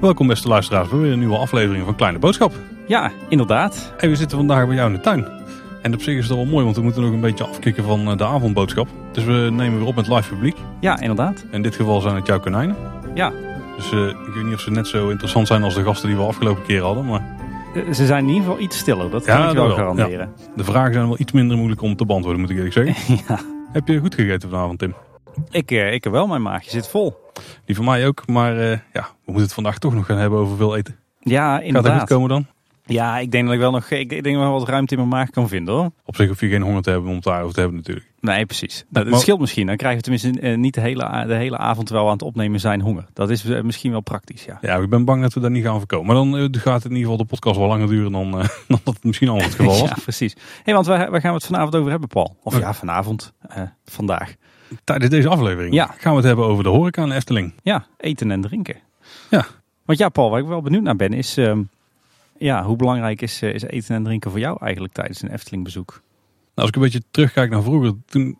Welkom beste luisteraars bij weer een nieuwe aflevering van Kleine Boodschap. Ja, inderdaad. En we zitten vandaag bij jou in de tuin. En op zich is het wel mooi, want we moeten nog een beetje afkicken van eh, de avondboodschap. Dus we nemen weer op met live publiek. Ja, inderdaad. In dit geval zijn het jouw konijnen. Ja. Dus uh, ik weet niet of ze net zo interessant zijn als de gasten die we afgelopen keer hadden. Maar... Eh, ze zijn in ieder geval iets stiller, dat kan ja, ik wel, wel garanderen. Ja. De vragen zijn wel iets minder moeilijk om te beantwoorden, moet ik eerlijk zeggen. ja. Heb je goed gegeten vanavond, Tim? Ik, ik wel, mijn maagje zit vol. Die van mij ook, maar uh, ja, we moeten het vandaag toch nog gaan hebben over veel eten. Ja, inderdaad. Gaat het goed komen dan? Ja, ik denk dat ik wel nog ik denk wel wat ruimte in mijn maag kan vinden hoor. Op zich hoef je geen honger te hebben om het daarover te hebben natuurlijk. Nee, precies. Dat, scheelt misschien. Dan krijgen we tenminste uh, niet de hele, de hele avond wel aan het opnemen zijn honger. Dat is uh, misschien wel praktisch, ja. Ja, ik ben bang dat we daar niet gaan voorkomen. Maar dan uh, gaat het in ieder geval de podcast wel langer duren dan, dan dat het misschien al het geval was. ja, precies. hey, want waar, waar gaan we het vanavond over hebben, Paul? Of ja, vanavond, vandaag. Tijdens deze aflevering ja. gaan we het hebben over de horeca en Efteling. Ja, eten en drinken. Ja. Want ja, Paul, waar ik wel benieuwd naar ben is... Uh, ja, hoe belangrijk is, is eten en drinken voor jou eigenlijk tijdens een Efteling bezoek? Nou, als ik een beetje terugkijk naar vroeger, toen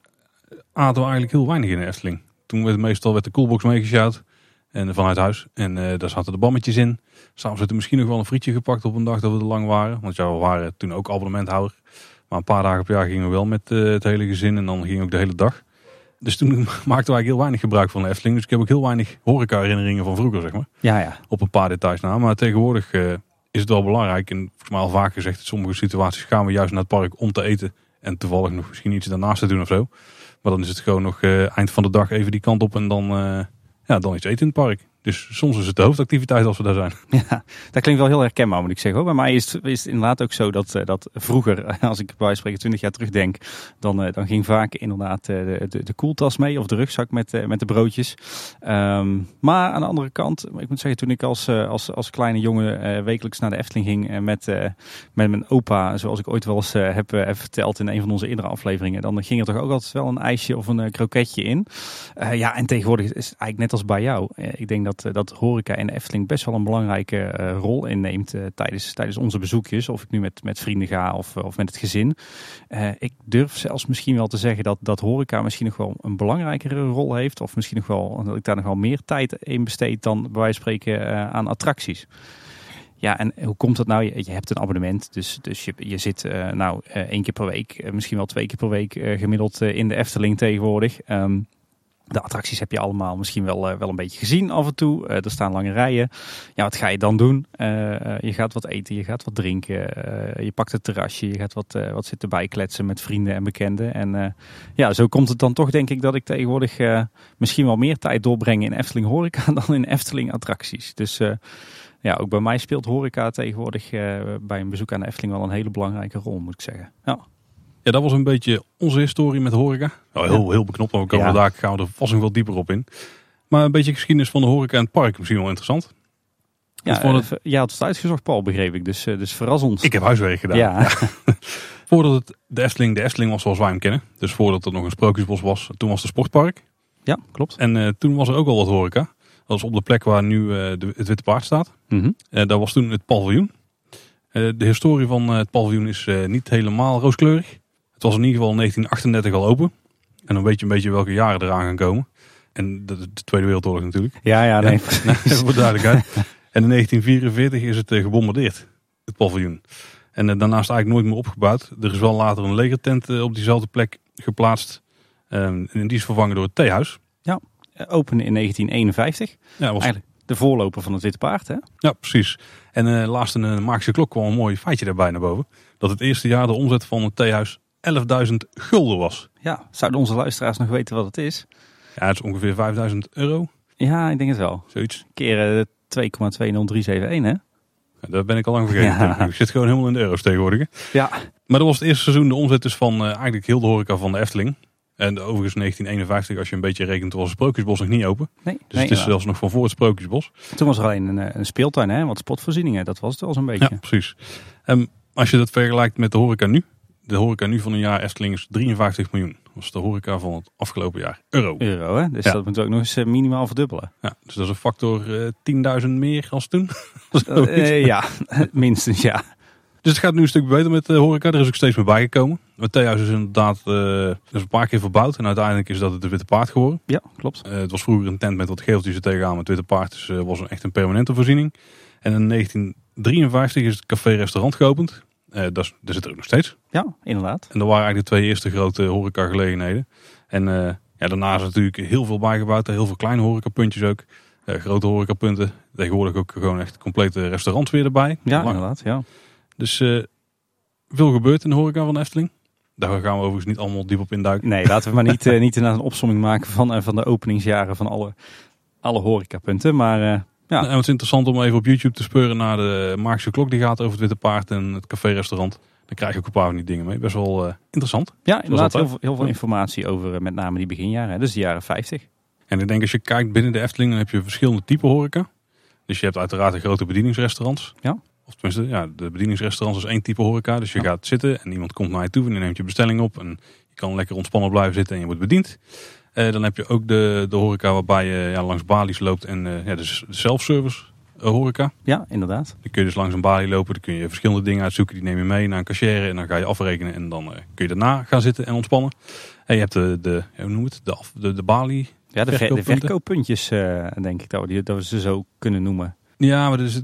aten we eigenlijk heel weinig in de Efteling. Toen werd meestal werd de coolbox meegesjouwd en vanuit huis. En uh, daar zaten de bammetjes in. S'avonds werd er misschien nog wel een frietje gepakt op een dag dat we er lang waren. Want ja, we waren toen ook abonnementhouder. Maar een paar dagen per jaar gingen we wel met uh, het hele gezin en dan ging ook de hele dag. Dus toen maakten we eigenlijk heel weinig gebruik van de Efteling. Dus ik heb ook heel weinig horeca herinneringen van vroeger, zeg maar. Ja, ja. Op een paar details na. Maar tegenwoordig uh, is het wel belangrijk. En volgens mij al vaak gezegd, in sommige situaties gaan we juist naar het park om te eten. En toevallig nog misschien iets daarnaast te doen of zo. Maar dan is het gewoon nog uh, eind van de dag even die kant op en dan, uh, ja, dan iets eten in het park. Dus soms is het de hoofdactiviteit als we daar zijn. Ja, dat klinkt wel heel herkenbaar moet ik zeggen. Hoor. Bij mij is het, is het inderdaad ook zo dat, dat vroeger, als ik bij spreken 20 jaar terugdenk, dan, dan ging vaak inderdaad de, de, de koeltas mee of de rugzak met, met de broodjes. Um, maar aan de andere kant, ik moet zeggen, toen ik als, als, als kleine jongen wekelijks naar de Efteling ging met, met mijn opa, zoals ik ooit wel eens heb, heb verteld in een van onze eerdere afleveringen, dan ging er toch ook altijd wel een ijsje of een kroketje in. ja, en tegenwoordig is het eigenlijk net als bij jou. ik denk dat, dat horeca en de Efteling best wel een belangrijke uh, rol inneemt uh, tijdens, tijdens onze bezoekjes. Of ik nu met, met vrienden ga of, of met het gezin. Ik durf zelfs misschien wel te zeggen dat, dat horeca misschien nog wel een belangrijkere rol heeft. Of misschien nog wel dat ik daar nog wel meer tijd in besteed dan bij wijze van spreken aan attracties. Ja, en hoe komt dat nou? Je, hebt een abonnement, dus, dus je, je zit uh, nou één keer per week, misschien wel twee keer per week gemiddeld in de Efteling tegenwoordig. Um, de attracties heb je allemaal misschien wel, uh, wel een beetje gezien af en toe. Uh, er staan lange rijen. Ja, wat ga je dan doen? Uh, je gaat wat eten, je gaat wat drinken. je pakt het terrasje, je gaat wat, wat zitten bijkletsen met vrienden en bekenden. En ja, zo komt het dan toch denk ik dat ik tegenwoordig misschien wel meer tijd doorbreng in Efteling horeca dan in Efteling attracties. Dus ja, ook bij mij speelt horeca tegenwoordig bij een bezoek aan de Efteling wel een hele belangrijke rol, moet ik zeggen. Ja. Ja, dat was een beetje onze historie met horeca. Nou, heel, heel beknopt, maar we komen ja. daar gaan we er vast nog wel dieper op in. Maar een beetje geschiedenis van de horeca en het park misschien wel interessant. Ja, uh, het... jij had het uitgezocht, Paul, begreep ik. Dus, uh, dus verras ons. Ik heb huiswerk gedaan. Ja. ja. voordat het de Efteling de Efteling was zoals wij hem kennen. Dus voordat er nog een sprookjesbos was, toen was het sportpark. Ja, klopt. En uh, toen was er ook al wat horeca. Dat was op de plek waar nu de, het Witte Paard staat. Mm -hmm. dat was toen het paviljoen. de historie van het paviljoen is niet helemaal rooskleurig. Het was in ieder geval in 1938 al open. En dan weet je een beetje welke jaren eraan gaan komen. En de, de Tweede Wereldoorlog natuurlijk. Ja, ja, nee. Ja, wordt duidelijkheid. En in 1944 is het uh, gebombardeerd, het paviljoen. En uh, daarnaast eigenlijk nooit meer opgebouwd. Er is wel later een legertent uh, op diezelfde plek geplaatst. en die is vervangen door het theehuis. Ja, open in 1951. Ja, was... Eigenlijk de voorloper van het Witte Paard, hè? Ja, precies. En uh, laatst in een Maakse klok kwam een mooi feitje daarbij naar boven. Dat het eerste jaar de omzet van het theehuis 11.000 gulden was. Ja, zouden onze luisteraars nog weten wat het is? Ja, het is ongeveer 5000 euro. Ja, ik denk het wel. Zoiets. Keren 2,20371, hè? Ja, dat ben ik al lang vergeten. Ja. Ik zit gewoon helemaal in de euro's tegenwoordig. Ja. Maar dat was het eerste seizoen de omzet dus van uh, eigenlijk heel de horeca van de Efteling. En overigens 1951, als je een beetje rekent, was het Sprookjesbos nog niet open. Nee, dus nee, het is zelfs nog van voor het Sprookjesbos. Toen was er alleen een, een speeltuin, hè? wat sportvoorzieningen. Dat was het wel zo'n beetje. Ja, precies. Um, als je dat vergelijkt met de horeca nu. De horeca nu van een jaar Efteling is 53 miljoen. Dat was de horeca van het afgelopen jaar. Euro. Euro, hè? Dus ja. dat moet ook nog eens minimaal verdubbelen. Ja, dus dat is een factor uh, 10.000 meer als toen. uh, ja, minstens ja. Dus het gaat nu een stuk beter met de horeca. Er is ook steeds meer bijgekomen. Het theehuis is inderdaad uh, is een paar keer verbouwd. En uiteindelijk is dat het de Witte Paard geworden. Ja, klopt. Uh, het was vroeger een tent met wat geeltjes er tegenaan. Het Witte Paard dus, uh, was een, echt een permanente voorziening. En in 1953 is het café-restaurant geopend. Uh, dat, dat zit er ook nog steeds. Ja, inderdaad. En dat waren eigenlijk de twee eerste grote horecagelegenheden. En ja, daarna is natuurlijk heel veel bijgebouwd. Heel veel kleine horecapuntjes ook. grote horecapunten. Tegenwoordig ook gewoon echt complete restaurants weer erbij. Ja, Lang. inderdaad. Ja. Dus veel gebeurt in de horeca van Efteling. Daar gaan we overigens niet allemaal diep op induiken. Nee, laten we maar niet, uh, niet een opsomming maken van, uh, van de openingsjaren van alle, alle horecapunten. Maar uh, ja. En het is interessant om even op YouTube te speuren naar de Magische Klok die gaat over het Witte Paard en het café-restaurant. Dan krijg je ook een paar van die dingen mee. Best wel interessant. Ja, inderdaad heel veel, heel veel informatie over met name die beginjaren. Dus de jaren 50. En ik denk als je kijkt binnen de Efteling, dan heb je verschillende typen horeca. Dus je hebt uiteraard de grote bedieningsrestaurants. Ja. Of tenminste, ja, de bedieningsrestaurants is één type horeca. Dus je gaat zitten en iemand komt naar je toe en die neemt je bestelling op. En je kan lekker ontspannen blijven zitten en je wordt bediend. Uh, dan heb je ook de, de horeca waarbij je ja, langs balies loopt en uh, ja, dus de self-service uh, horeca. Ja, inderdaad. Dan kun je dus langs een balie lopen, dan kun je verschillende dingen uitzoeken. Die neem je mee naar een cashier en dan ga je afrekenen. En dan kun je daarna gaan zitten en ontspannen. En je hebt de, de hoe noem het, de, af, de, de balie. Ja, de, de verkooppuntjes denk ik dat we, dat we ze zo kunnen noemen. Ja, maar dus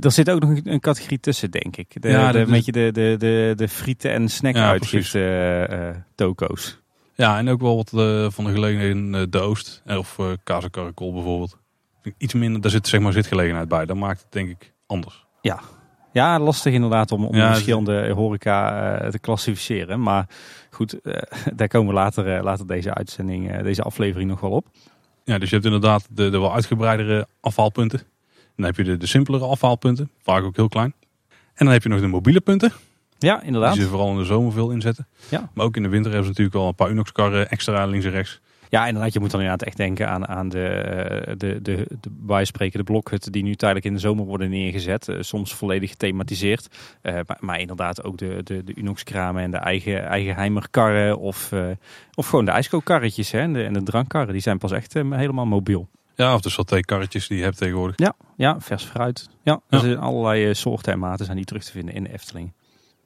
er zit ook nog een categorie tussen, denk ik. De, ja, de, de, de, de, de, de frieten en snack ja, uh, toko's. Ja, en ook wel wat uh, van de gelegenheden de Oost. Of uh, kaas en karakol bijvoorbeeld. Iets minder, daar zit zeg maar zitgelegenheid bij. Dat maakt het denk ik anders. Ja, ja lastig inderdaad om, om ja, verschillende horeca te klassificeren. Maar goed, daar komen we later, later deze uitzending, deze aflevering nog wel op. Ja, dus je hebt inderdaad de, de wel uitgebreidere afhaalpunten. Dan heb je de, de simpelere afhaalpunten, vaak ook heel klein. En dan heb je nog de mobiele punten. Ja, inderdaad. Die ze vooral in de zomer veel inzetten. Ja. Maar ook in de winter hebben ze natuurlijk al een paar Unox-karren extra links en rechts. Ja, inderdaad. Je moet dan inderdaad echt denken aan, aan de, de, de, de bijspreken, de blokhutten die nu tijdelijk in de zomer worden neergezet. Uh, soms volledig gethematiseerd. Uh, maar, maar, inderdaad ook de, de, de Unox-kramen en de eigen, eigen heimerkarren. Of, uh, of gewoon de ijskookkarretjes hè, en, de, en de drankkarren. Die zijn pas echt helemaal mobiel. Ja, of de saté-karretjes die je hebt tegenwoordig. Ja, ja vers fruit. Ja, er zijn allerlei eh, soorten en maten zijn die terug te vinden in de Efteling.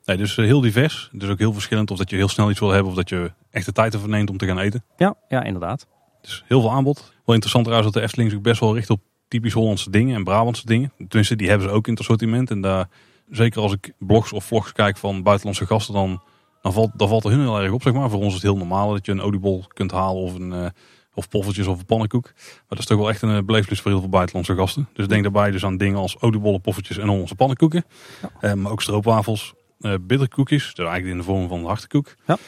Nee, dus eh, heel divers. Dus ook heel verschillend of dat je heel snel iets wil hebben of dat je echt de tijd ervoor neemt om te gaan eten. Ja, ja inderdaad. Dus heel veel aanbod. Wel interessant trouwens dat de Efteling zich best wel richt op typisch Hollandse dingen en Brabantse dingen. Tenminste, die hebben ze ook in het assortiment. En daar, zeker als ik blogs of vlogs kijk van buitenlandse gasten, dan, dan, valt, dan valt er hun heel erg op. Zeg maar. Voor ons is het heel normaal dat je een oliebol kunt halen of een... Uh, of poffertjes of een pannenkoek. Maar dat is toch wel echt een eh, belevenis voor heel veel buitenlandse gasten. Dus denk daarbij dus aan dingen als oliebollen, poffertjes en onze pannenkoeken. Ja. Eh, maar ook stroopwafels, uh, bitterkoekjes. Is eigenlijk in de vorm van hartekoek. Ja.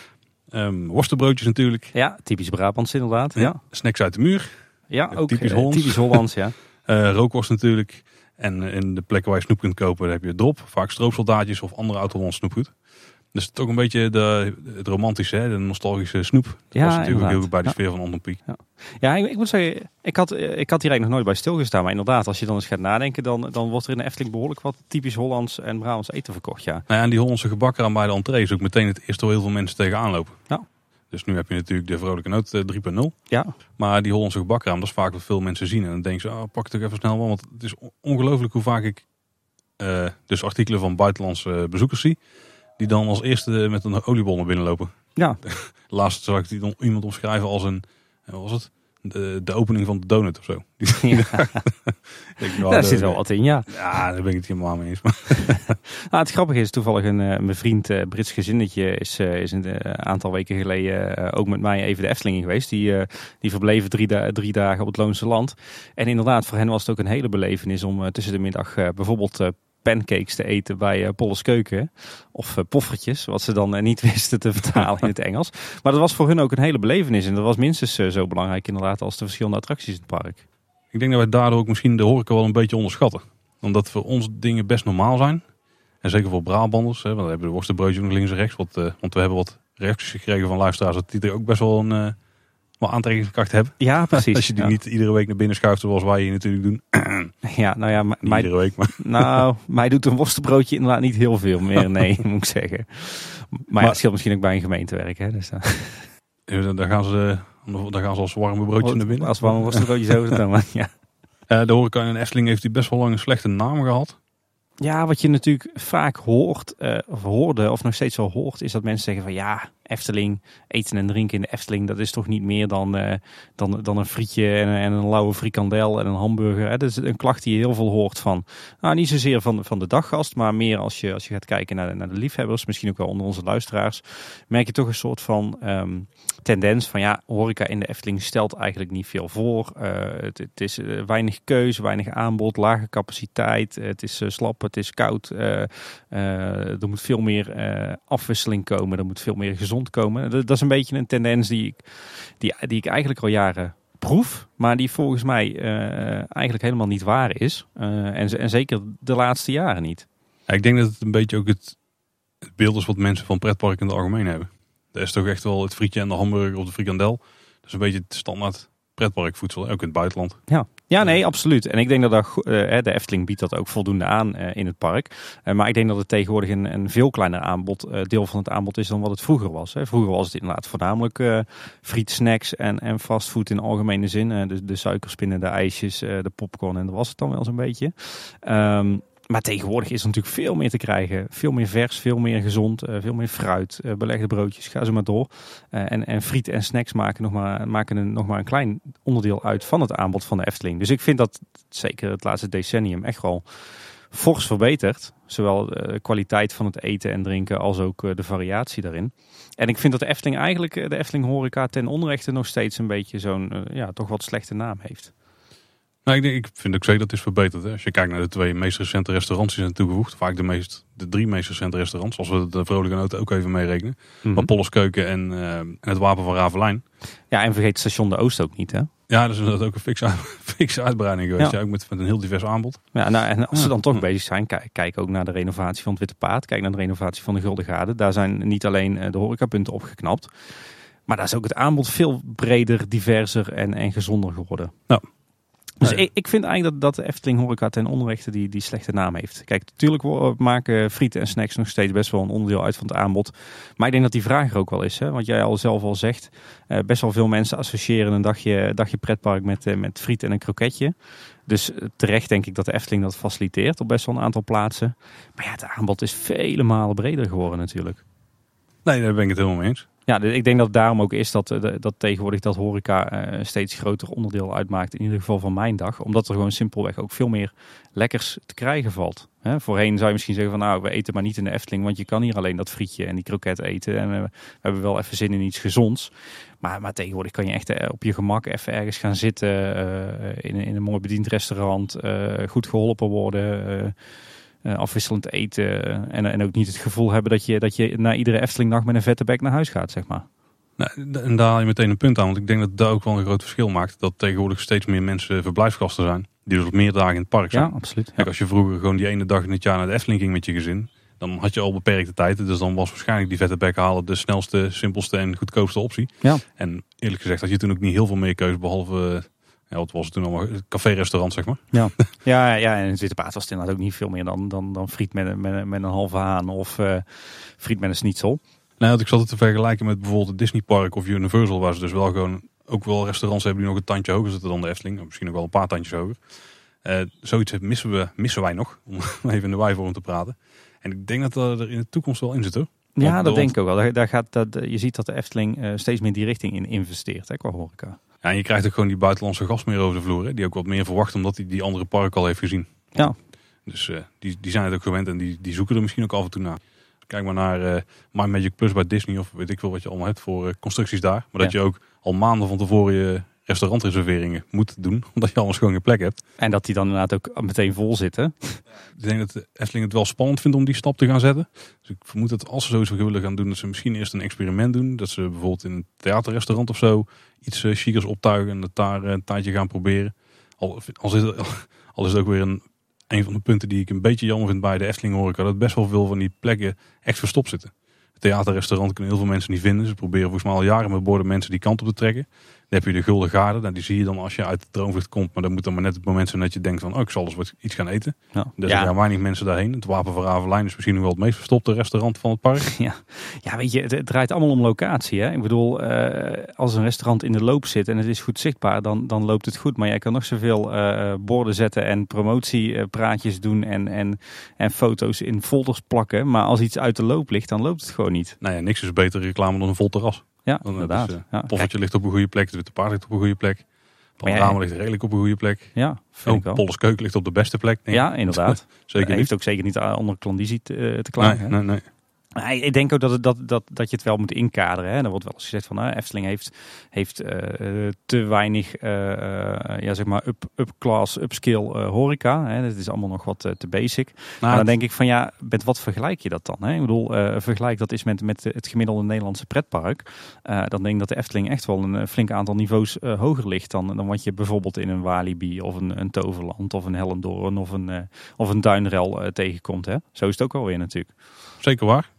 Um, worstenbroodjes natuurlijk. Ja, typisch Brabants inderdaad. Ja. Snacks uit de muur. Ja, ook typisch Hollands. Typisch Hollands ja. rookworst natuurlijk. En in de plekken waar je snoep kunt kopen, heb je drop. Vaak stroopsoldaatjes of andere oud-Hollands snoepgoed. Dus toch een beetje de, het romantische, hè? de nostalgische snoep. Dat ja, was natuurlijk ook heel bij de sfeer van Anton Pieck. Ja, ja ik, ik, moet zeggen, ik had, ik had hier eigenlijk nog nooit bij stilgestaan. Maar inderdaad, als je dan eens gaat nadenken, dan, dan wordt er in de Efteling behoorlijk wat typisch Hollands en Brabants eten verkocht. Ja. Nou ja, en die Hollandse gebakken aan bij de entree is ook meteen het eerste waar heel veel mensen tegenaan lopen. Ja. Dus nu heb je natuurlijk de Vrolijke Noot 3.0. Ja. Maar die Hollandse gebakken dat is vaak wat veel mensen zien. En dan denken ze, oh, pak het ook even snel. Want het is ongelooflijk hoe vaak ik uh, dus artikelen van buitenlandse bezoekers zie die dan als eerste met een oliebol naar binnen lopen. Ja. Laatst zag ik die iemand omschrijven als een, wat was het? De, de opening van de donut of zo. Ja. nou, Daar zit wel wat in, ja. Ja, daar ben ik het helemaal mee eens. Maar nou, het grappige is toevallig een uh, mijn vriend uh, Brits gezinnetje is, uh, is een aantal weken geleden ook met mij even de Efteling geweest. Die, die verbleven drie, da drie dagen op het Loonse Land. En inderdaad, voor hen was het ook een hele belevenis om tussen de middag bijvoorbeeld pancakes te eten bij uh, Polles Keuken. Of uh, poffertjes, wat ze dan uh, niet wisten te vertalen in het Engels. Maar dat was voor hun ook een hele belevenis. En dat was minstens zo belangrijk inderdaad als de verschillende attracties in het park. Ik denk dat wij daardoor ook misschien de horeca wel een beetje onderschatten. Omdat voor ons dingen best normaal zijn. En zeker voor Brabanders. Hè, want we hebben de worstenbroodje nog links en rechts. Wat, want we hebben wat reacties gekregen van luisteraars. Dat die er ook best wel een wel aantrekkingskracht hebben. Ja, precies. Als je die niet iedere week naar binnen schuift zoals wij hier natuurlijk doen. ja, nou ja, mij, iedere week, maar. Nou, mij doet een worstenbroodje inderdaad niet heel veel meer, nee, moet ik zeggen. Maar, maar ja, het scheelt misschien ook bij een gemeentewerk, hè. Dus, uh. daar, gaan ze, daar gaan ze als warme broodje naar binnen. Als warme worstenbroodje zo dan, ja. Uh, de horeca in Efteling heeft die best wel lang een slechte naam gehad. Ja, wat je natuurlijk vaak hoort, uh, of hoorde, of nog steeds wel hoort, is dat mensen zeggen van ja, Efteling, eten en drinken in de Efteling, dat is toch niet meer dan, uh, dan, dan een frietje en, en, een lauwe frikandel en een hamburger. Hè? Dat is een klacht die je heel veel hoort van, nou niet zozeer van, van de daggast, maar meer als je, als je gaat kijken naar de, naar de liefhebbers, misschien ook wel onder onze luisteraars, merk je toch een soort van um, tendens van ja, horeca in de Efteling stelt eigenlijk niet veel voor. Uh, het, het, is weinig keuze, weinig aanbod, lage capaciteit, het is slap, het is koud, er moet veel meer afwisseling komen, er moet veel meer gezond komen. Dat, is een beetje een tendens die ik, die, die ik eigenlijk al jaren proef, maar die volgens mij uh, eigenlijk helemaal niet waar is. Uh, en, en zeker de laatste jaren niet. Ja, ik denk dat het een beetje ook het, het beeld is wat mensen van pretpark in het algemeen hebben. Dat is toch echt wel het frietje en de hamburger of de frikandel. Dat is een beetje het standaard pretparkvoedsel, ook in het buitenland. Ja. Ja, nee, absoluut. En ik denk dat, dat uh, de Efteling biedt dat ook voldoende aan uh, in het park. Uh, maar ik denk dat het tegenwoordig een, een veel kleiner aanbod, deel van het aanbod is dan wat het vroeger was. Vroeger was het inderdaad voornamelijk friet, snacks en, en fastfood in algemene zin. de, de suikerspinnen, de ijsjes, de popcorn en dat was het dan wel zo'n beetje. Um, maar tegenwoordig is er natuurlijk veel meer te krijgen. Veel meer vers, veel meer gezond, uh, veel meer fruit, uh, belegde broodjes, ga zo maar door. Uh, en, en friet en snacks maken, nog maar, maken een, nog maar een klein onderdeel uit van het aanbod van de Efteling. Dus ik vind dat zeker het laatste decennium echt wel fors verbeterd. Zowel de kwaliteit van het eten en drinken als ook de variatie daarin. En ik vind dat de Efteling eigenlijk, de Efteling horeca ten onrechte nog steeds een beetje zo'n, ja, toch wat slechte naam heeft. Nou, ik, denk, ik vind ook zeker dat het is verbeterd. Hè. Als je kijkt naar de twee meest recente restaurants die zijn toegevoegd. Vaak de, meest, de drie meest recente restaurants. Als we de Vrolijke Noten ook even meerekenen. Mm -hmm. Keuken en, uh, en, het Wapen van Ravelijn. Ja, en vergeet station De Oost ook niet hè? Ja, dat is ook een fikse, fikse uitbreiding geweest. Ja. ook met, met een heel divers aanbod. Ja, nou, en als ze dan toch bezig zijn, kijk, kijk, ook naar de renovatie van het Witte Paard. Kijk naar de renovatie van de Gulden Gade. Daar zijn niet alleen eh, de horecapunten opgeknapt. Maar daar is ook het aanbod veel breder, diverser en, en gezonder geworden. Nou, dus ik, ik, vind eigenlijk dat, dat de Efteling horeca ten onrechte die, die slechte naam heeft. Kijk, natuurlijk maken frieten en snacks nog steeds best wel een onderdeel uit van het aanbod. Maar ik denk dat die vraag er ook wel is. Hè? Want jij al zelf al zegt, eh, best wel veel mensen associëren een dagje, dagje pretpark met, eh, met friet en een kroketje. Dus eh, terecht denk ik dat de Efteling dat faciliteert op best wel een aantal plaatsen. Maar ja, het aanbod is vele malen breder geworden natuurlijk. Nee, daar ben ik het helemaal mee eens. Ja, ik denk dat het daarom ook is dat, eh, dat tegenwoordig dat horeca een eh, steeds groter onderdeel uitmaakt. In ieder geval van mijn dag. Omdat er gewoon simpelweg ook veel meer lekkers te krijgen valt. voorheen zou je misschien zeggen van nou, we eten maar niet in de Efteling. Want je kan hier alleen dat frietje en die kroket eten. En we hebben wel even zin in iets gezonds. Maar, maar tegenwoordig kan je echt eh, op je gemak even ergens gaan zitten. in, in, een mooi bediend restaurant. goed geholpen worden uh, afwisselend eten. En, en ook niet het gevoel hebben dat je, dat je na iedere Eftelingnacht met een vette bek naar huis gaat, zeg maar. Nou, en daar haal je meteen een punt aan, want ik denk dat dat ook wel een groot verschil maakt. Dat tegenwoordig steeds meer mensen verblijfsgasten zijn. Die dus op meer dagen in het park zijn. Ja, absoluut. Kijk, als je vroeger gewoon die ene dag in het jaar naar de Efteling ging met je gezin. Dan had je al beperkte tijd. Dus dan was waarschijnlijk die vette bek halen de snelste, simpelste en goedkoopste optie. Ja. En eerlijk gezegd had je toen ook niet heel veel meer keuze. Behalve ja, wat was het toen allemaal? Café-restaurant, zeg maar. Ja, ja, ja en in Witte Paard was het inderdaad ook niet veel meer dan, dan, dan friet met, met, met een halve haan of uh, friet met een schnitzel. Nou, ik zat het te vergelijken met bijvoorbeeld het Disney Park of Universal, waar ze dus wel gewoon ook wel restaurants hebben die nog een tandje hoger zitten dan de Efteling. Of misschien nog wel een paar tandjes hoger. Uh, zoiets missen, we, missen wij nog, om even in de wijvorm te praten. En ik denk dat dat er in de toekomst wel in zit hoor. Ja, dat denk ik ook wel. Daar, daar gaat, dat, je ziet dat de Efteling uh, steeds meer die richting in investeert, hè, qua horeca. Ja, en je krijgt ook gewoon die buitenlandse gast meer over de vloer. Hè, die ook wat meer verwacht omdat hij die andere park al heeft gezien. Ja. Dus uh, die, die zijn het ook gewend en die, die zoeken er misschien ook af en toe naar. Kijk maar naar uh, My Magic Plus bij Disney of weet ik veel wat je allemaal hebt voor uh, constructies daar. Maar dat je ook al maanden van tevoren je restaurantreserveringen moet doen. Omdat je anders gewoon geen plek hebt. En dat die dan inderdaad ook meteen vol zitten. Ik denk dat de Efteling het wel spannend vindt om die stap te gaan zetten. Dus ik vermoed dat als ze zoiets willen gaan doen, dat ze misschien eerst een experiment doen. Dat ze bijvoorbeeld in een theaterrestaurant of zo iets uh, chicers optuigen en dat daar een tijdje gaan proberen. Al, al, is het, al is het ook weer een, een van de punten die ik een beetje jammer vind bij de Efteling horeca. Dat best wel veel van die plekken echt verstopt zitten. Theaterrestaurant kunnen heel veel mensen niet vinden. Ze proberen volgens mij al jaren met borden mensen die kant op te trekken. Heb je de Gulden Garde. Nou, die zie je dan als je uit de droomvlucht komt. Maar dat moet dan maar net het moment zijn dat je denkt van... oh, ik zal eens wat, iets gaan eten. Ja. Dus Ja. er gaan weinig mensen daarheen. Het Wapen van Ravelijn is misschien nog wel het meest verstopte restaurant van het park. Ja. ja, weet je, het, het draait allemaal om locatie. Hè? Ik bedoel, eh, als een restaurant in de loop zit en het is goed zichtbaar, dan, dan loopt het goed. Maar jij kan nog zoveel eh, borden zetten en promotiepraatjes doen en, en, en foto's in folders plakken. Maar als iets uit de loop ligt, dan loopt het gewoon niet. Nou ja, niks is beter reclame dan een vol terras. Ja, Dan, eh, inderdaad. dus, eh, ja. Poffertje ligt op een goede plek. De witte paard ligt op een goede plek. Panorama ligt redelijk op een goede plek. ja, vind Oh. Polles keuken ligt op de beste plek. Nee, Ja, inderdaad. Zeker heeft niet. ook zeker niet eh, onder klandizie te, te klagen. Nee, nee, nee. Ik denk ook dat, het, dat, dat, dat je het wel moet inkaderen. Hè. Er wordt wel eens gezegd van nou, Efteling heeft, heeft eh, te weinig eh, eh, ja, zeg maar up, up-class, upscale horeca. Hè. Dat is allemaal nog wat te basic. maar dan denk ik van ja, met wat vergelijk je dat dan? Hè? Ik bedoel, vergelijk dat is met, met het gemiddelde Nederlandse pretpark. Dan denk ik dat de Efteling echt wel een flink aantal niveaus hoger ligt dan, dan wat je bijvoorbeeld in een Walibi of een, een Toverland of een Hellendoorn of een, of een Duinrel tegenkomt. Hè? Zo is het ook wel weer natuurlijk. Zeker waar.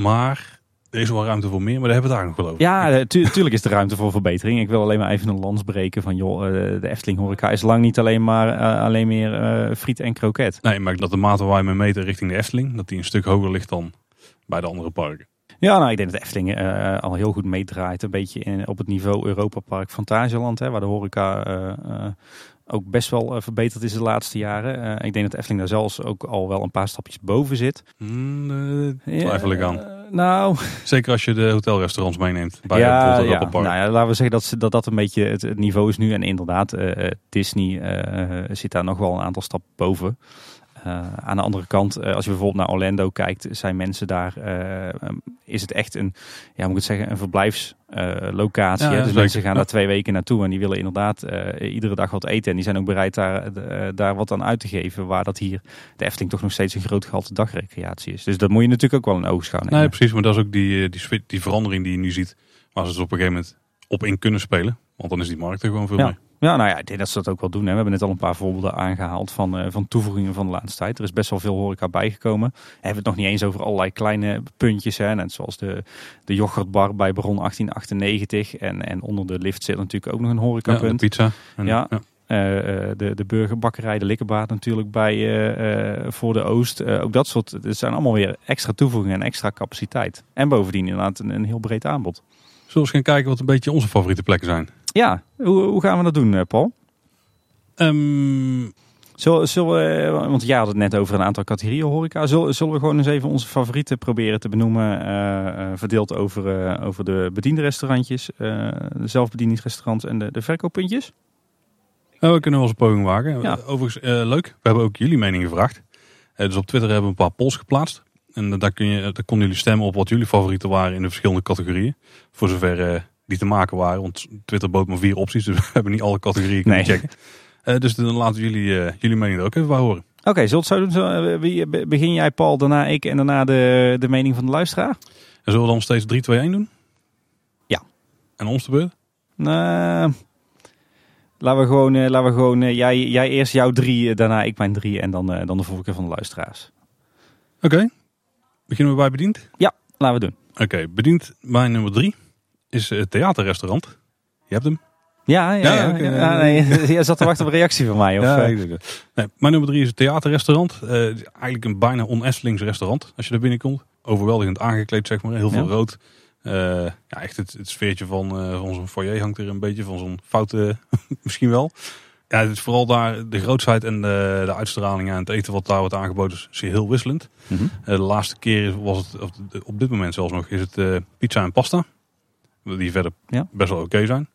Maar er is wel ruimte voor meer, maar daar hebben we het daar nog wel over. Ja, eh, tu- tuurlijk is er ruimte voor verbetering. Ik wil alleen maar even een lans breken van joh, eh, de Efteling horeca is lang niet alleen maar eh, alleen meer eh, friet en kroket. Nee, maar dat de mate waar je mee meten richting de Efteling, dat die een stuk hoger ligt dan bij de andere parken. Ja, nou ik denk dat de Efteling eh, al heel goed meedraait. Een beetje in, op het niveau Europa Park Fantasieland, hè, waar de horeca eh, eh, ook best wel eh, verbeterd is de laatste jaren. Eh, ik denk dat Efteling daar zelfs ook al wel een paar stapjes boven zit. Eh, twijfel ik aan. Nou, Zeker als je de hotelrestaurants meeneemt. Bij ja, ja. Park. Nou ja, laten we zeggen dat ze, dat, dat een beetje het, niveau is nu. En inderdaad, Disney zit daar nog wel een aantal stappen boven. Eh, aan de andere kant, eh, als je bijvoorbeeld naar Orlando kijkt, zijn mensen daar, eh, is het echt een, ja, moet ik het zeggen, een verblijfslocatie. Ja, dus mensen gaan daar twee weken naartoe en die willen inderdaad iedere dag wat eten. En die zijn ook bereid daar, daar wat aan uit te geven, waar dat hier de Efteling toch nog steeds een groot gehalte dagrecreatie is. Dus dat moet je natuurlijk ook wel in oogschouw nemen. Nee, precies. Maar dat is ook die, die, die verandering die je nu ziet. Waar ze dus op een gegeven moment op in kunnen spelen. Want dan is die markt er gewoon veel Ja. meer. Ja, nou ja, ik denk dat ze dat ook wel doen. Hè. We hebben net al een paar voorbeelden aangehaald van, eh, van toevoegingen van de laatste tijd. Er is best wel veel horeca bijgekomen. We hebben het nog niet eens over allerlei kleine puntjes. Hè. Net zoals de, de yoghurtbar bij Baron 1898. En, en onder de lift zit natuurlijk ook nog een Ja, de horecapunt. pizza. En, Ja. ja. Eh, eh, de, de burgerbakkerij, de likkerbaard natuurlijk bij voor de Oost. Ook dat soort, het zijn allemaal weer extra toevoegingen en extra capaciteit. En bovendien inderdaad een, een heel breed aanbod. Zullen we eens gaan kijken wat een beetje onze favoriete plekken zijn? Ja, hoe, hoe gaan we dat doen, eh, Paul? Ehm, Zullen, zullen we, eh, want jij had het net over een aantal categorieën horeca. Zullen, zullen we gewoon eens even onze favorieten proberen te benoemen? eh, verdeeld over, over de bediende restaurantjes, de zelfbedieningsrestaurants en de, de verkooppuntjes? nou, we kunnen wel eens een poging wagen. Ja. Overigens, leuk. We hebben ook jullie mening gevraagd. Dus op Twitter hebben we een paar polls geplaatst. En daar, kun je, daar konden jullie stemmen op wat jullie favorieten waren in de verschillende categorieën. Voor zover die te maken waren. Want Twitter bood maar vier opties. Dus we hebben niet alle categorieën kunnen Nee. checken. Eh, dus dan laten jullie, eh, jullie mening er ook even bij horen. Oké, zullen we het zo doen? Eh, begin jij Paul, daarna ik en daarna de, de mening van de luisteraar? En zullen we dan steeds 3, 2, 1 doen? Ja. En ons de beurt? Nou, laten we gewoon, laten we gewoon jij, jij eerst jouw drie, daarna ik mijn drie en dan, dan de voorkeur van de luisteraars. Oké. Beginnen we bij bediend? Laten we doen. Oké, bediend bij nummer 3 is het theaterrestaurant. Je hebt hem? Ja, ja, Ja, ja, ja, ja. nee, jij zat te wachten op een reactie van mij. Of, eh? ik denk. Nee, mijn nummer 3 is het theaterrestaurant. Eh, eigenlijk een bijna on-Estelings restaurant als je er binnenkomt. Overweldigend aangekleed, zeg maar. Heel veel Ja. rood. Eh, ja, echt het, het sfeertje van, eh, van zo'n foyer hangt er een beetje van zo'n foute, misschien wel. Ja, het is vooral daar de grootsheid en de, de uitstraling en het eten wat daar wordt aangeboden is zeer heel wisselend. Mhm. De laatste keer was het, op dit moment zelfs nog, is het pizza en pasta. Die verder Ja. best wel oké zijn.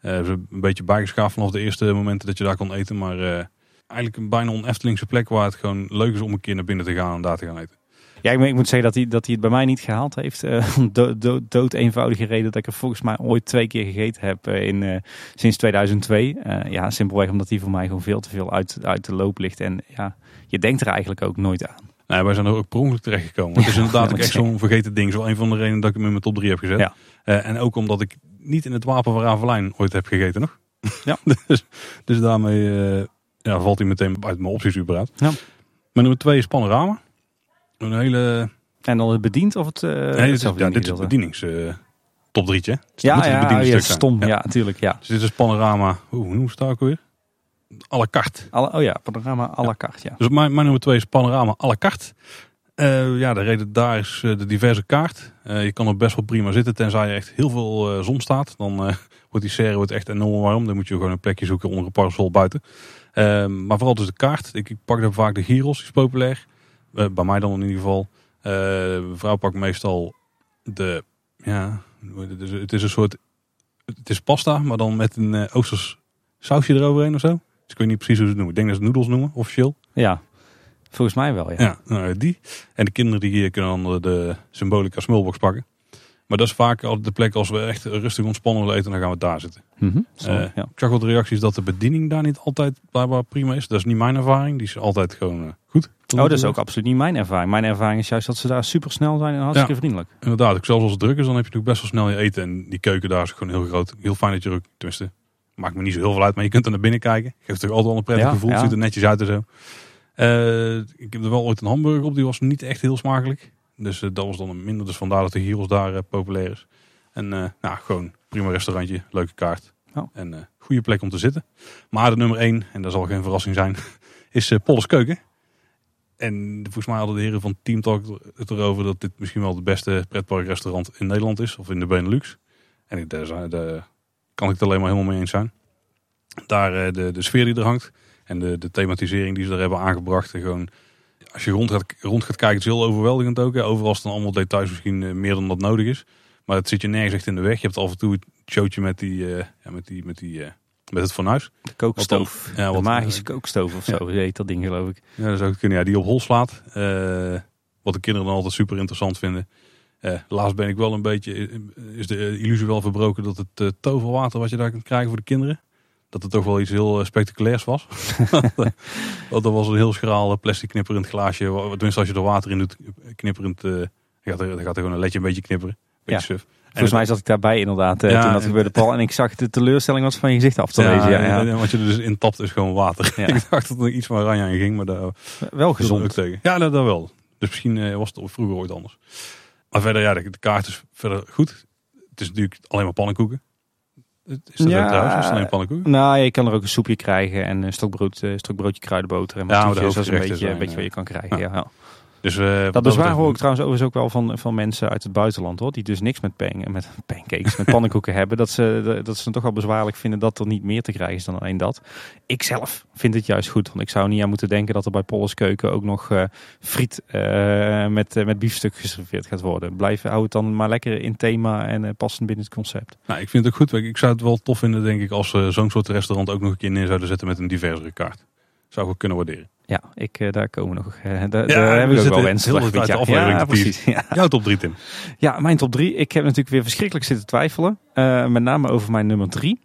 Ze hebben een beetje bijgeschaafd vanaf de eerste momenten dat je daar kon eten. Maar eh, eigenlijk een bijna on-Eftelingse plek waar het gewoon leuk is om een keer naar binnen te gaan en daar te gaan eten. Ja, ik, moet- ik moet zeggen dat hij, dat hij het bij mij niet gehaald heeft. Eh, do, do- dood eenvoudige reden dat ik er volgens mij ooit twee keer gegeten heb in, sinds 2002. Eh, ja, simpelweg omdat hij voor mij gewoon veel te veel uit, uit de loop ligt. En ja, je denkt er eigenlijk ook nooit aan. Nou, wij zijn er ook per ongeluk terechtgekomen. Het is inderdaad Ja, ook echt zo'n vergeten ding. Zo een van de redenen dat ik hem in mijn top 3 heb gezet. Ja. Eh, en ook omdat ik niet in het wapen van Ravelijn ooit heb gegeten nog. Ja. dus, dus daarmee eh, ja, valt hij meteen uit mijn opties überhaupt. Ja. Mijn nummer 2 is Panorama. Een hele... En dan het bediend of het, eh nee, dit ja, dit is het bedienings... top drietje. Dus Ja, ja, ja, stom. Ja. Natuurlijk. Ja. Dus dit is panorama, hoe noemen ze het ook alweer? À la carte. Alle, oh ja, panorama à la carte. Ja. Dus mijn, mijn nummer twee is panorama à la carte. Eh, ja, de reden daar is eh, de diverse kaart. Eh, je kan er best wel prima zitten, tenzij er echt heel veel zon staat. Dan wordt die serre wordt echt enorm warm. Dan moet je gewoon een plekje zoeken onder een parasol buiten. Maar vooral dus de kaart. Ik, ik pak daar vaak de gyros, die is populair. Bij mij dan in ieder geval. Mijn vrouw pakt meestal de, ja, het is, het is een soort, het is pasta, maar dan met een oosters sausje eroverheen of zo. Ik weet niet precies hoe ze het noemen. Ik denk dat ze het noedels noemen, officieel. ja, volgens mij wel. Ja. Ja, nou, die. En de kinderen die hier kunnen dan de symbolica smulbox pakken. Maar dat is vaak altijd de plek als we echt rustig ontspannen willen eten, dan gaan we daar zitten. Mhm, Eh, ja. Ik zag wat reacties dat de bediening daar niet altijd blijkbaar prima is. Dat is niet mijn ervaring. Die is altijd gewoon eh, goed. Oh, dat is ook absoluut niet mijn ervaring. Mijn ervaring is juist dat ze daar super snel zijn en hartstikke Ja. vriendelijk. Inderdaad, ook zelfs als het druk is, dan heb je natuurlijk best wel snel je eten. En die keuken daar is gewoon heel groot. Heel fijn dat je er ook, tenminste, maakt me niet zo heel veel uit, maar je kunt er naar binnen kijken. Geeft toch altijd wel een prettig Ja, gevoel. ja. Ziet er netjes uit en zo. Eh, ik heb er wel ooit een hamburger op, die was niet echt heel smakelijk. Dus eh, dat was dan een minder. Dus vandaar dat de gyros daar eh, populair is. En nou, gewoon prima restaurantje, leuke kaart. Oh. En goede plek om te zitten. Maar de nummer 1, en dat zal geen verrassing zijn, is Polles Keuken. En volgens mij hadden de heren van Team Talk het erover dat dit misschien wel het beste pretparkrestaurant in Nederland is. Of in de Benelux. En ik, daar, zijn- daar kan ik het alleen maar helemaal mee eens zijn. Daar eh, de, de sfeer die er hangt. En de, de thematisering die ze daar hebben aangebracht. En gewoon, als je rond gaat, rond gaat kijken, het is heel overweldigend ook. Hè. Overal staan allemaal details misschien eh, meer dan dat nodig is. Maar het zit je nergens echt in de weg. Je hebt af en toe het showtje met, die, eh, ja, met, die, met, die, met het fornuis. De kookstoof. Wat ja, de wat- magische kookstoof of zo, heet dat ding geloof ik. Ja, dat zou kunnen. Ja, die op hol slaat. Wat de kinderen dan altijd super interessant vinden. Eh, laatst ben ik wel een beetje, is de illusie wel verbroken dat het eh, toverwater wat je daar kunt krijgen voor de kinderen. Dat het toch wel iets heel eh, spectaculairs was. Want dat was een heel schraal eh, plastic knipperend glaasje. Tenminste als je er water in doet, knipperend. eh, dan, gaat er, dan gaat er gewoon een ledje een beetje knipperen. Beetje Ja. suf. Volgens mij zat ik daarbij inderdaad eh, Ja, toen dat gebeurde, Paul. En ik zag de teleurstelling was van je gezicht af te lezen. Ja, wat je er dus in tapt is gewoon water. Ik dacht dat er iets van oranje aan ging, maar daar, Wel Gezond. Ook tegen. Ja, dat, dat wel. Dus misschien eh, was het vroeger ooit anders. Maar verder, ja, de, de kaart is verder goed. Het is natuurlijk alleen maar pannenkoeken. Het Is dat Ja. ook trouwens? Is het alleen pannenkoeken? Nou, je kan er ook een soepje krijgen en een stokbrood, eh, stokbroodje kruidenboter en Ja, dat is een beetje, zijn, beetje wat je kan krijgen. Ja. Ja. Dus, eh, Dat bezwaar hoor ik trouwens overigens ook wel van, van mensen uit het buitenland hoor. Die dus niks met, pan, met pancakes, met pannenkoeken hebben. Dat ze, dat ze het toch wel bezwaarlijk vinden dat er niet meer te krijgen is dan alleen dat. Ik zelf vind het juist goed. Want ik zou niet aan moeten denken dat er bij Polles Keuken ook nog eh, friet eh, met, met biefstuk geserveerd gaat worden. Blijf, hou het dan maar lekker in thema en passend binnen het concept. Nou, ik vind het ook goed. Ik zou het wel tof vinden, denk ik, als ze zo'n soort restaurant ook nog een keer neer zouden zetten met een diversere kaart. Zou ik kunnen waarderen. Ja, ik, eh, daar komen we nog. eh, daar, hebben we ook zitten wel wensen. heel tijd de aflevering Ja, precies. Ja. Jouw top 3, Tim. Ja, mijn top 3. Ik heb natuurlijk weer verschrikkelijk zitten twijfelen. Eh, met name over mijn nummer 3.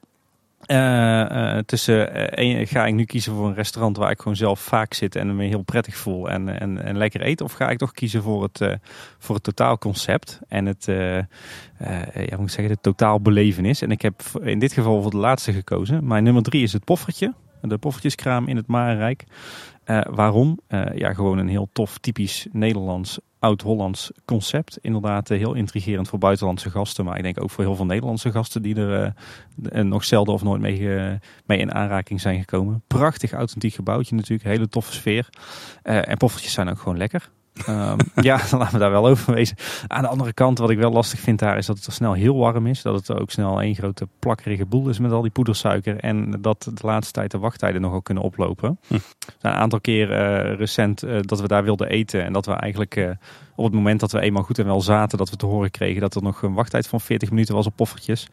tussen één- ga ik nu kiezen voor een restaurant waar ik gewoon zelf vaak zit en me heel prettig voel en, en, en lekker eet? Of ga ik toch kiezen voor het, voor het totaalconcept en het, ja, moet ik zeggen, de totaalbelevenis? En ik heb in dit geval voor de laatste gekozen. Mijn nummer 3 is het poffertje. De poffertjeskraam in het Marenrijk. Eh, waarom? Eh, ja, gewoon een heel tof, typisch Nederlands, oud-Hollands concept. Inderdaad, eh, heel intrigerend voor buitenlandse gasten, maar ik denk ook voor heel veel Nederlandse gasten die er nog zelden of nooit mee, mee in aanraking zijn gekomen. Prachtig authentiek gebouwtje natuurlijk, hele toffe sfeer. En poffertjes zijn ook gewoon lekker. Ehm, ja, dan laten we daar wel over wezen. Aan de andere kant, wat ik wel lastig vind daar, is dat het er snel heel warm is. Dat het ook snel één grote plakkerige boel is met al die poedersuiker. En dat de laatste tijd de wachttijden nogal kunnen oplopen. Hm. Een aantal keer eh, recent eh, dat we daar wilden eten. En dat we eigenlijk eh, op het moment dat we eenmaal goed en wel zaten, dat we te horen kregen dat er nog een wachttijd van 40 minuten was op poffertjes.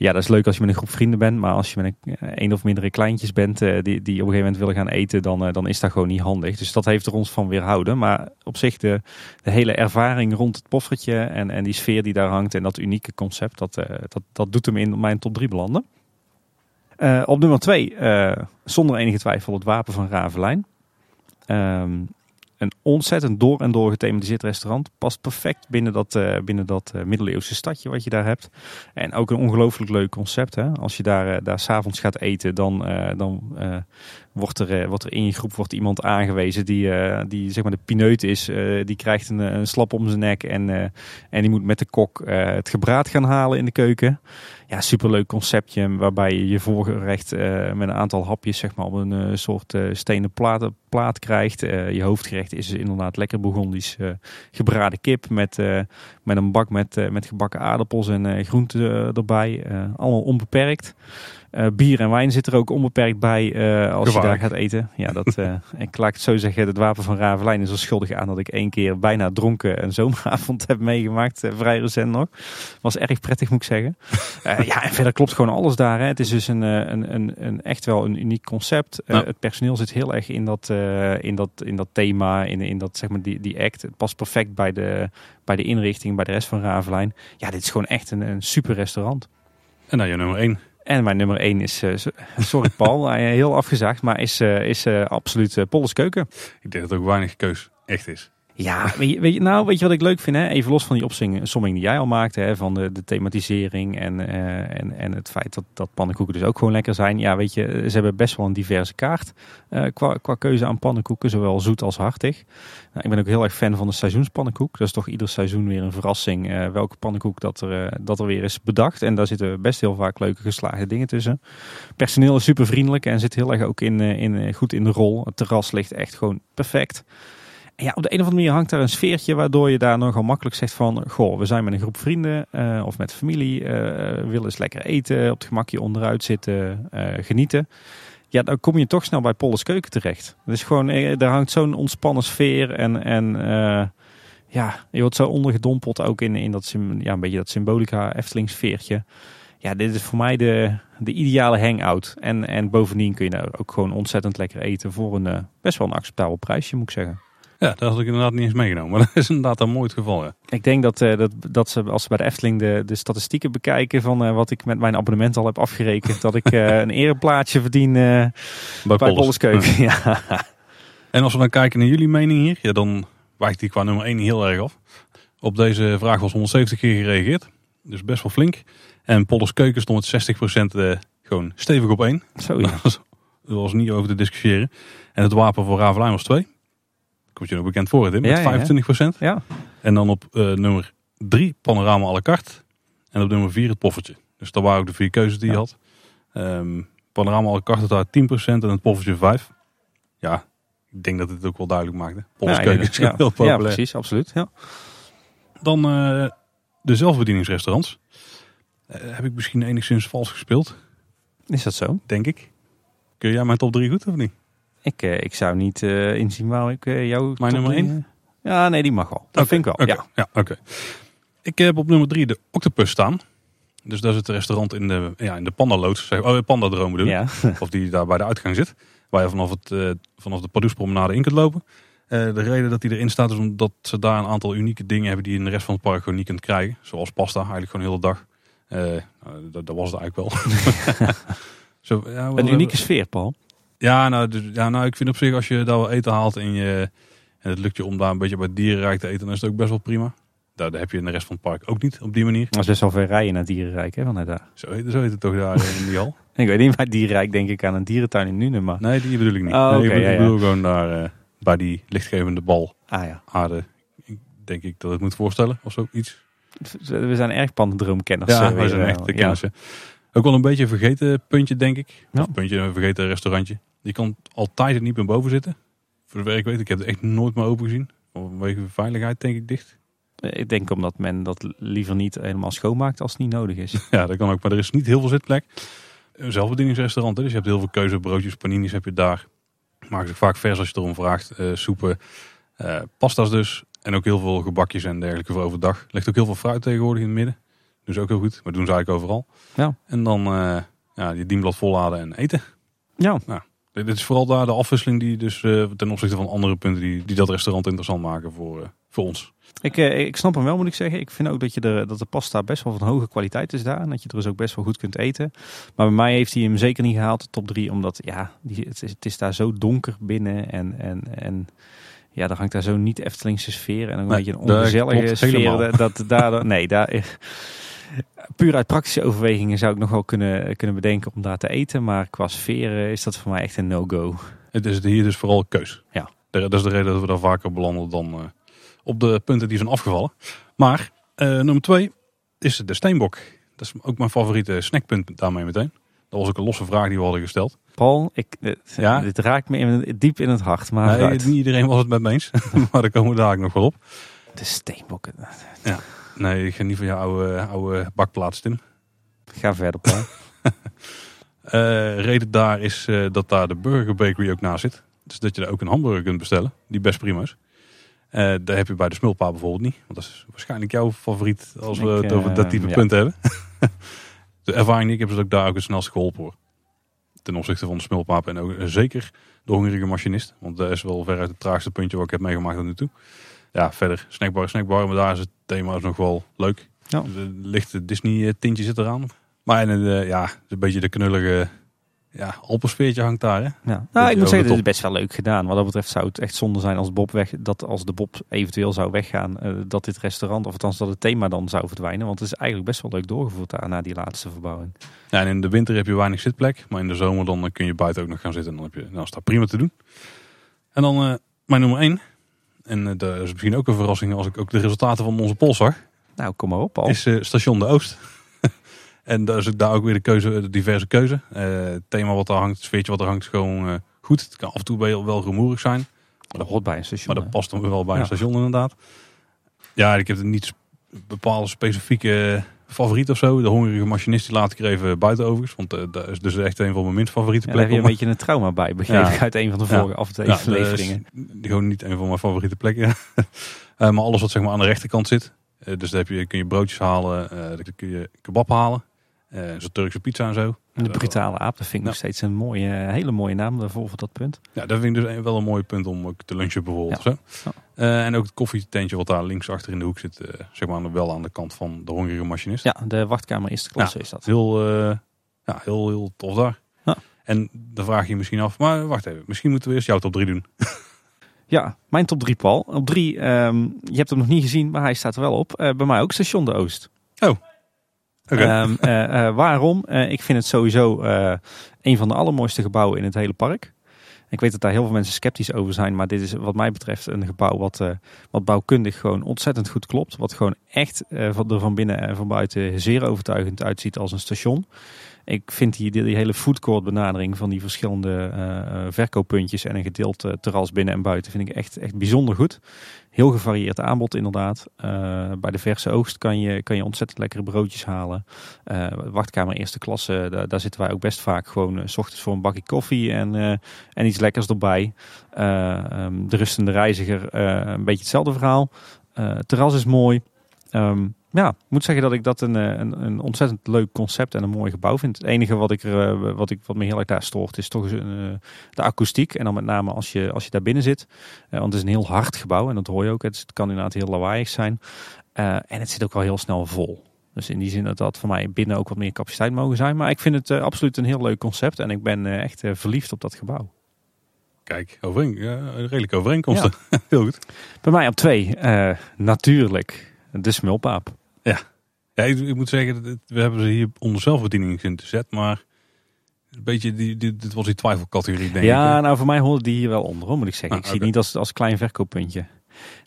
Ja, dat is leuk als je met een groep vrienden bent. Maar als je met een, eh, een of mindere kleintjes bent eh, die, die op een gegeven moment willen gaan eten, dan, eh, dan is dat gewoon niet handig. Dus dat heeft er ons van weerhouden. Maar op zich de, hele ervaring rond het poffertje en, en die sfeer die daar hangt en dat unieke concept, dat, dat, dat doet hem in mijn top 3 belanden. Op nummer 2, zonder enige twijfel, het wapen van Ravelijn. Ehm, een ontzettend door en door gethematiseerd restaurant. Past perfect binnen dat, uh, binnen dat uh, middeleeuwse stadje wat je daar hebt. En ook een ongelooflijk leuk concept. Hè? Als je daar, uh, daar s'avonds gaat eten, dan, dan wordt, er, wordt er in je groep wordt iemand aangewezen die, die zeg maar de pineut is. die krijgt een, een, slap om zijn nek en, en die moet met de kok het gebraad gaan halen in de keuken ja, superleuk conceptje waarbij je je voorgerecht met een aantal hapjes zeg maar, op een soort stenen plaat, plaat krijgt. je hoofdgerecht is inderdaad lekker Bourgondisch gebraden kip met, met een bak met, met gebakken aardappels en groenten erbij. allemaal onbeperkt. Uh, bier en wijn zit er ook onbeperkt bij uh, als je daar gaat eten. Ja, dat, uh, ik laat het zo zeggen, het wapen van Ravelijn is er schuldig aan dat ik één keer bijna dronken een zomeravond heb meegemaakt. vrij recent nog. Was erg prettig moet ik zeggen. ja, en verder klopt gewoon alles daar. Hè. Het is dus een, een, een, een echt wel een uniek concept. Het personeel zit heel erg in dat, in dat, in dat thema, in, in dat, zeg maar, die, die act. Het past perfect bij de, bij de inrichting, bij de rest van Ravelijn. Ja, dit is gewoon echt een, een super restaurant. En dan je nummer 1. En mijn nummer 1 is, uh, sorry Paul, heel afgezaagd, maar is, uh, is absoluut Polles Keuken. Ik denk dat ook weinig keus echt is. Ja, weet je, nou weet je wat ik leuk vind? Hè? Even los van die opsomming die jij al maakte, hè? van de, de thematisering en, uh, en, en het feit dat, dat pannenkoeken dus ook gewoon lekker zijn. Ja, weet je, ze hebben best wel een diverse kaart uh, qua, qua keuze aan pannenkoeken, zowel zoet als hartig. Nou, ik ben ook heel erg fan van de seizoenspannenkoek. Dat is toch ieder seizoen weer een verrassing uh, welke pannenkoek dat er, dat er weer is bedacht. En daar zitten best heel vaak leuke geslaagde dingen tussen. Personeel is super vriendelijk en zit heel erg ook in, in, goed in de rol. Het terras ligt echt gewoon perfect ja, op de een of andere manier hangt daar een sfeertje waardoor je daar nogal makkelijk zegt van, goh, we zijn met een groep vrienden uh, of met familie, uh, willen eens lekker eten, op het gemakje onderuit zitten, uh, genieten. Ja, dan kom je toch snel bij Polles Keuken terecht. Dus gewoon, daar hangt zo'n ontspannen sfeer en, en ja, je wordt zo ondergedompeld ook in, in dat, ja, een beetje dat symbolica Efteling sfeertje. Ja, dit is voor mij de, de ideale hangout. En, en bovendien kun je daar ook gewoon ontzettend lekker eten voor een best wel een acceptabel prijsje, moet ik zeggen. Ja, dat had ik inderdaad niet eens meegenomen. Maar dat is inderdaad een mooi het geval. Ja. Ik denk dat, uh, dat, dat ze, als ze bij de Efteling de, de statistieken bekijken van uh, wat ik met mijn abonnement al heb afgerekend, dat ik uh, een ereplaatje verdien bij, bij Polles Keuken. Ja. En als we dan kijken naar jullie mening hier, ja, dan wijkt die qua nummer 1 heel erg af. Op deze vraag was 170 keer gereageerd. Dus best wel flink. En Polles Keuken stond met 60% gewoon stevig op 1. Zo ja. Dat was niet over te discussiëren. En het wapen voor Ravelijn was 2 komt je nog bekend voor, Tim, met ja, 25 procent. Ja. En dan op uh, nummer 3 panorama à la carte. En op nummer 4 het poffertje. Dus dat waren ook de vier keuzes die je had. Um, panorama à la carte daar 10 procent en het poffertje 5. Ja, ik denk dat het ook wel duidelijk maakte. Polskeuken is heel populair. Ja, precies, absoluut. Ja. Dan uh, de zelfbedieningsrestaurants. Uh, heb ik misschien enigszins vals gespeeld. Is dat zo? Denk ik. Kun jij mijn top 3 goed of niet? Ik, uh, ik zou niet uh, inzien waarom ik uh, jou... Mijn nummer 1? Ja, nee, die mag wel. Dat vind ik wel, okay, ja. ja oké. Ik heb op nummer 3 de Octopus staan. Dus dat is het restaurant in de, ja, in de Panda Oh, Panda Droom bedoel ja. Of die daar bij de uitgang zit. Waar je vanaf, het, vanaf de Pardoespromenade in kunt lopen. de reden dat die erin staat is omdat ze daar een aantal unieke dingen hebben die je in de rest van het park gewoon niet kunt krijgen. Zoals pasta, eigenlijk gewoon de hele dag. Nou, dat, dat, was het eigenlijk wel. Zo, ja, een unieke sfeer, Paul. Ja nou, dus, ja, nou, ik vind op zich als je daar wel eten haalt en, je, en het lukt je om daar een beetje bij dierenrijk te eten, dan is het ook best wel prima. Daar, heb je in de rest van het park ook niet op die manier. Dat is best wel ver rijden naar dierenrijk, hè, vanuit daar. Zo heet, zo heet het toch daar in die hal? ik weet niet, bij dierenrijk denk ik aan een dierentuin in Nuenen, maar... Nee, die bedoel ik niet. Oh, nee, ik bedoel, ja, gewoon daar uh, bij die lichtgevende bal ah, ja. aarde. Denk ik dat het moet voorstellen of zo, iets. We zijn erg pandendroomkenners. Ja, we zijn echt de kennissen. Ook wel een beetje een vergeten puntje, denk ik. Of puntje, een vergeten restaurantje. Je kan altijd er niet meer boven zitten. Voor de werk weet ik heb het echt nooit meer open gezien. Vanwege veiligheid denk ik dicht. Ik denk omdat men dat liever niet helemaal schoonmaakt als het niet nodig is. Ja, dat kan ook. Maar er is niet heel veel zitplek. Een zelfbedieningsrestaurant, dus je hebt heel veel keuze. Broodjes, paninis heb je daar. Maken zich vaak vers als je erom vraagt. Uh, soepen, uh, pasta's dus. En ook heel veel gebakjes en dergelijke voor overdag. Ligt ook heel veel fruit tegenwoordig in het midden. Ze ook heel goed. Maar doen ze eigenlijk overal. Ja. En dan uh, ja, je dienblad volladen en eten. Ja. Nou, dit is vooral daar de afwisseling die dus uh, ten opzichte van andere punten die, die dat restaurant interessant maken voor, uh, voor ons. Ik, uh, ik snap hem wel, moet ik zeggen. Ik vind ook dat, je de, dat de pasta best wel van hoge kwaliteit is daar. En dat je er dus ook best wel goed kunt eten. Maar bij mij heeft hij hem zeker niet gehaald, de top 3. Omdat ja, die, het, is, het is daar zo donker binnen. En, en, en Ja, dan hangt daar zo'n niet Eftelingse sfeer en een Nee, beetje een ongezellige sfeer. Dat, dat, daar, nee, daar, puur uit praktische overwegingen zou ik nog wel kunnen, kunnen bedenken om daar te eten. Maar qua sfeer eh, is dat voor mij echt een no-go. Het is hier dus vooral keus. Ja. Dat is de reden dat we daar vaker belanden dan eh, op de punten die zijn afgevallen. Maar eh, nummer twee is de steenbok. Dat is ook mijn favoriete snackpunt daarmee meteen. Dat was ook een losse vraag die we hadden gesteld. Paul, ik, Ja? dit raakt me in, diep in het hart. Maar Nee, niet iedereen was het met me eens. maar daar komen we dadelijk nog wel op. de steenbokken. Nee, ik ga niet van jouw oude, oude bakplaats, Tim. Ga verder, Paul. Eh, reden daar is eh, dat daar de Burger Bakery ook naast zit. Dus dat je daar ook een hamburger kunt bestellen. Die best prima is. Eh daar heb je bij de Smulpa bijvoorbeeld niet. Want dat is waarschijnlijk jouw favoriet als we Ik, het over dat type ja. punten hebben. de ervaring die ik heb is dat ik daar ook het snelst geholpen word. Ten opzichte van de Smulpaap en ook zeker de hongerige machinist. Want dat is wel veruit het traagste puntje wat ik heb meegemaakt tot nu toe. Ja, verder snackbar, snackbar. Maar daar is het thema is nog wel leuk. Ja. Een lichte Disney eh, tintje zit eraan. Maar en, eh, ja, een beetje de knullige ja, Alpensfeertje hangt daar. Hè? Ja. Nou, ik moet zeggen, de dit is best wel leuk gedaan. Wat dat betreft zou het echt zonde zijn als, Bob weg, dat als de Bob eventueel zou weggaan, eh, dat dit restaurant, of althans dat het thema dan zou verdwijnen. Want het is eigenlijk best wel leuk doorgevoerd daar na die laatste verbouwing. Ja, en in de winter heb je weinig zitplek. Maar in de zomer dan kun je buiten ook nog gaan zitten. En dan, heb je, dan is dat prima te doen. En dan eh, mijn nummer 1. En eh, dat is misschien ook een verrassing als ik ook de resultaten van onze poll zag. Nou, kom maar op. Is eh, Station de Oost. en daar is ook daar ook weer de keuze, de diverse keuze. Eh, het thema wat daar hangt, het sfeertje wat er hangt, is gewoon eh, goed. Het kan af en toe wel, wel rumoerig zijn. dat hoort bij een station. Maar dat past dan wel bij Ja. een station inderdaad. Ja, ik heb er niet bepaalde specifieke favoriet of zo. De hongerige machinist die laat ik er even buiten overigens. Want eh, dat is dus echt een van mijn minst favoriete Ja, daar heb je plekken. een beetje een trauma bij, begreep Ja. ik uit een van de vorige afleveringen. is gewoon niet een van mijn favoriete plekken. Eh, maar alles wat zeg maar aan de rechterkant zit. eh, dus daar heb je, kun je broodjes halen, eh dan kun je kebab halen. Eh Zo'n Turkse pizza en zo. De brutale aap, dat vind ik Ja. nog steeds een mooie, hele mooie naam daarvoor voor dat punt. Ja, dat vind ik dus wel een mooi punt om ook te lunchen bijvoorbeeld. Ja. Zo. Eh, en ook het koffietentje wat daar links achter in de hoek zit. eh, zeg maar wel aan de kant van de hongerige machinist. Ja, de wachtkamer eerste klasse is dat. Heel, eh, ja, heel, heel tof daar. Ja. En dan vraag je je misschien af, maar wacht even. Misschien moeten we eerst jouw top 3 doen. Ja, mijn top 3, Paul. Op 3, je hebt hem nog niet gezien, maar hij staat er wel op. Eh, bij mij ook Station de Oost. Oké. Ehm, eh, eh, waarom? Eh, ik vind het sowieso een van de allermooiste gebouwen in het hele park. Ik weet dat daar heel veel mensen sceptisch over zijn, maar dit is wat mij betreft een gebouw wat, wat bouwkundig gewoon ontzettend goed klopt. Wat gewoon echt van, er van binnen en van buiten zeer overtuigend uitziet als een station. Ik vind die, hele foodcourt benadering van die verschillende eh, eh, verkooppuntjes en een gedeeld eh, terras binnen en buiten vind ik echt, echt bijzonder goed. Heel gevarieerd aanbod inderdaad. Bij de verse oogst kan je, kan je ontzettend lekkere broodjes halen. Wachtkamer eerste klasse, daar, zitten wij ook best vaak gewoon s ochtends voor een bakje koffie en, en iets lekkers erbij. Eh, ehm, de rustende reiziger, een beetje hetzelfde verhaal. Terras is mooi. Ehm, ja, ik moet zeggen dat ik dat een, eh, een, een ontzettend leuk concept en een mooi gebouw vind. Het enige wat, ik er, eh, wat, ik, wat me heel erg daar stoort is toch eh, de akoestiek. En dan met name als je, als je daar binnen zit. Want het is een heel hard gebouw en dat hoor je ook. Het, kan inderdaad heel lawaaiig zijn. En het zit ook wel heel snel vol. Dus in die zin dat dat voor mij binnen ook wat meer capaciteit mogen zijn. Maar ik vind het absoluut een heel leuk concept. En ik ben echt verliefd op dat gebouw. Kijk, overeen, ja, redelijke overeenkomsten. Heel goed. Bij mij op twee, natuurlijk, de smulpaap. Ja, ik, ik moet zeggen, we hebben ze hier onder zelfbediening in te zet, maar een beetje die, die, dit was die twijfelcategorie, denk ja, ik. nou voor mij hoort die hier wel onder, hoor, moet ik zeggen. Ah, ik zie het niet als, als klein verkooppuntje.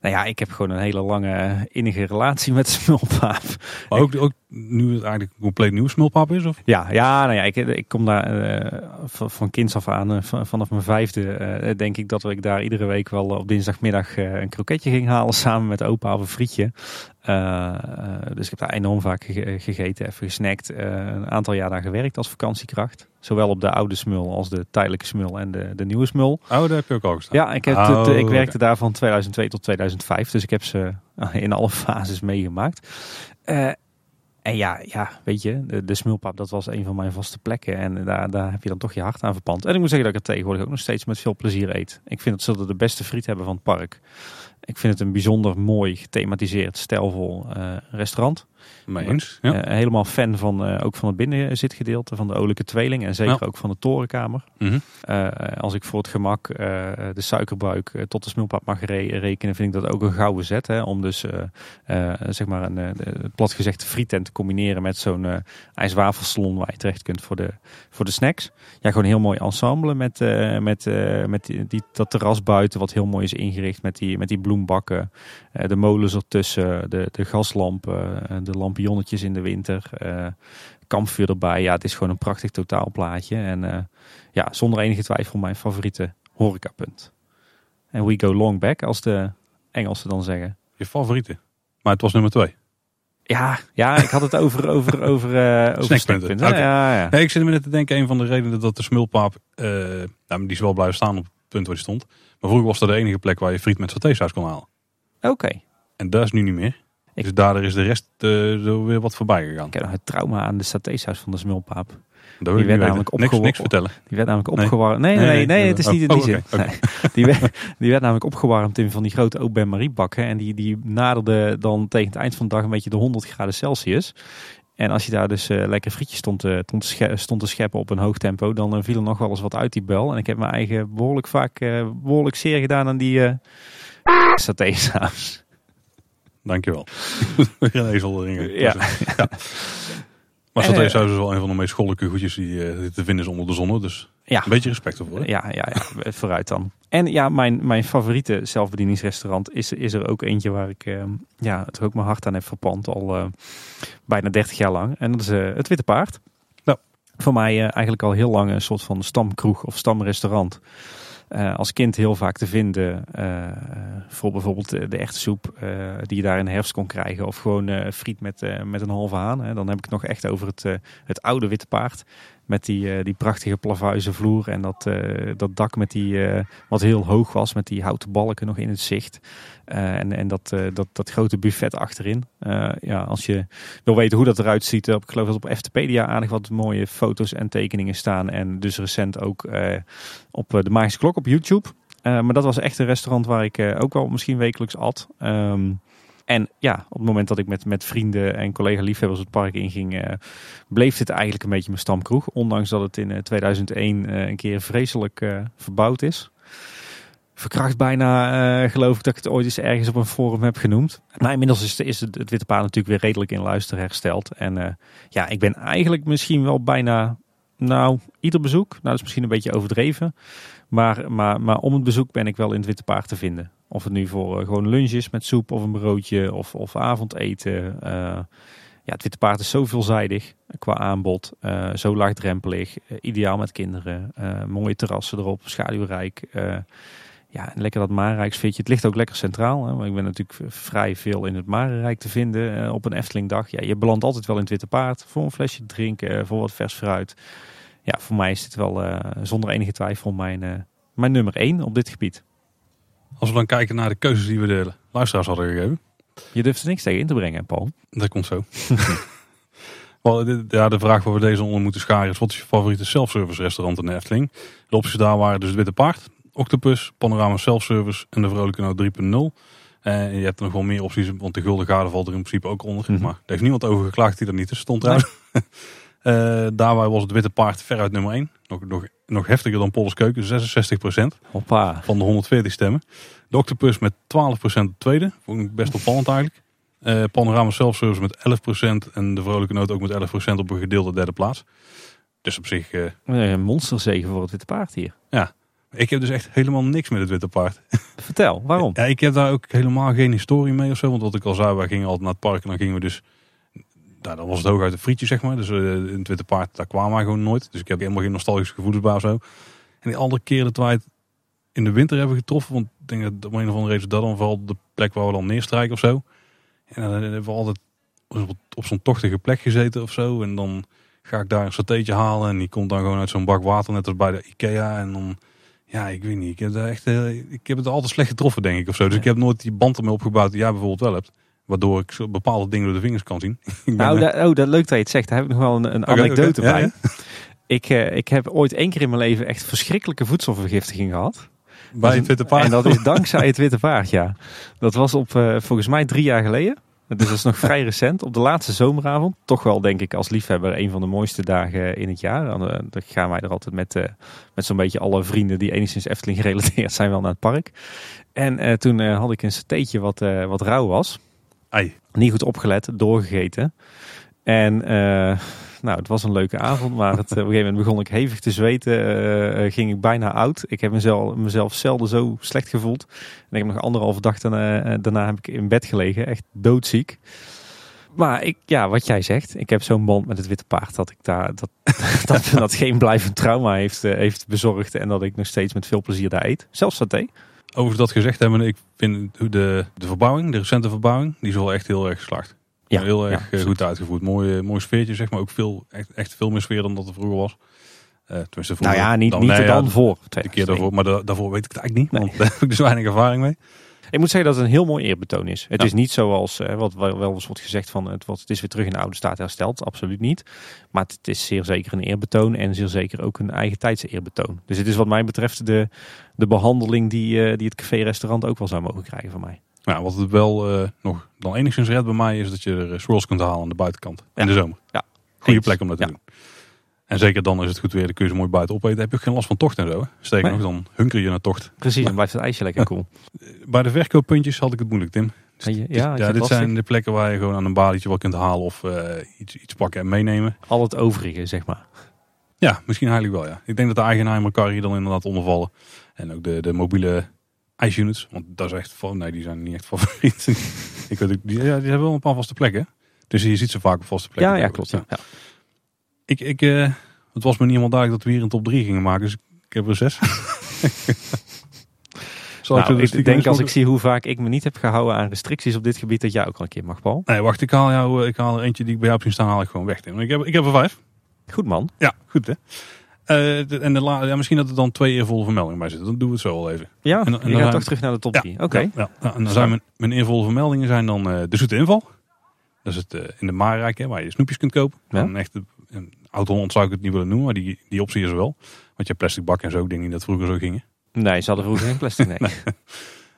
Nou ja, ik heb gewoon een hele lange innige relatie met smulpaap. Maar ook, ook nu het eigenlijk een compleet nieuw smulpap is? Of? Ja, ja, nou ja, ik, ik kom daar eh, van, kinds af aan, eh, van- vanaf mijn vijfde, eh, denk ik dat ik daar iedere week wel op dinsdagmiddag eh, een kroketje ging halen samen met opa of een frietje. Eh, eh, dus ik heb daar enorm vaak ge- gegeten, even gesnackt. Eh, een aantal jaar daar gewerkt als vakantiekracht. Zowel op de oude smul als de tijdelijke smul en de, de nieuwe smul. Oh, daar heb je ook al gestaan. Ja, ik, heb Oh, het, eh, ik werkte daar van 2002 tot 2005. Dus ik heb ze eh, in alle fases meegemaakt. Eh, en ja, ja, weet je, de, de smulpap, dat was een van mijn vaste plekken. En daar, daar heb je dan toch je hart aan verpand. En ik moet zeggen dat ik het tegenwoordig ook nog steeds met veel plezier eet. Ik vind dat ze de beste friet hebben van het park. Ik vind het een bijzonder mooi gethematiseerd, stijlvol uh, restaurant. Mee eens. Ja. Uh, helemaal fan van uh, ook van het binnenzitgedeelte van de Olijke Tweeling en zeker ja. ook van de Torenkamer. Mm -hmm. als ik voor het gemak de suikerbuik tot de smulpaap mag re rekenen, vind ik dat ook een gouden zet. Hè, om dus zeg maar een plat gezegd frietent te combineren met zo'n ijswafelsalon waar je terecht kunt voor de, voor de snacks. Ja, gewoon een heel mooi ensemble met, met, met die, die, dat terras buiten wat heel mooi is ingericht met die, met die bloembakken. de molens ertussen, de, de gaslampen, de lampionnetjes in de winter. Uh, kampvuur erbij. Ja, het is gewoon een prachtig totaalplaatje. En ja, zonder enige twijfel mijn favoriete horecapunt. En we go long back, als de Engelsen dan zeggen. Je favoriete? Maar het was nummer twee. Ja, ja ik had het over, over, over, uh, over snackpunten. snackpunten. Ja, ja. Nee, ik zit me net te denken, een van de redenen dat de smulpaap, uh, nou, die is wel blijven staan op punt waar die stond. Maar vroeger was dat de enige plek waar je friet met satésaus kon halen. Oké. Okay. En dat is nu niet meer. Ik... Dus daardoor is de rest uh, er weer wat voorbij gegaan. Ik heb nog het trauma aan de satésaus van de smulpaap. Dat die werd namelijk opgewarmd. Niks, niks vertellen. Die werd namelijk opgewarmd. Nee, nee, nee, nee, nee het is niet in die oh, zin. Okay. Die, werd, die werd namelijk opgewarmd in van die grote Aubin Marie bakken. En die, die naderde dan tegen het eind van de dag een beetje de 100 graden Celsius. En als je daar dus uh, lekker frietjes stond, uh, stond te scheppen op een hoog tempo, dan uh, viel er nog wel eens wat uit die bel. En ik heb mijn eigen behoorlijk vaak behoorlijk zeer gedaan aan die satésaus. Dankjewel. Geen ezelringen. Ja. ja. Maar saté saus is wel een van de meest schollelijke goedjes die uh, te vinden is onder de zon. Dus ja. een beetje respect ervoor. Hè? Ja, ja, ja, vooruit dan. En ja, mijn, mijn favoriete zelfbedieningsrestaurant is, is er ook eentje waar ik uh, ja, het ook mijn hart aan heb verpand al uh, bijna 30 jaar lang. En dat is het Witte Paard. Nou. Voor mij eigenlijk al heel lang een soort van stamkroeg of stamrestaurant. Als kind heel vaak te vinden voor bijvoorbeeld de echte soep die je daar in de herfst kon krijgen. Of gewoon friet met, met een halve haan. Hè. Dan heb ik het nog echt over het, het oude witte paard. Met die, die prachtige plavuizen vloer en dat, dat dak met die, wat heel hoog was. Met die houten balken nog in het zicht. en en dat, dat, dat grote buffet achterin. ja, als je wil weten hoe dat eruit ziet. ik geloof dat op Eftepedia aardig wat mooie foto's en tekeningen staan. En dus recent ook op de Magische Klok op YouTube. Maar dat was echt een restaurant waar ik ook wel misschien wekelijks at. Um, en ja, op het moment dat ik met, met vrienden en collega-liefhebbers het park inging, uh, bleef dit eigenlijk een beetje mijn stamkroeg. Ondanks dat het in 2001 een keer vreselijk verbouwd is. Verkracht bijna, geloof ik dat ik het ooit eens ergens op een forum heb genoemd. Maar inmiddels is, is het, het Witte Paard natuurlijk weer redelijk in luister hersteld. En ja, ik ben eigenlijk misschien wel bijna nou, ieder bezoek. Nou, dat is misschien een beetje overdreven. Maar, maar, maar om het bezoek ben ik wel in het Witte Paard te vinden. Of het nu voor uh, gewoon lunches met soep of een broodje of, of avondeten. Uh, ja, het Witte Paard is zo veelzijdig qua aanbod. Uh, zo laagdrempelig. ideaal met kinderen. mooie terrassen erop. Schaduwrijk. ja, en lekker dat Marenrijksfitje. Het ligt ook lekker centraal. Hè? ik ben natuurlijk vrij veel in het Marenrijk te vinden op een Eftelingdag. Ja, je belandt altijd wel in het Witte Paard. Voor een flesje drinken, voor wat vers fruit ja, voor mij is dit wel zonder enige twijfel mijn, mijn nummer 1 op dit gebied. Als we dan kijken naar de keuzes die we de luisteraars hadden gegeven. Je durft er niks tegen in te brengen, Paul. Dat komt zo. ja, de vraag waar we deze onder moeten scharen is: wat is je favoriete self-service restaurant in de Efteling? De opties daar waren dus het Witte Paard, Octopus, Panorama Self-Service en de Vrolijke Noot 3.0. En je hebt er nog wel meer opties, want de Gulden Garde valt er in principe ook onder. Mm -hmm. Maar er heeft niemand over geklaagd die er niet tussen stond trouwens. Uh, daarbij was het Witte Paard veruit nummer 1. Nog, nog, nog heftiger dan Polles Keuken, 66% Hoppa. van de 140 stemmen. De Octopus met 12% op tweede. Vond ik best opvallend eigenlijk. Uh, Panorama Self-Service met 11% en de Vrolijke Noot ook met 11% op een gedeelde derde plaats. Dus op zich... Uh, een monsterzegen voor het Witte Paard hier. Ja, ik heb dus echt helemaal niks met het Witte Paard. Vertel, waarom? Ja, ik heb daar ook helemaal geen historie mee of zo. Want wat ik al zei, wij gingen altijd naar het park en dan gingen we dus nou, dan was het hooguit een frietje, zeg maar. Dus uh, in het Witte Paard, daar kwamen wij gewoon nooit. Dus ik heb helemaal geen nostalgische gevoelens bij of zo. En die andere keren dat wij het in de winter hebben getroffen, want ik denk dat om een of andere reden dat dan vooral de plek waar we dan neerstrijken of zo. En dan hebben we altijd op zo'n tochtige plek gezeten of zo. En dan ga ik daar een satéetje halen en die komt dan gewoon uit zo'n bak water, net als bij de Ikea. En dan, ja, ik weet niet, ik heb, echt, uh, ik heb het altijd slecht getroffen, denk ik, of zo. Dus ik heb nooit die band ermee opgebouwd die jij bijvoorbeeld wel hebt. Waardoor ik bepaalde dingen door de vingers kan zien. nou, dat, oh, dat leuk dat je het zegt. Daar heb ik nog wel een, een anekdote bij. Ik, uh, ik heb ooit één keer in mijn leven echt verschrikkelijke voedselvergiftiging gehad. Bij het Witte Paard. En dat is dankzij het Witte Paard, ja. Dat was op uh, volgens mij drie jaar geleden. Dus dat is nog vrij recent. Op de laatste zomeravond. Toch wel, denk ik, als liefhebber een van de mooiste dagen in het jaar. Dan, uh, dan gaan wij er altijd met, uh, met zo'n beetje alle vrienden die enigszins Efteling gerelateerd zijn wel naar het park. En toen had ik een steetje wat, wat rauw was. Niet goed opgelet, doorgegeten. En nou, het was een leuke avond, maar het, op een gegeven moment begon ik hevig te zweten. Uh, ging ik bijna oud. Ik heb mezelf, mezelf zelden zo slecht gevoeld. En ik heb nog anderhalve dag daarna, daarna heb ik in bed gelegen, echt doodziek. Maar ik, ja, wat jij zegt, ik heb zo'n band met het witte paard dat ik daar dat, dat, dat geen blijvend trauma heeft, heeft bezorgd en dat ik nog steeds met veel plezier daar eet. Zelfs saté. Over dat gezegd hebben, ik vind de, de verbouwing, de recente verbouwing, die is wel echt heel erg geslaagd. Ja, heel erg ja, goed uitgevoerd. Mooi, mooi sfeertje, zeg maar. Ook veel, echt, echt veel meer sfeer dan dat er vroeger was. Uh, tenminste, vroeger, nou ja, niet, dan, niet nee, dan voor. De keer daarvoor, maar da daarvoor weet ik het eigenlijk niet. Want daar heb ik dus weinig ervaring mee. Ik moet zeggen dat het een heel mooi eerbetoon is. Het ja. is niet zoals uh, wat wel eens wordt gezegd van het, wat, het is weer terug in de oude staat hersteld. Absoluut niet. Maar het, is zeer zeker een eerbetoon en zeer zeker ook een eigen tijdse eerbetoon. Dus het is wat mij betreft de, de behandeling die, uh, die het café-restaurant ook wel zou mogen krijgen van mij. Ja, wat het wel uh, nog dan enigszins redt bij mij is dat je er swirls kunt halen aan de buitenkant. Ja. In de zomer. Ja. Goede plek om dat te doen. En zeker dan is het goed weer, dan kun je ze mooi buiten opeten. Dan heb je ook geen last van tocht en zo. Sterker nog, dan hunker je naar tocht. Precies, dan blijft het ijsje lekker cool. Bij de verkooppuntjes had ik het moeilijk, Tim. Dus, ja, ja, ja dit lastig. zijn de plekken waar je gewoon aan een balietje wat kunt halen of uh, iets, iets pakken en meenemen. Al het overige, zeg maar. Ja, misschien eigenlijk wel, ja. Ik denk dat de eigenaar en elkaar hier dan inderdaad ondervallen. En ook de, de mobiele units. Want dat is echt van, nee, die zijn niet echt favoriet. ik weet, die, ja, die hebben wel een paar vaste plekken. Dus je ziet ze vaak op vaste plekken. Ja, ja klopt. Ja. ja. Ik, ik, uh, het was me niet helemaal duidelijk dat we hier een top 3 gingen maken. Dus ik heb er zes. Zal nou, ik, ik denk als ik zie hoe vaak ik me niet heb gehouden aan restricties op dit gebied, dat jij ook al een keer mag, Paul. Nee, wacht, ik haal, jou, ik haal er eentje die ik bij jou heb zien staan, haal ik gewoon weg. Ik heb, ik heb er vijf. Goed man. Ja, goed hè. Uh, de, en de la, ja, misschien dat er dan twee eervolle vermeldingen bij zitten. Dan doen we het zo al even. Ja, en, en je gaat toch terug naar de top 3. Ja, Oké. Okay. Ja, ja, en dan zijn mijn, mijn eervolle vermeldingen zijn dan uh, de zoete inval. Dat is het uh, in de Maarrijk, hè, waar je snoepjes kunt kopen. Echte een oud-Holland zou ik het niet willen noemen, maar die, die optie is er wel. Want je hebt plastic bakken en zo. Ik denk niet dat vroeger zo gingen. Nee, ze hadden vroeger geen plastic, nee. nee.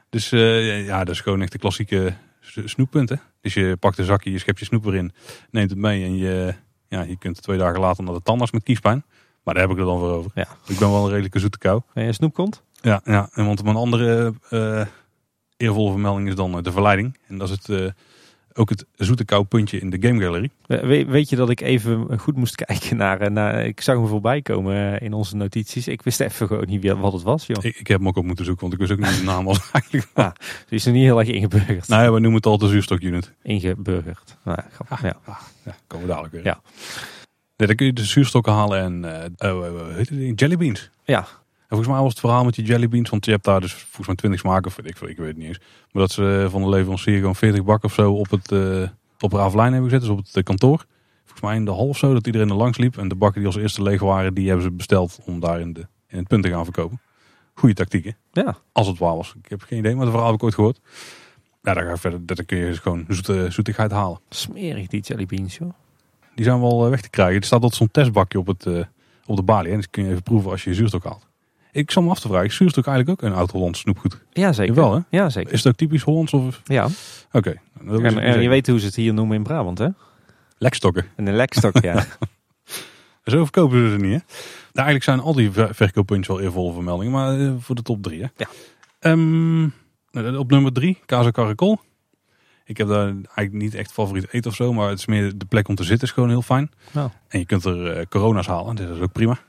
Dus ja, dat is gewoon echt de klassieke snoeppunt. Hè? Dus je pakt een zakje, je schept je snoep erin, neemt het mee en je, ja, je kunt twee dagen later naar de tandarts met kiespijn. Maar daar heb ik er dan voor over. Ja. Ik ben wel een redelijke zoete kou. En je snoep komt? Ja, ja. En want mijn andere uh, eervolle vermelding is dan de verleiding. En dat is het, ook het zoete kou puntje in de Game Gallery. We, weet je dat ik even goed moest kijken naar, naar ik zag hem voorbij komen in onze notities. Ik wist even gewoon niet wat het was. Joh. Ik, ik heb hem ook op moeten zoeken, want ik wist ook niet de naam was eigenlijk. Ah, dus is er niet heel erg ingeburgerd. Nee, we noemen het al de zuurstokunit. Ingeburgerd. Nou, grappig. Ah, ja. Ah, ja, komen we dadelijk weer. Ja. Nee, dan kun je de zuurstokken halen en uh, uh, jellybeans. Ja. En volgens mij was het verhaal met die jellybeans, want je hebt daar dus volgens mij 20 smaken, of ik, ik weet het niet eens. Maar dat ze van de leverancier gewoon 40 bakken of zo op het uh, op ravelijn hebben gezet, dus op het kantoor. Volgens mij in de hal of zo, dat iedereen er langs liep. En de bakken die als eerste leeg waren, die hebben ze besteld om daar in, de, in het punt te gaan verkopen. Goede tactieken. Ja. Als het waar was. Ik heb geen idee, maar het verhaal heb ik ooit gehoord. Ja, daar ga ik verder. Dat kun je dus gewoon zoete, zoetigheid halen. Smerig die jellybeans, joh. Die zijn wel weg te krijgen. Er staat tot zo'n testbakje op, het, uh, op de balie. En dat kun je even proeven als je zuurstok haalt. Ik zal me af te vragen, is zuurstok eigenlijk ook een oud-Hollands snoepgoed? Ja, zeker. Wel, hè? Ja, zeker. Is het ook typisch Hollands? Of? Ja. Oké. Okay. En, en je weet hoe ze het hier noemen in Brabant, hè? Lekstokken. En een lekstok, ja. Zo verkopen ze ze niet, hè? Nou, eigenlijk zijn al die verkooppuntjes wel eervolle vermeldingen, maar uh, voor de top drie, hè? Ja. Um, op nummer drie, Casa Caracol. Ik heb daar eigenlijk niet echt favoriet eten of zo, maar het is meer de plek om te zitten is gewoon heel fijn. Nou. En je kunt er uh, corona's halen, dat is ook prima.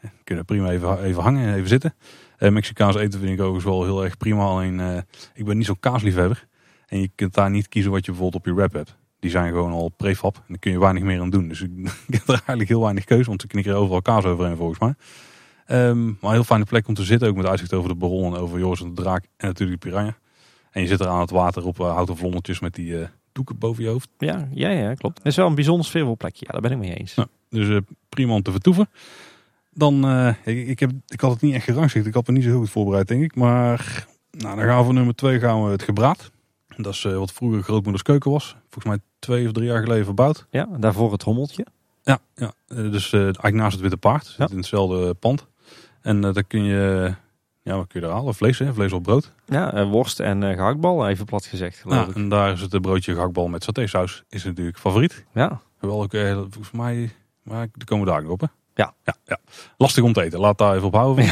Er prima even, even hangen en even zitten. Uh, Mexicaans eten vind ik ook wel heel erg prima, alleen uh, ik ben niet zo'n kaasliefhebber. En je kunt daar niet kiezen wat je bijvoorbeeld op je wrap hebt. Die zijn gewoon al prefab en daar kun je weinig meer aan doen. Dus ik, ik heb er eigenlijk heel weinig keuze, want ze knikken er overal kaas overheen volgens mij. Um, maar een heel fijne plek om te zitten, ook met uitzicht over de Baron en over Joris en de Draak en natuurlijk de Piranha. En je zit er aan het water op uh, houten vlondertjes met die doeken boven je hoofd. Ja, ja, ja klopt. Het is wel een bijzonder sfeervol plekje. Ja, daar ben ik mee eens. Dus prima om te vertoeven. Dan, ik, ik, heb, ik had het niet echt gerangschikt. Ik had me niet zo heel goed voorbereid, denk ik. Maar nou, dan gaan we voor nummer twee gaan we het gebraad. Dat is wat vroeger grootmoeders keuken was. Volgens mij twee of drie jaar geleden verbouwd. Ja, daarvoor het hommeltje. Ja, ja. dus eigenlijk naast het Witte Paard. Zit in hetzelfde pand. En daar kun je Ja, wat kun je er halen? Vlees, hè? Vlees op brood. Ja, eh, worst en eh, gehaktbal, even plat gezegd. geloof Ja, ik. en daar is het broodje gehaktbal met satésaus. Is natuurlijk favoriet. Ja. Wel ook, eh, volgens mij, maar de komende dagen op, hè? Ja. ja, ja. Lastig om te eten. Laat daar even op houden.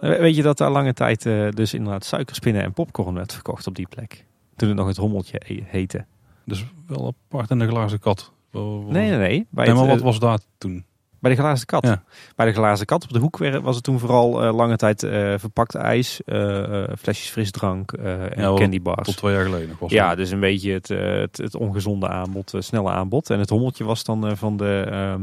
Weet je dat daar lange tijd eh, dus inderdaad suikerspinnen en popcorn werd verkocht op die plek? Toen het nog het rommeltje e- heette. Dus wel apart in de glazen kat. Nee, nee, nee. Bij, Nee, het, maar wat eh, was daar toen? bij de glazen kat. Ja. Bij de glazen kat op de hoek was het toen vooral eh, lange tijd eh, verpakt ijs, flesjes frisdrank eh en Ja, wel candybars. Tot twee jaar geleden nog was Ja, dus een beetje het, het, het ongezonde aanbod, het snelle aanbod. En het rommeltje was dan eh, van de ehm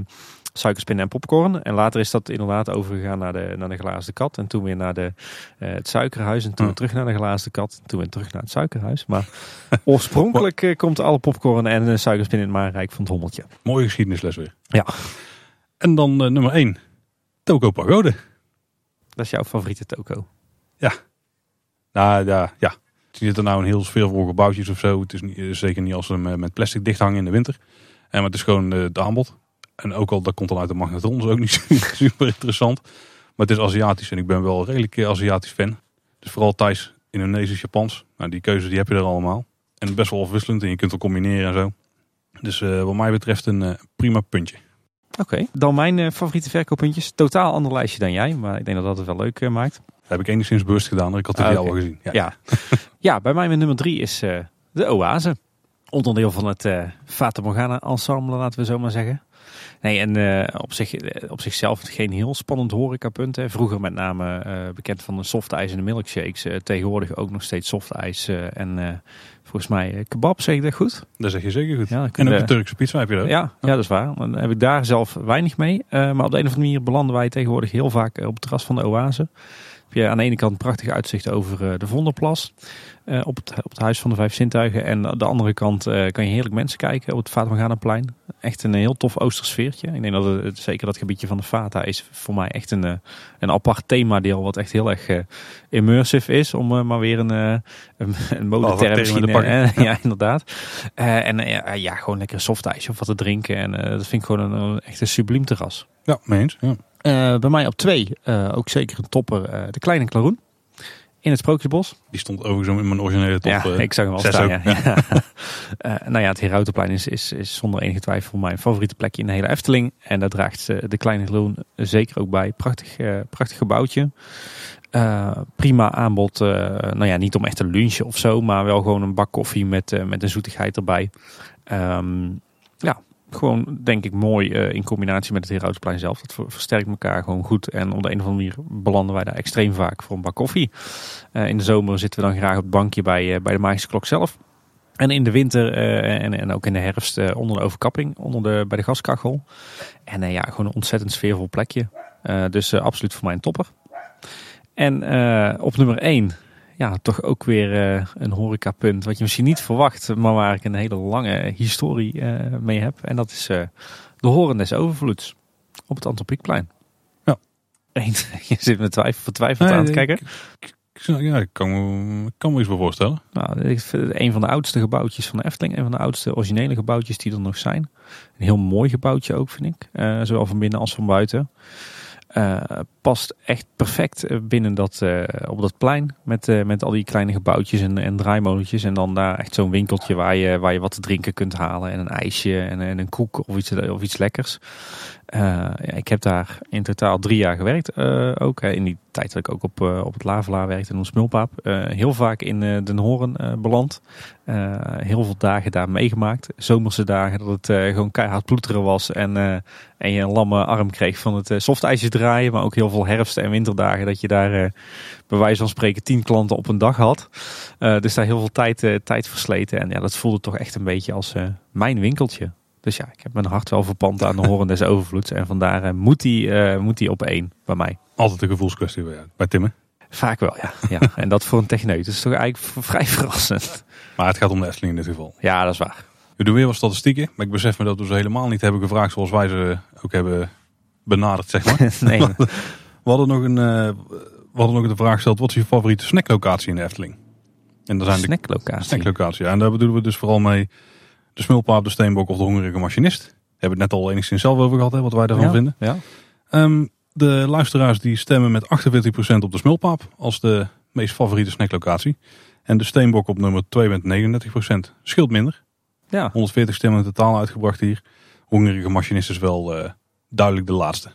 suikerspinnen en popcorn. En later is dat inderdaad overgegaan naar de, naar de glazen kat. En toen weer naar de, eh, het suikerhuis. En toen Hm. terug naar de glazen kat. En toen weer terug naar het suikerhuis. Maar oorspronkelijk eh, komt alle popcorn en de suikerspin in het maanrijk van het rommeltje. Mooie geschiedenisles weer. Ja. En dan eh, nummer 1. Toko Pagode. Dat is jouw favoriete toko. Nou ja, ja. Het zit er nou een heel sfeervol gebouwtjes of zo. Het is niet, eh, zeker niet als ze hem eh, met plastic dicht hangen in de winter. En maar het is gewoon eh, het aanbod. En ook al, dat komt dan uit de magnetron, is ook niet super interessant. Maar het is Aziatisch en ik ben wel redelijk eh, Aziatisch fan. Dus vooral Thais, Indonesisch, Japans. Nou, die keuze die heb je er allemaal. En best wel afwisselend en je kunt het combineren en zo. Dus eh, wat mij betreft een eh, prima puntje. Oké, dan mijn favoriete verkooppuntjes. Totaal ander lijstje dan jij, maar ik denk dat dat het wel leuk maakt. Dat heb ik enigszins bewust gedaan, ik had het Ah, al gezien. Ja. Ja. ja, bij mij mijn nummer drie is de Oase. Onderdeel van het Fata Morgana ensemble, laten we zo maar zeggen. Nee, en eh, op, zich, eh, op zichzelf geen heel spannend horecapunt. Hè. Vroeger met name eh, bekend van de softijs en de milkshakes. Tegenwoordig ook nog steeds softijs eh, en volgens mij kebab, zeg ik dat goed? Dat zeg je zeker goed. Ja, en ook de Turkse pizza heb je ook. Ja, ja, dat is waar. Dan heb ik daar zelf weinig mee. Maar op de een of andere manier belanden wij tegenwoordig heel vaak op het terras van de Oase. Je aan de ene kant een prachtig uitzicht over eh, de Vonderplas. eh, op, het, op het Huis van de Vijf Zintuigen. En aan de andere kant eh, kan je heerlijk mensen kijken op het Vatamorganaplein. Echt een heel tof Oosters sfeertje. Ik denk dat het, zeker dat gebiedje van de Vata is voor mij echt een, een apart themadeel. Wat echt heel erg immersive is. Om maar weer een, een, een modeterm termen misschien. te pakken. ja, inderdaad. En ja, gewoon lekker een softijsje of wat te drinken. En dat vind ik gewoon een, echt een subliem terras. Ja, mee eens. Ja. Eh, bij mij op twee, eh, ook zeker een topper, eh, de Kleine Klaroen. In het Sprookjesbos. Die stond overigens in mijn originele top. ja, ik zag hem al staan. Ja. Ja. Nou ja, het Herautenplein is, is, is zonder enige twijfel mijn favoriete plekje in de hele Efteling. En daar draagt de Kleine Klaroen zeker ook bij. Prachtig, prachtig gebouwtje. Prima aanbod. eh, nou ja, niet om echt te lunchen of zo, maar wel gewoon een bak koffie met, eh, met een zoetigheid erbij. Ehm, ja, gewoon denk ik mooi eh, in combinatie met het Herautenplein zelf. Dat ver- versterkt elkaar gewoon goed. En op de een of andere manier belanden wij daar extreem vaak voor een bak koffie. Eh, in de zomer zitten we dan graag op het bankje bij, eh, bij de Magische Klok zelf. En in de winter en, en ook in de herfst onder de overkapping, onder de, bij de gaskachel. En ja, gewoon een ontzettend sfeervol plekje. Dus absoluut voor mij een topper. En op nummer 1, ja, toch ook weer eh, een horecapunt. Wat je misschien niet verwacht, maar waar ik een hele lange historie eh, mee heb. En dat is eh, de Horen des Overvloeds op het Antropiekplein. Ja. Je zit met twijfel, vertwijfeld aan te Nee, kijken. Ik Ja, ik kan me, ik kan me iets bij voorstellen. Nou, ik vind het een van de oudste gebouwtjes van de Efteling. Een van de oudste originele gebouwtjes die er nog zijn. Een heel mooi gebouwtje ook, vind ik. Zowel van binnen als van buiten. Eh, past echt perfect eh, binnen dat, eh, op dat plein. Met, met al die kleine gebouwtjes en, en draaimolentjes. En dan daar echt zo'n winkeltje waar je, waar je wat te drinken kunt halen. En een ijsje en, en een koek of iets, of iets lekkers. Eh, ik heb daar in totaal drie jaar gewerkt. eh, ook in die tijd dat ik ook op, eh, op het Lavelaar werkte en op Smulpaap. Heel vaak in Den Horen beland. Heel veel dagen daar meegemaakt. Zomerse dagen dat het gewoon keihard ploeteren was. En, en je een lamme arm kreeg van het softijsje draaien. Maar ook heel veel herfst- en winterdagen dat je daar bij wijze van spreken tien klanten op een dag had. Dus daar heel veel tijd, tijd versleten. En ja, dat voelde toch echt een beetje als mijn winkeltje. Dus ja, ik heb mijn hart wel verpand aan de horen des overvloeds. En vandaar eh, moet die, eh, moet die op één bij mij. Altijd een gevoelskwestie bij, bij Timmer. Vaak wel, ja. ja. En dat voor een techneut. Is toch eigenlijk vrij verrassend. Maar het gaat om de Efteling in dit geval. Ja, dat is waar. We doen weer wat statistieken. Maar ik besef me dat we ze helemaal niet hebben gevraagd zoals wij ze ook hebben benaderd, zeg maar. nee, We hadden nog, een, eh, we hadden nog de vraag gesteld, wat is je favoriete snacklocatie in de Efteling? En daar zijn de snacklocatie. snacklocatie. Ja, en daar bedoelen we dus vooral mee de Smulpaap, de Steenbok of de Hongerige Machinist. Hebben we het net al enigszins zelf over gehad, hè, wat wij daarvan ja, vinden. Ja. Ehm, De luisteraars die stemmen met 48% op de Smulpaap als de meest favoriete snacklocatie. En de Steenbok op nummer 2 met 39%. Scheelt minder. Ja. 140 stemmen in totaal uitgebracht hier. Hongerige machinist is wel uh, duidelijk de laatste.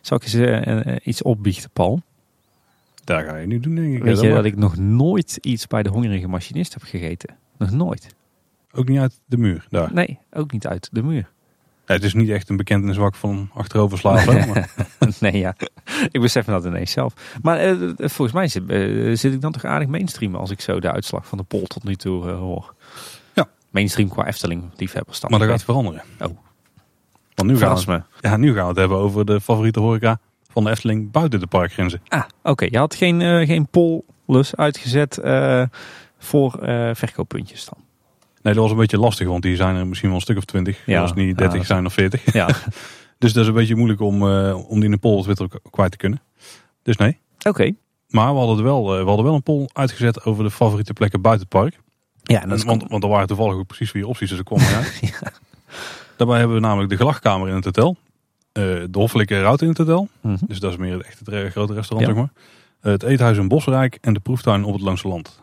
Zal ik eens uh, iets opbiechten, Paul? Daar ga je nu doen, denk ik. Weet je dat ik nog nooit iets bij de hongerige machinist heb gegeten? Nog nooit. Ook niet uit de muur daar? Nee, ook niet uit de muur. Ja, het is niet echt een bekentenis wat van achterover slaven. maar... nee, ja. Ik besef dat ineens zelf. Maar uh, volgens mij zit, uh, zit, ik dan toch aardig mainstream als ik zo de uitslag van de poll tot nu toe uh, hoor. Ja. Mainstream qua Efteling liefhebbers Maar dat gaat veranderen. Oh. Want nu gaan, we, ja, nu gaan we het hebben over de favoriete horeca van de Efteling buiten de parkgrenzen. Ah, oké. Je had geen, geen pollus uitgezet voor verkooppuntjes dan? Nee, dat was een beetje lastig, want die zijn er misschien wel een stuk of twintig. Ja, als niet 30 zijn of 40. Ja. dus dat is een beetje moeilijk om, uh, om die in de poll Twitter kwijt te kunnen. Dus nee. Oké. Maar we hadden, wel, uh, we hadden wel een poll uitgezet over de favoriete plekken buiten het park. Ja, dat en, want, want er waren toevallig ook precies vier opties, dus er kwam ja. Daarbij hebben we namelijk de gelachkamer in het hotel. Uh, de hoffelijke route in het hotel. Mm -hmm. Dus dat is meer het grote restaurant, zeg maar. het eethuis in Bosrijk en de proeftuin op het Langse Land.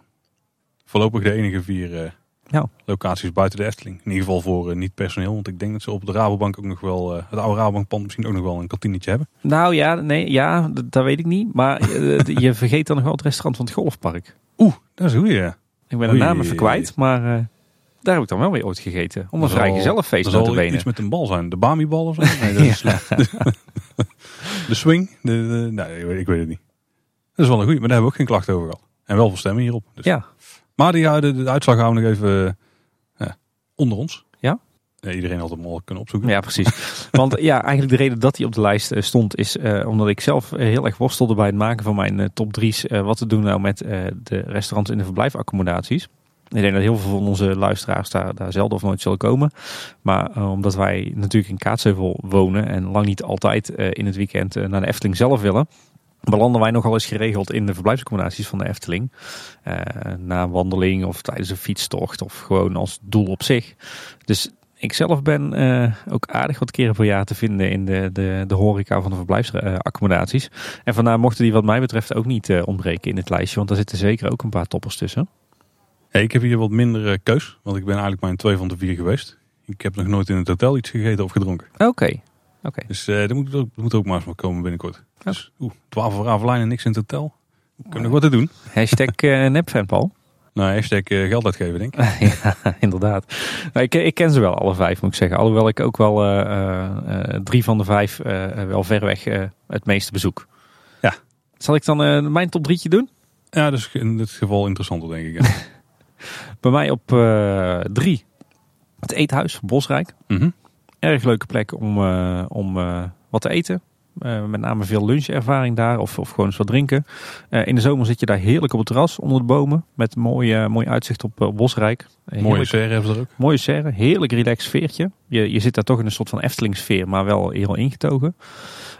Voorlopig de enige vier ja. locaties buiten de Efteling. In ieder geval voor uh, niet personeel. Want ik denk dat ze op de Rabobank ook nog wel, uh, het oude Rabobankpand misschien ook nog wel een kantinetje hebben. Nou ja, nee, ja, dat weet ik niet. Maar uh, je vergeet dan nog wel het restaurant van het golfpark. Oeh, dat is een goeie. Ik ben de naam even kwijt, maar daar heb ik dan wel weer ooit gegeten. Om een vrijgezellenfeest te benen. iets met een bal zijn. De Bami-bal of zo? Nee, dat is de swing? De, de, nee, ik weet het niet. Dat is wel een goeie, maar daar hebben we ook geen klachten over gehad. En wel veel stemmen hierop. Dus. Ja, maar die, de, de uitslag gaan we nog even uh, onder ons. Ja? ja? Iedereen had hem al kunnen opzoeken. Ja, precies. Want ja, eigenlijk de reden dat hij op de lijst uh, stond is uh, omdat ik zelf heel erg worstelde bij het maken van mijn top 3's. wat te doen nou met de restaurants in de verblijfaccommodaties. Ik denk dat heel veel van onze luisteraars daar, daar zelden of nooit zullen komen. Maar omdat wij natuurlijk in Kaatsheuvel wonen en lang niet altijd in het weekend naar de Efteling zelf willen belanden wij nogal eens geregeld in de verblijfsaccommodaties van de Efteling. Uh, na wandeling of tijdens een fietstocht of gewoon als doel op zich. Dus ik zelf ben uh, ook aardig wat keren per jaar te vinden in de, de, de horeca van de verblijfsaccommodaties. En vandaar mochten die wat mij betreft ook niet uh, ontbreken in het lijstje. Want daar zitten zeker ook een paar toppers tussen. Hey, ik heb hier wat minder keus. Want ik ben eigenlijk maar in twee van de vier geweest. Ik heb nog nooit in het hotel iets gegeten of gedronken. Oké. Okay. Okay. Dus uh, er moet, er moet ook maar eens komen binnenkort. Dus, oeh, 12 voor Ravelijn en niks in het hotel. We kunnen nog wat te doen. Hashtag uh, nepfan, Paul. Nou, hashtag uh, geld uitgeven, denk ik. ja, inderdaad. Nou, ik, ik, ken ze wel, alle vijf, moet ik zeggen. Alhoewel ik ook wel drie van de vijf wel ver weg het meeste bezoek. Ja. Zal ik dan mijn top drietje doen? Ja, dat is in dit geval interessanter, denk ik. Ja. Bij mij op drie. Het eethuis, Bosrijk. Mm -hmm. Erg leuke plek om, om wat te eten. Uh, met name veel lunchervaring daar of, of gewoon eens wat drinken. Uh, in de zomer zit je daar heerlijk op het terras onder de bomen. Met mooi, uh, mooi uitzicht op Bosrijk. mooie serre hebben ze er ook. Mooie serre, heerlijk relaxed sfeertje. Je, je zit daar toch in een soort van Efteling sfeer, maar wel heel ingetogen.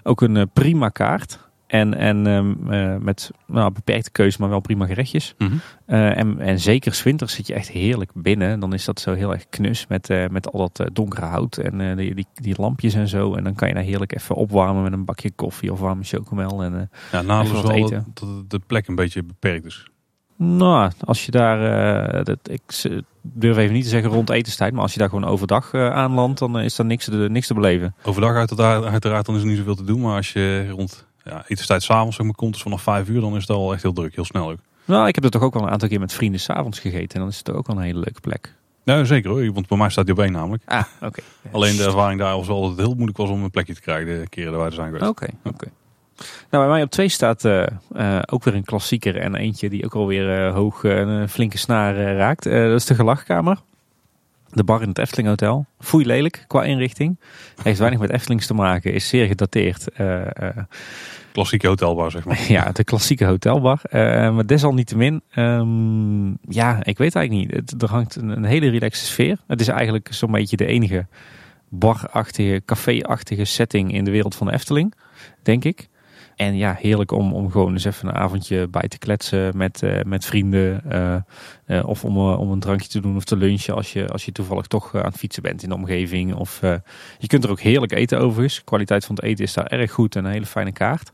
Ook een prima kaart. En, en uh, met nou, beperkte keuze, maar wel prima gerechtjes. Mm -hmm. uh, en, en zeker winters zit je echt heerlijk binnen. Dan is dat zo heel erg knus met, uh, met al dat donkere hout en die, die, die, lampjes en zo. En dan kan je daar heerlijk even opwarmen met een bakje koffie of warme chocomel. En, ja, is wel eten. Dat, dat de plek een beetje beperkt is. Nou, als je daar, dat, ik durf even niet te zeggen rond etenstijd, maar als je daar gewoon overdag aanlandt, dan is er niks, niks te beleven. Overdag uiteraard, uiteraard dan is er niet zoveel te doen, maar als je rond ja, etenstijd s'avonds zeg maar, komt, vanaf vijf uur, dan is het al echt heel druk, heel snel ook. Nou, ik heb er toch ook wel een aantal keer met vrienden s'avonds gegeten en dan is het ook wel een hele leuke plek. Ja, zeker hoor, want bij mij staat die op één namelijk. Ah, oké. Alleen de ervaring daar was wel dat het heel moeilijk was om een plekje te krijgen de keren dat wij er zijn geweest. Oké, oké. Nou, bij mij op twee staat uh, uh, ook weer een klassieker en eentje die ook alweer uh, hoog een flinke snaar raakt. dat is de gelachkamer. De bar in het Efteling Hotel. Foei lelijk qua inrichting. Heeft weinig met Eftelings te maken. Is zeer gedateerd. Klassieke hotelbar, zeg maar. Ja, de klassieke hotelbar. Uh, maar desalniettemin, um, ja, ik weet eigenlijk niet. Het, er hangt een, een hele relaxe sfeer. Het is eigenlijk zo'n beetje de enige barachtige, café-achtige setting in de wereld van de Efteling, denk ik. En ja, heerlijk om, om gewoon eens even een avondje bij te kletsen met, uh, met vrienden. Uh, of om, om een drankje te doen of te lunchen als je, als je toevallig toch aan het fietsen bent in de omgeving. Of, je kunt er ook heerlijk eten overigens. Kwaliteit van het eten is daar erg goed en een hele fijne kaart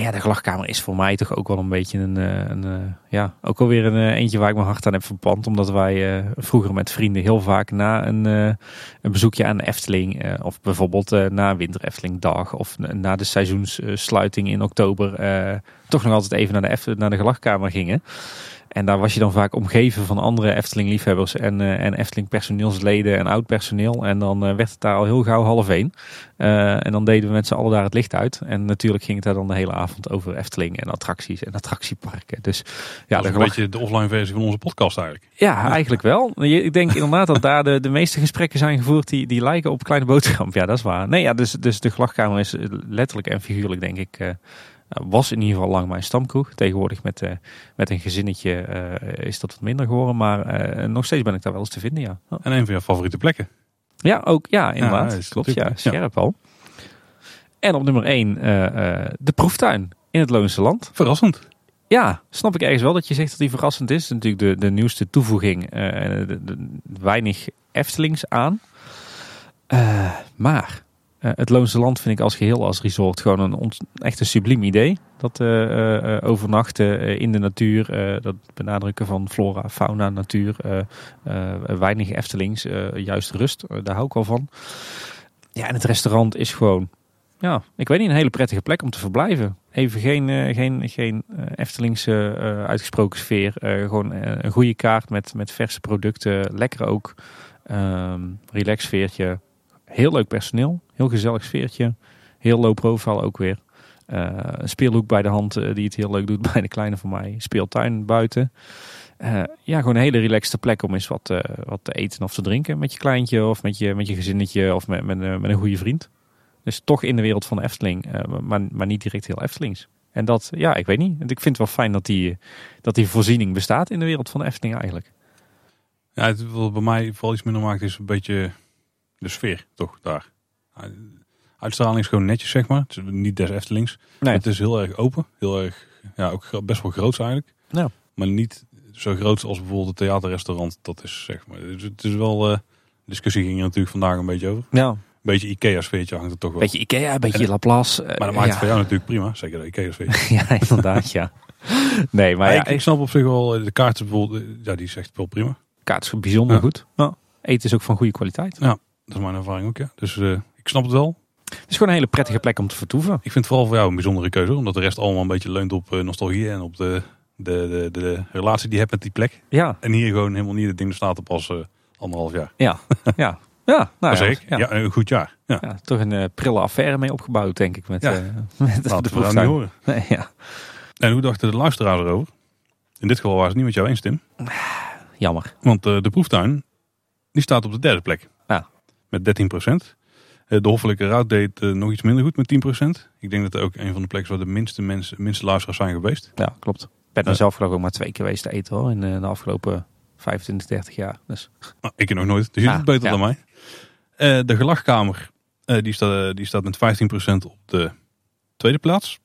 ja, de gelachkamer is voor mij toch ook wel een beetje een, eh, een, eh, ja, ook alweer een eh, eentje waar ik mijn hart aan heb verpand. Omdat wij vroeger met vrienden heel vaak na een, een bezoekje aan de Efteling, of bijvoorbeeld na Winter Efteling dag, of na de seizoenssluiting in oktober, toch nog altijd even naar de, Efteling, naar de gelachkamer gingen. En daar was je dan vaak omgeven van andere Efteling-liefhebbers en, uh, en Efteling-personeelsleden en oud-personeel. En dan uh, werd het daar al heel gauw half één. Uh, en dan deden we met z'n allen daar het licht uit. En natuurlijk ging het daar dan de hele avond over Efteling en attracties en attractieparken. Dus ja, dat is een beetje de offline versie van onze podcast eigenlijk. Ja, eigenlijk wel. Ik denk inderdaad dat daar de, de meeste gesprekken zijn gevoerd die, die lijken op kleine boodschap. Ja, dat is waar. Nee, ja, dus, dus de gelachkamer is letterlijk en figuurlijk denk ik nou, was in ieder geval lang mijn stamkroeg. Tegenwoordig met, uh, met een gezinnetje uh, is dat wat minder geworden. Maar uh, nog steeds ben ik daar wel eens te vinden, ja. En een van je favoriete plekken? Ja, ook. Ja, inderdaad. Ja, Klopt, ja. Scherp ja. al. En op nummer 1 de proeftuin in het Loonse Land. Verrassend. Ja, snap ik ergens wel dat je zegt dat die verrassend is. Natuurlijk de, de nieuwste toevoeging. De, de, weinig Eftelings aan. maar uh, het Loonse Land vind ik als geheel als resort gewoon een echt een subliem idee. Dat uh, uh, overnachten in de natuur, dat benadrukken van flora, fauna, natuur, weinig Eftelings, juist rust, daar hou ik wel van. Ja, en het restaurant is gewoon, ja, ik weet niet, een hele prettige plek om te verblijven. Even geen, geen, geen Eftelingse uitgesproken sfeer, gewoon een goede kaart met, met verse producten, lekker ook, um, relax sfeertje Heel leuk personeel, heel gezellig sfeertje. Heel low profile ook weer. Uh, een speelhoek bij de hand uh, die het heel leuk doet bij de kleine van mij. Speeltuin buiten. Uh, ja, gewoon een hele relaxte plek om eens wat, wat te eten of te drinken met je kleintje of met je, met je gezinnetje of met, met, een goede vriend. Dus toch in de wereld van Efteling, maar, maar niet direct heel Eftelings. En dat, ja, ik weet niet. Ik vind het wel fijn dat die, dat die voorziening bestaat in de wereld van Efteling eigenlijk. Ja, het, wat bij mij vooral iets minder maakt is een beetje de sfeer toch daar. Uitstraling is gewoon netjes, zeg maar. Het is niet des Eftelings. Nee. Het is heel erg open. Heel erg, ja, ook best wel groot eigenlijk. Ja. Maar niet zo groot als bijvoorbeeld het theaterrestaurant. Dat is zeg maar. Dus het is wel. Uh, discussie ging er natuurlijk vandaag een beetje over. Ja. Beetje Ikea-sfeertje hangt er toch wel. Beetje Ikea, een beetje Laplace. Maar dat maakt het voor jou natuurlijk prima. Zeker de Ikea-sfeertje. ja, inderdaad, ja. Nee, maar, ja, ik, snap op zich wel. De kaart bijvoorbeeld. Ja, die is echt wel prima. Kaart is bijzonder goed. Ja. Eten is ook van goede kwaliteit. Ja. Dat is mijn ervaring ook, ja. Dus uh, ik snap het wel. Het is gewoon een hele prettige plek om te vertoeven. Ik vind het vooral voor jou een bijzondere keuze. Omdat de rest allemaal een beetje leunt op uh, nostalgie en op de, de, de, de, relatie die je hebt met die plek. Ja. En hier gewoon helemaal niet. Het ding staat er pas uh, anderhalf jaar. Ja, ja. Ja, nou ja, ik. Ja. een goed jaar. Ja. ja toch een uh, prille affaire mee opgebouwd, denk ik. Met, ja. uh, met Laten de we niet horen. Nee, ja. En hoe dachten de luisteraars erover? In dit geval waren ze niet met jou eens, Tim. Jammer. Want de proeftuin, die staat op de derde plek met 13 eh, De Hoffelijke Raad deed eh, nog iets minder goed met 10% Ik denk dat het ook een van de plekken waar de minste, mensen, minste luisteraars zijn geweest. Ja, klopt. Ik ben er zelf geloof ik ook maar twee keer geweest te eten hoor, in eh, de afgelopen 25, 30 jaar. Dus. Nou, ik nog nooit, dus je het beter dan mij. de gelachkamer die, staat, die staat met 15% op de tweede plaats.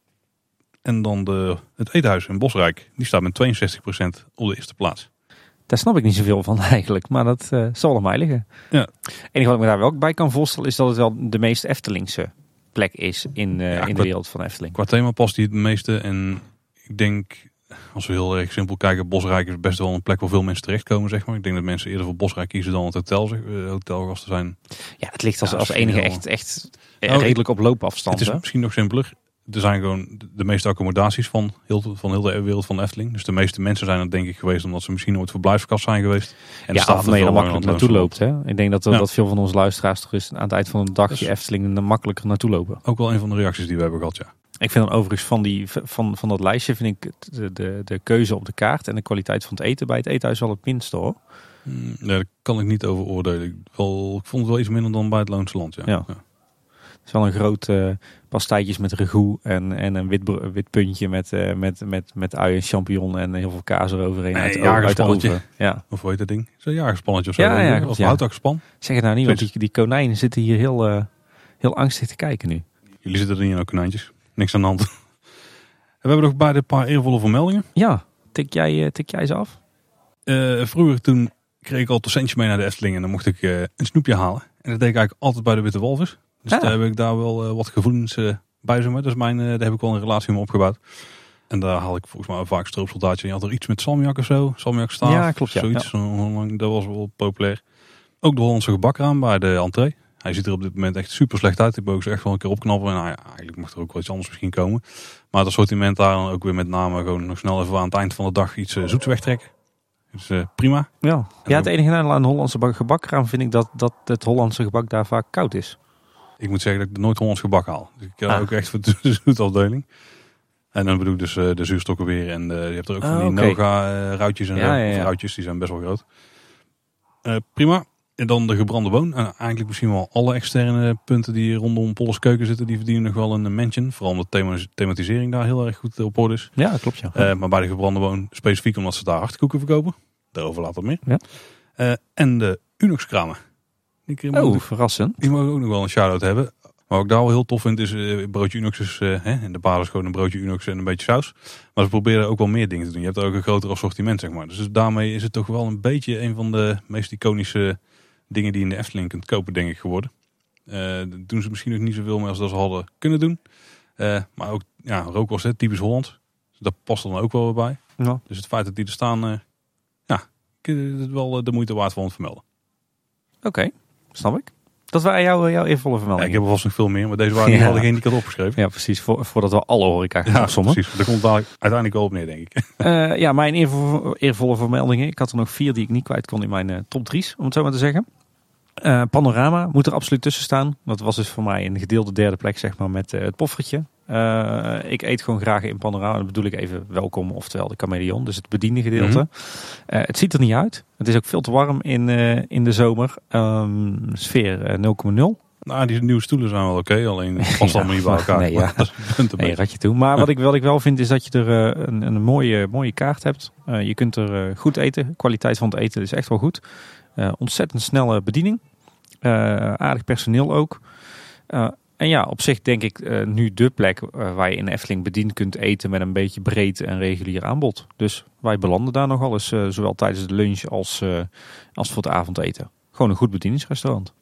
En dan de, het eethuis in Bosrijk, die staat met 62% op de eerste plaats. Daar snap ik niet zoveel van eigenlijk, maar dat uh, zal er mij liggen. Ja. Enige wat ik me daar wel bij kan voorstellen is dat het wel de meest Eftelingse plek is in, uh, in de wereld van Efteling. Qua thema past die het meeste en ik denk, als we heel erg simpel kijken, Bosrijk is best wel een plek waar veel mensen terechtkomen, zeg maar. Ik denk dat mensen eerder voor Bosrijk kiezen dan het hotel, zeg, uh, hotelgasten zijn. Ja, het ligt als, ja, als enige echt, echt nou, redelijk op loopafstand. Het is misschien nog simpeler er zijn gewoon de meeste accommodaties van heel, van heel de wereld van Efteling. Dus de meeste mensen zijn er denk ik geweest omdat ze misschien nooit verblijfskast zijn geweest. En ja, of nee, er makkelijk naartoe loopt. Hè? Ik denk dat, dat veel van onze luisteraars toch eens aan het eind van een dagje dus, Efteling makkelijker naartoe lopen. Ook wel een van de reacties die we hebben gehad, ja. Ik vind dan overigens van, die, van, van dat lijstje vind ik de, de, de keuze op de kaart en de kwaliteit van het eten bij het eethuis wel het minste hoor. Hmm, nee, daar kan ik niet over oordelen. Ik, wel, ik vond het wel iets minder dan bij het Loonse Land, ja. ja. Is wel een groot uh, pastijtjes met ragout en, en een wit, wit puntje met, uh, met, met, met ui en champignon en heel veel kaas eroverheen. uit, uit de oven. Ja. Of hoe heet dat ding? Zo'n jagerspannetje of zo. Ja, ja, of ja. Zeg het nou niet, want die, die konijnen zitten hier heel, uh, heel angstig te kijken nu. Jullie zitten er niet in ook konijntjes? Niks aan de hand. En we hebben nog bij een paar eervolle vermeldingen. Ja, tik jij, eh, tik jij ze af? Eh, vroeger toen kreeg ik altijd een centje mee naar de Efteling en dan mocht ik eh, een snoepje halen. En dat deed ik eigenlijk altijd bij de Witte Walvis. Dus Ah. daar heb ik daar wel eh, wat gevoelens eh, bij zeg maar. Dus mijn, eh, daar heb ik wel een relatie mee opgebouwd. En daar haal ik volgens mij vaak stroopsoldaatje. Je had er iets met salmiak of zo. Salmiak staaf. Ja, klopt, ja. Zoiets. Dat was wel populair. Ook de Hollandse gebakraam bij de entree. Hij ziet er op dit moment echt super slecht uit. Ik wil ook zo echt wel een keer opknappen. En nou ja, eigenlijk mag er ook wel iets anders misschien komen. Maar het assortiment daar dan ook weer met name gewoon nog snel even aan het eind van de dag iets zoets wegtrekken. Dus eh, prima. Ja. ja, het enige nadeel aan de Hollandse bak- gebakraam vind ik dat, dat het Hollandse gebak daar vaak koud is. Ik moet zeggen dat ik nooit Hollands gebak haal. Dus ik heb Ah. ook echt voor de zoetafdeling. En dan bedoel ik dus eh, de zuurstokken weer. En eh, je hebt er ook van Ah, die oké. Noga eh, ruitjes en Ja, ruitjes, die zijn best wel groot. Eh, prima. En dan de gebrande woon. En eigenlijk misschien wel alle externe punten die rondom Polles Keuken zitten. Die verdienen nog wel een mention. Vooral omdat de thematisering daar heel erg goed op orde is. Ja, klopt ja. Eh, maar bij de gebrande woon specifiek omdat ze daar hartkoeken verkopen. Daarover later meer. Ja. Eh, en de Unox Die, keer oh, verrassend. die mogen ook nog wel een shout-out hebben. Maar wat ik daar wel heel tof vind is eh, broodje Unox is eh, hè, in de basis gewoon een broodje Unox en een beetje saus. Maar ze proberen ook wel meer dingen te doen. Je hebt ook een groter assortiment zeg maar. Dus daarmee is het toch wel een beetje een van de meest iconische dingen die je in de Efteling kunt kopen denk ik geworden. Eh, daar doen ze misschien nog niet zoveel meer als dat ze hadden kunnen doen. Eh, maar ook ja, rookworst, hè, typisch Holland. Dus dat past dan ook wel weer bij. Ja. Dus het feit dat die er staan, eh, ja, ik vind het wel eh, de moeite waard van het vermelden. Oké, snap ik. Dat waren jouw, jouw eervolle Ja, vermeldingen. ik heb er vast nog veel meer, maar deze waren die Ja. geen die ik had opgeschreven. Ja, precies. Voor, voordat we alle horeca gaan Ja, precies. Daar komt dadelijk uiteindelijk wel op neer, denk ik. Eh, ja, mijn eervolle, eervolle vermeldingen. Ik had er nog vier die ik niet kwijt kon in mijn eh, top drie's, om het zo maar te zeggen. Eh, panorama moet er absoluut tussen staan. Dat was dus voor mij een gedeelde derde plek, zeg maar, met eh, het poffertje. Eh, ik eet gewoon graag in panorama. Dat bedoel ik even welkom, oftewel de chameleon. Dus het bediende gedeelte. Mhm. Eh, het ziet er niet uit. Het is ook veel te warm in, eh, in de zomer. Ehm, sfeer eh, 0,0. Nou, die nieuwe stoelen zijn wel oké, alleen het past Ja, allemaal niet bij elkaar. nee, ja. Nee, ratje toe. Maar wat ik, wat ik wel vind is dat je er een, een mooie, mooie kaart hebt. Je kunt er goed eten. kwaliteit van het eten is echt wel goed. Ontzettend snelle bediening. Aardig personeel ook. En ja, op zich denk ik eh, nu de plek eh, waar je in Efteling bediend kunt eten met een beetje breed en regulier aanbod. Dus wij belanden daar nogal eens, eh, zowel tijdens de lunch als, als voor het avondeten. Gewoon een goed bedieningsrestaurant.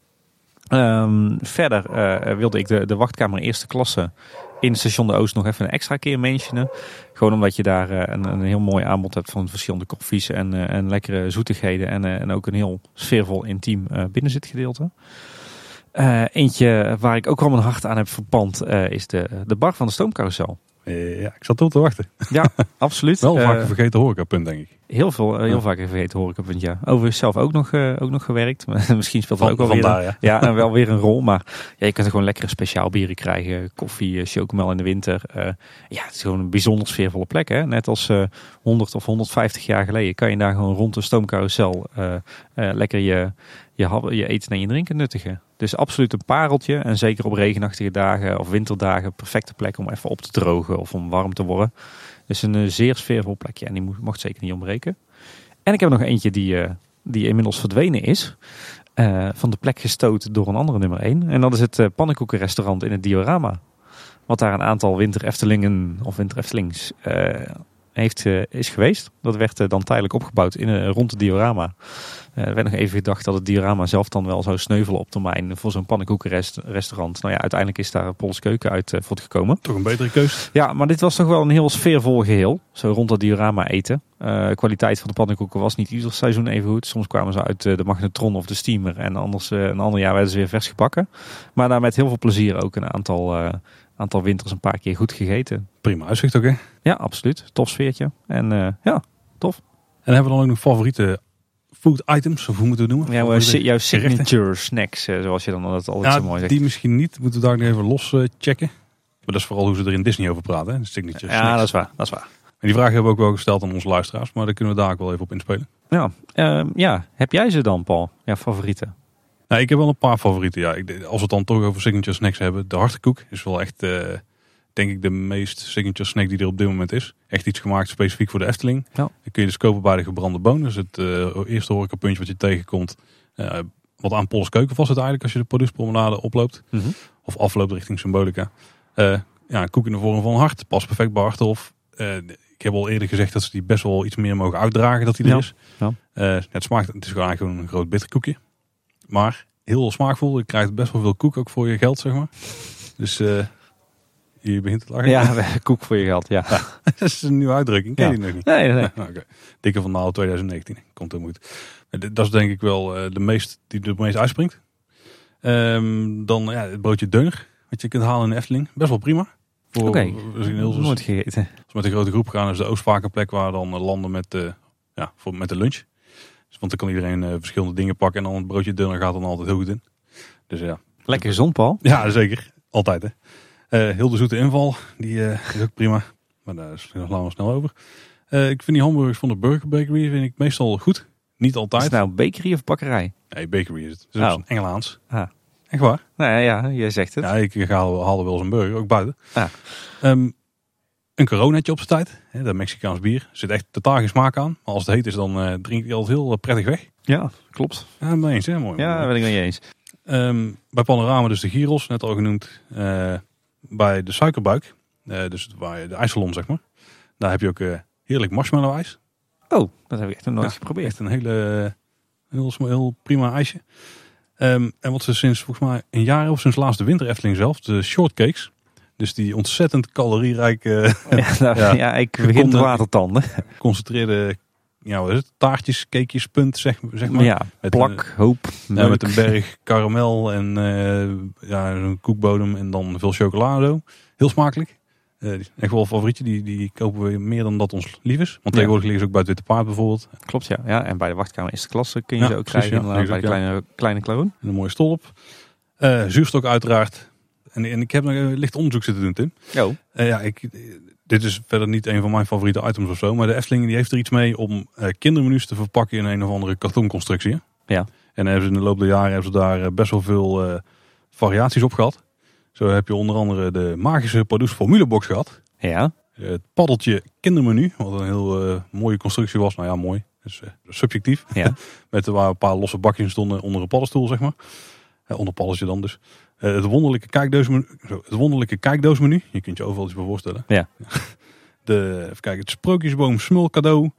Ehm, verder wilde ik de, de wachtkamer eerste klasse in station de Oost nog even een extra keer mentionen. Gewoon omdat je daar een, een heel mooi aanbod hebt van verschillende koffies en, en lekkere zoetigheden. En, en ook een heel sfeervol, intiem binnenzitgedeelte. Eh, eentje waar ik ook wel mijn hart aan heb verpand eh, is de, de bar van de stoomcarousel. Eh, ja, ik zat erop te wachten. Ja, absoluut. Wel Eh, vaak een vergeten horecapunt, denk ik. Heel veel, eh, heel Ja. vaak een vergeten horecapunt, ja. Overigens zelf ook nog, eh, ook nog gewerkt. Misschien speelt er ook wel weer een- vandaar, ja. wel weer een rol. Maar ja, je kunt er gewoon lekkere speciaal bieren krijgen. Koffie, eh, chocomel in de winter. Ja, het is gewoon een bijzonder sfeervolle plek. Hè? Net als eh 100 of 150 jaar geleden kan je daar gewoon rond de stoomcarousel lekker je, je, je eten en je drinken nuttigen. Dus absoluut een pareltje. En zeker op regenachtige dagen of winterdagen. Perfecte plek om even op te drogen of om warm te worden. Dus een eh, zeer sfeervol plekje. En die mo- mocht zeker niet ontbreken. En ik heb nog eentje die, eh, die inmiddels verdwenen is eh, van de plek gestoten door een andere nummer 1. En dat is het pannenkoekenrestaurant in het Diorama. Wat daar een aantal winter Eftelingen of winter Eftelings eh, heeft, eh, is geweest. Dat werd eh, dan tijdelijk opgebouwd in, eh, rond het diorama. Er werd nog even gedacht dat het diorama zelf dan wel zou sneuvelen op termijn voor zo'n pannenkoekenrestaurant. Nou ja, uiteindelijk is daar Pols Keuken uit voortgekomen. Toch een betere keus. Ja, maar dit was toch wel een heel sfeervol geheel. Zo rond dat diorama eten. Eh kwaliteit van de pannenkoeken was niet ieder seizoen even goed. Soms kwamen ze uit de magnetron of de steamer. En anders, een ander jaar werden ze weer vers gebakken. Maar daar met heel veel plezier ook een aantal, aantal winters een paar keer goed gegeten. Prima uitzicht ook, hè. En Ja, absoluut. Tof sfeertje. En eh, ja, hebben we dan ook nog favoriete food items, of hoe moeten we het noemen? jouw, Favoriete jouw signature snacks, eh, zoals je dan altijd, altijd zo mooi Ja, zegt. die misschien niet. Moeten we daar nog even los eh, checken. Maar dat is vooral hoe ze er in Disney over praten, hè. De signature Ja, snacks. dat is waar. Dat is waar. En die vraag hebben we ook wel gesteld aan onze luisteraars, maar daar kunnen we daar ook wel even op inspelen. Ja, ehm, ja. heb jij ze dan, Paul? Ja, favorieten? Nou, ik heb wel een paar favorieten. Ja, ik, als we het dan toch over signature snacks hebben. De hartekoek is wel echt, eh, denk ik, de meest signature snack die er op dit moment is. Echt iets gemaakt specifiek voor de Efteling. Ja. Dan kun je dus kopen bij de gebrande boon. Dus het eh, eerste horecapuntje wat je tegenkomt. eh, wat aan Polles Keuken was het eigenlijk als je de productpromenade oploopt. Mhm. Of afloopt richting Symbolica. Ja, koek in de vorm van een hart. Past perfect bij Harthof. Eh, ik heb al eerder gezegd dat ze die best wel iets meer mogen uitdragen dat die er Ja, is. ja. Het smaakt, het is gewoon eigenlijk gewoon een groot bitterkoekje. Maar heel smaakvol. Je krijgt best wel veel koek ook voor je geld, zeg maar. Dus eh je begint te lachen. Ja, koek voor je geld, ja. dat is een nieuwe uitdrukking. Ken je Ja. die nog niet? Nee, nee. Dikke van Naal 2019. Komt heel goed. Dat is denk ik wel eh, de meest die er het meest uitspringt. Ehm, dan ja, het broodje deuner. Wat je kunt halen in de Efteling. Best wel prima. Voor, Oké, heel nooit gegeten. als we met een grote groep gaan, is de Oost vaak een plek waar dan landen met, de ja, voor, met de lunch. Dus, want dan kan iedereen eh, verschillende dingen pakken en dan een broodje deuner gaat dan altijd heel goed in. Dus ja, Lekker gezond, Paul. ja zeker. Altijd hè. Eh, heel de zoete inval, die is ook prima. Maar daar slaan we snel over. Ik vind die hamburgers van de Burger Bakery vind ik meestal goed. Niet Is altijd. het nou bakery of bakkerij? Nee, bakery is het. Het is Oh. Engelaans. Ah. Echt waar? Nee, ja, jij zegt het. Ja, ik haal, haal wel eens een burger, ook buiten. Ah. Ehm, een coronetje op zijn tijd. Hè, dat Mexicaans bier. Er zit echt totaal geen smaak aan. Maar als het heet is, dan eh, drink ik altijd heel eh, prettig weg. Ja, klopt. Ja, mee eens. Hè? Mooi. Ja, ben ik je eens. Ehm, bij Panorama dus de gyros, net al genoemd. Eh, bij de suikerbuik, dus waar je de ijssalon zeg maar. Daar heb je ook heerlijk marshmallow ijs. Oh, dat heb ik echt nog nooit Ja, geprobeerd. Echt een hele, heel, heel prima ijsje. Ehm, en wat ze sinds volgens mij een jaar of sinds laatste winter Efteling zelf, de shortcakes. Dus die ontzettend calorierijke, Ja, nou, Ja. ja. ik begin te watertanden. geconcentreerde ja, wat is het? taartjes, cakejes, punt zeg, zeg maar. Ja, Met plak, hoop, een, ja, met een berg karamel en eh, ja, een koekbodem en dan veel chocolade. Heel smakelijk. Eh, echt wel een favorietje. Die, die kopen we meer dan dat ons lief is. Want Ja. tegenwoordig liggen ze ook bij het Witte Paard bijvoorbeeld. Klopt, ja. ja. En bij de wachtkamer is de klasse kun je Ja, ze ook precies, krijgen. bij de kleine, kleine. En een mooie stolp. Eh zuurstok uiteraard. En, en ik heb nog een licht onderzoek zitten doen, Tim. Oh, Eh, ja, ik, dit is verder niet een van mijn favoriete items of zo. Maar de Efteling die heeft er iets mee om eh, kindermenu's te verpakken in een of andere kartonconstructie. Ja. En dan hebben ze in de loop der jaren hebben ze daar eh, best wel veel variaties op gehad. Zo heb je onder andere de magische Pardoes formulebox gehad. ja. Het paddeltje kindermenu, wat een heel mooie constructie was. Nou ja, mooi. Dus subjectief. Ja. Met waar een paar losse bakjes stonden onder een paddenstoel, zeg maar. Onder paddeltje dan dus. Eh, het, wonderlijke kijkdoosmenu, het wonderlijke kijkdoosmenu. Je kunt je overal iets bij voorstellen. Ja. De, even kijken, het sprookjesboom smul cadeau.